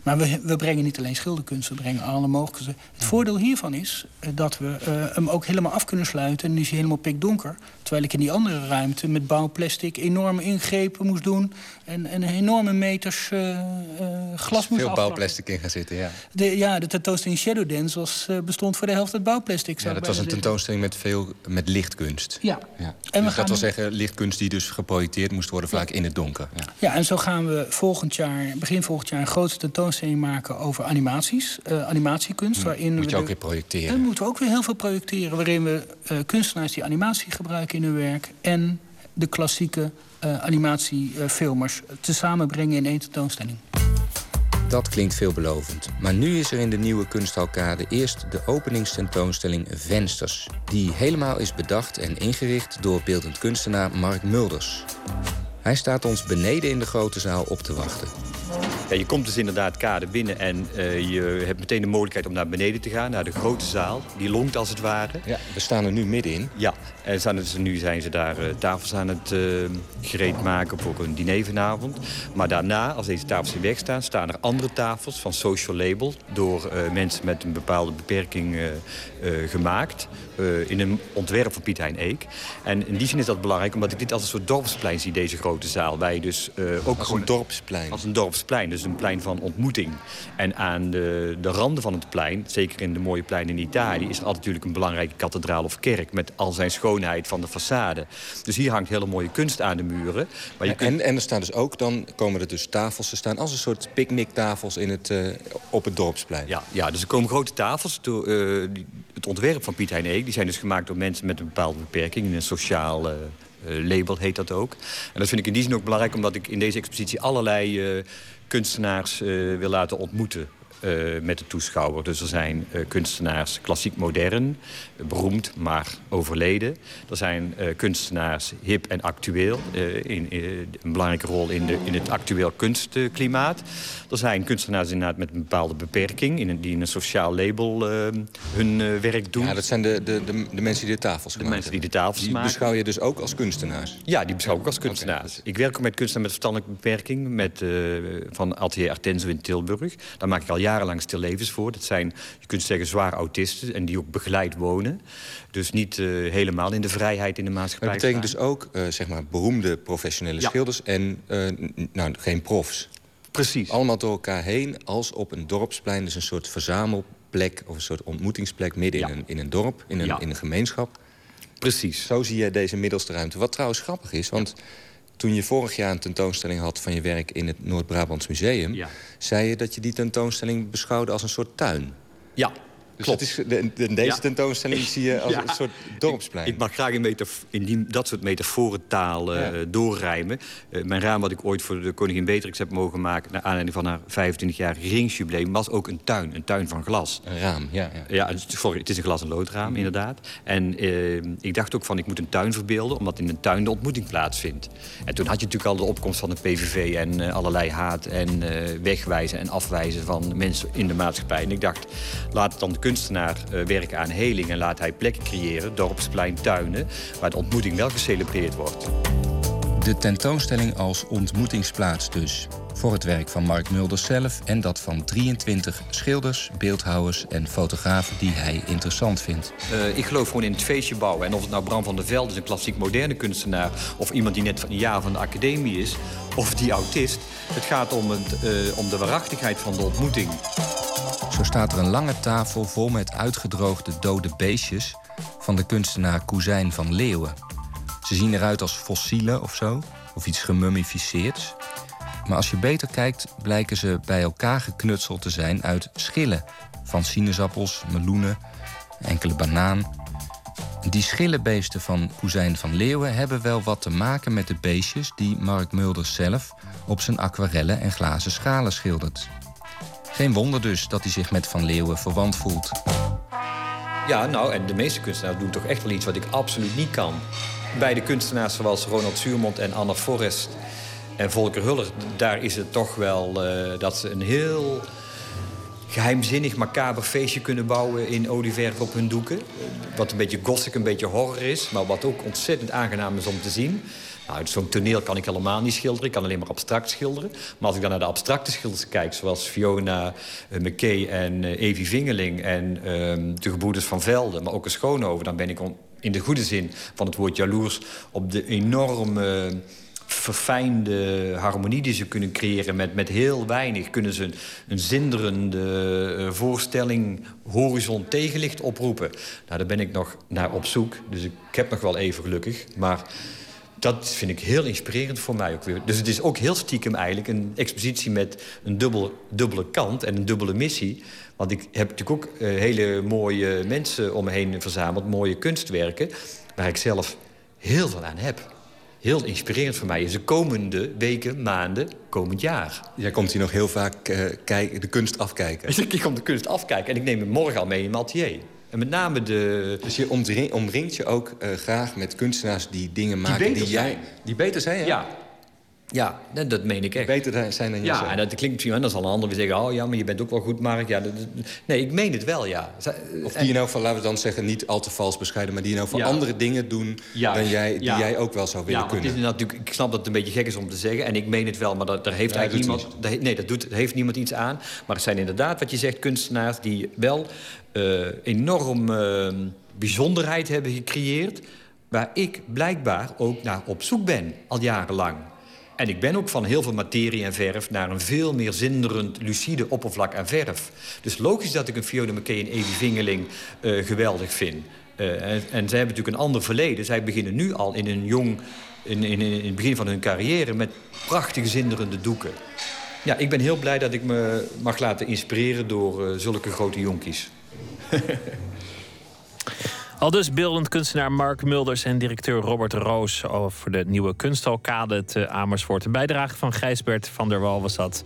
Maar we, we, brengen niet alleen schilderkunst, we brengen alle mogelijke... Het voordeel hiervan is dat we hem ook helemaal af kunnen sluiten... en is hij helemaal pikdonker. Terwijl ik in die andere ruimte met bouwplastic enorme ingrepen moest doen... en, en enorme meters uh, uh, glas moest Veel bouwplastic in gaan zitten, ja. De, ja, de tentoonstelling Shadow Dance was, uh, bestond voor de helft uit bouwplastic. Ja, dat was een tentoonstelling met veel met lichtkunst. Ja. ja. En dus dat wil zeggen lichtkunst die dus geprojecteerd moest worden... vaak ja. in het donker. Ja. ja, en zo gaan we volgend jaar, begin volgend jaar... een grote tentoonstelling maken over animaties, animatiekunst. Hm. waarin Moet je we ook weer projecteren. En moeten we ook weer heel veel projecteren... waarin we kunstenaars die animatie gebruiken in hun werk... en de klassieke uh, animatiefilmers te samenbrengen in één tentoonstelling. Dat klinkt veelbelovend. Maar nu is er in de nieuwe kunsthalkade eerst de openingstentoonstelling Vensters. Die helemaal is bedacht en ingericht door beeldend kunstenaar Mark Mulders. Hij staat ons beneden in de grote zaal op te wachten. Ja, je komt dus inderdaad kade binnen en uh, je hebt meteen de mogelijkheid om naar beneden te gaan, naar de grote zaal. Die longt als het ware. Ja, we staan er nu middenin. Ja, en staan dus, nu zijn ze daar uh, tafels aan het uh, gereed maken voor een diner vanavond. Maar daarna, als deze tafels in weg staan, staan er andere tafels van social label door mensen met een bepaalde beperking gemaakt. In een ontwerp van Piet Hein Eek. En in die zin is dat belangrijk, omdat ik dit als een soort dorpsplein zie, deze grote zaal. Je dus ook als een dorpsplein. Als een dorpsplein, dus een plein van ontmoeting. En aan de, de randen van het plein, zeker in de mooie pleinen in Italië... is er altijd natuurlijk een belangrijke kathedraal of kerk... met al zijn schoonheid van de façade. Dus hier hangt hele mooie kunst aan de muren. Maar je en, kunt... en er staan dus ook, dan komen er dus tafels te staan... als een soort picknicktafels in het, uh, op het dorpsplein. Ja, ja, dus er komen grote tafels. Door, het ontwerp van Piet Hein Eek... die zijn dus gemaakt door mensen met een bepaalde beperking... in een sociaal... Uh, label heet dat ook. En dat vind ik in die zin ook belangrijk... omdat ik in deze expositie allerlei kunstenaars wil laten ontmoeten. Uh, met de toeschouwer. Dus er zijn uh, kunstenaars klassiek modern, beroemd maar overleden. Er zijn uh, kunstenaars hip en actueel, in, in, een belangrijke rol in, de, in het actueel kunstklimaat. Er zijn kunstenaars inderdaad met een bepaalde beperking... In een, die in een sociaal label hun werk doen. Ja, dat zijn de, de, de, de mensen die de tafels maken. De mensen die de tafels die maken. beschouw je dus ook als kunstenaars? Ja, die beschouw ik ook als kunstenaars. Okay. Ik werk ook met kunstenaars met verstandelijke beperking... Met, van Atelier Artenzo in Tilburg. Daar maak ik al jarenlang stillevens voor. Dat zijn, je kunt zeggen, zwaar autisten en die ook begeleid wonen. Dus niet uh, helemaal in de vrijheid in de maatschappij. Dat betekent dus ook, uh, zeg maar, beroemde professionele ja. schilders en uh, nou, geen profs. Precies. Allemaal door elkaar heen, als op een dorpsplein. Dus een soort verzamelplek of een soort ontmoetingsplek midden ja. in, een, in een dorp, in een, ja. in een gemeenschap. Precies. Zo zie je deze middelste ruimte. Wat trouwens grappig is, want... Toen je vorig jaar een tentoonstelling had van je werk in het Noord-Brabants Museum... Ja. zei je dat je die tentoonstelling beschouwde als een soort tuin. Ja, dus dat is, de, de, deze Ja. tentoonstelling zie je als Ja. een soort dorpsplein. Ik mag graag in, metaf- in die, dat soort metaforentaal eh, Ja. doorrijmen. Eh, mijn raam wat ik ooit voor de koningin Beatrix heb mogen maken... naar aanleiding van haar 25-jarig ringsjubileum... was ook een tuin, een tuin van glas. Een raam, ja. ja. Het sorry, het is een glas- en loodraam, inderdaad. En eh, ik dacht ook van, ik moet een tuin verbeelden... omdat in een tuin de ontmoeting plaatsvindt. En toen had je natuurlijk al de opkomst van de PVV... en eh, allerlei haat en eh, wegwijzen en afwijzen van mensen in de maatschappij. En ik dacht, laat dan de kunstenaar eh, werken aan heling... en laat hij plekken creëren, dorpsplein, tuinen... waar de ontmoeting wel gecelebreerd wordt. De tentoonstelling als ontmoetingsplaats dus. Voor het werk van Mark Mulders zelf en dat van 23 schilders, beeldhouwers en fotografen die hij interessant vindt. Eh, ik geloof gewoon in het feestje bouwen. En of het nou Bram van der Velde is, een klassiek moderne kunstenaar... of iemand die net van een jaar van de academie is, of die autist... het gaat om, het, eh, om de waarachtigheid van de ontmoeting. Zo staat er een lange tafel vol met uitgedroogde dode beestjes van de kunstenaar Cousijn van Leeuwen. Ze zien eruit als fossielen of zo, of iets gemummificeerds. Maar als je beter kijkt, blijken ze bij elkaar geknutseld te zijn uit schillen van sinaasappels, meloenen, enkele banaan. Die schillenbeesten van Cousijn van Leeuwen hebben wel wat te maken met de beestjes die Mark Mulders zelf op zijn aquarellen en glazen schalen schildert. Geen wonder dus dat hij zich met Van Leeuwen verwant voelt. Ja, nou, en de meeste kunstenaars doen toch echt wel iets wat ik absoluut niet kan. Bij de kunstenaars zoals Ronald Zuurmond en Anna Forrest en Volker Huller... daar is het toch wel eh, dat ze een heel geheimzinnig, macaber feestje kunnen bouwen in olieverf op hun doeken. Wat een beetje gothic, een beetje horror is, maar wat ook ontzettend aangenaam is om te zien. Nou, zo'n toneel kan ik helemaal niet schilderen. Ik kan alleen maar abstract schilderen. Maar als ik dan naar de abstracte schilders kijk... zoals Fiona eh, McKay en eh, Evie Vingeling... en ehm, de gebroeders van Velde, maar ook een Schoonover... dan ben ik in de goede zin van het woord jaloers... op de enorme verfijnde harmonie die ze kunnen creëren. Met, met heel weinig kunnen ze een, een zinderende eh, voorstelling... horizon tegenlicht oproepen. Nou, daar ben ik nog naar op zoek. Dus ik, ik heb nog wel even gelukkig. Maar dat vind ik heel inspirerend voor mij ook weer. Dus het is ook heel stiekem eigenlijk een expositie met een dubbel, dubbele kant en een dubbele missie. Want ik heb natuurlijk ook eh, hele mooie mensen om me heen verzameld, mooie kunstwerken, waar ik zelf heel veel aan heb. Heel inspirerend voor mij is de komende weken, maanden, komend jaar. Jij komt hier nog heel vaak eh, kijk, de kunst afkijken. Ik kom de kunst afkijken en ik neem hem morgen al mee in mijn atelier. En met name de... Dus je omring- omringt je ook eh, graag met kunstenaars die dingen maken beter die jij... zijn. Die beter zijn, ja? Ja. Ja, dat, dat meen ik echt. Beter zijn dan Ja, jezelf. en dat klinkt misschien... En dan zal een ander weer zeggen... oh ja, maar je bent ook wel goed, Mark. Ja, dat, nee, ik meen het wel, ja. Z- Of die nou van, laten we dan zeggen, niet al te vals bescheiden... maar die nou voor Ja. andere dingen doen Ja. dan jij, die Ja. jij ook wel zou willen ja, kunnen. is natuurlijk, ik snap dat het een beetje gek is om te zeggen. En ik meen het wel, maar dat, daar heeft Ja, eigenlijk niemand... daar nee, dat doet, heeft niemand iets aan. Maar het zijn inderdaad, wat je zegt, kunstenaars... die wel eh, enorm eh, bijzonderheid hebben gecreëerd... waar ik blijkbaar ook naar op zoek ben, al jarenlang. En ik ben ook van heel veel materie en verf... naar een veel meer zinderend, lucide oppervlak aan verf. Dus logisch dat ik een Fiona McKay en Evie Vingeling eh, geweldig vind. Eh, en, en zij hebben natuurlijk een ander verleden. Zij beginnen nu al in een jong... In, in, in het begin van hun carrière met prachtige zinderende doeken. Ja, ik ben heel blij dat ik me mag laten inspireren door eh, zulke grote jonkies. Al dus beeldend kunstenaar Mark Mulders en directeur Robert Roos over de nieuwe kunstalkade te Amersfoort. Een bijdrage van Gijsbert van der Wal was dat.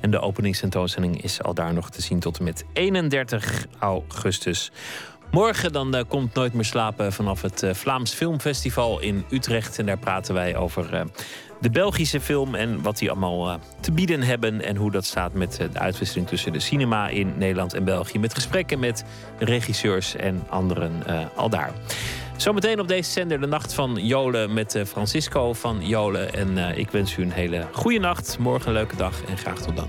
En de openingstentoonstelling is al daar nog te zien tot en met 31 augustus. Morgen dan uh, komt Nooit meer slapen vanaf het uh, Vlaams Filmfestival in Utrecht. En daar praten wij over uh, de Belgische film en wat die allemaal te bieden hebben. En hoe dat staat met de uitwisseling tussen de cinema in Nederland en België. Met gesprekken met regisseurs en anderen al daar. Zometeen op deze zender de nacht van Jolen met Francisco van Jolen. En ik wens u een hele goede nacht. Morgen een leuke dag en graag tot dan.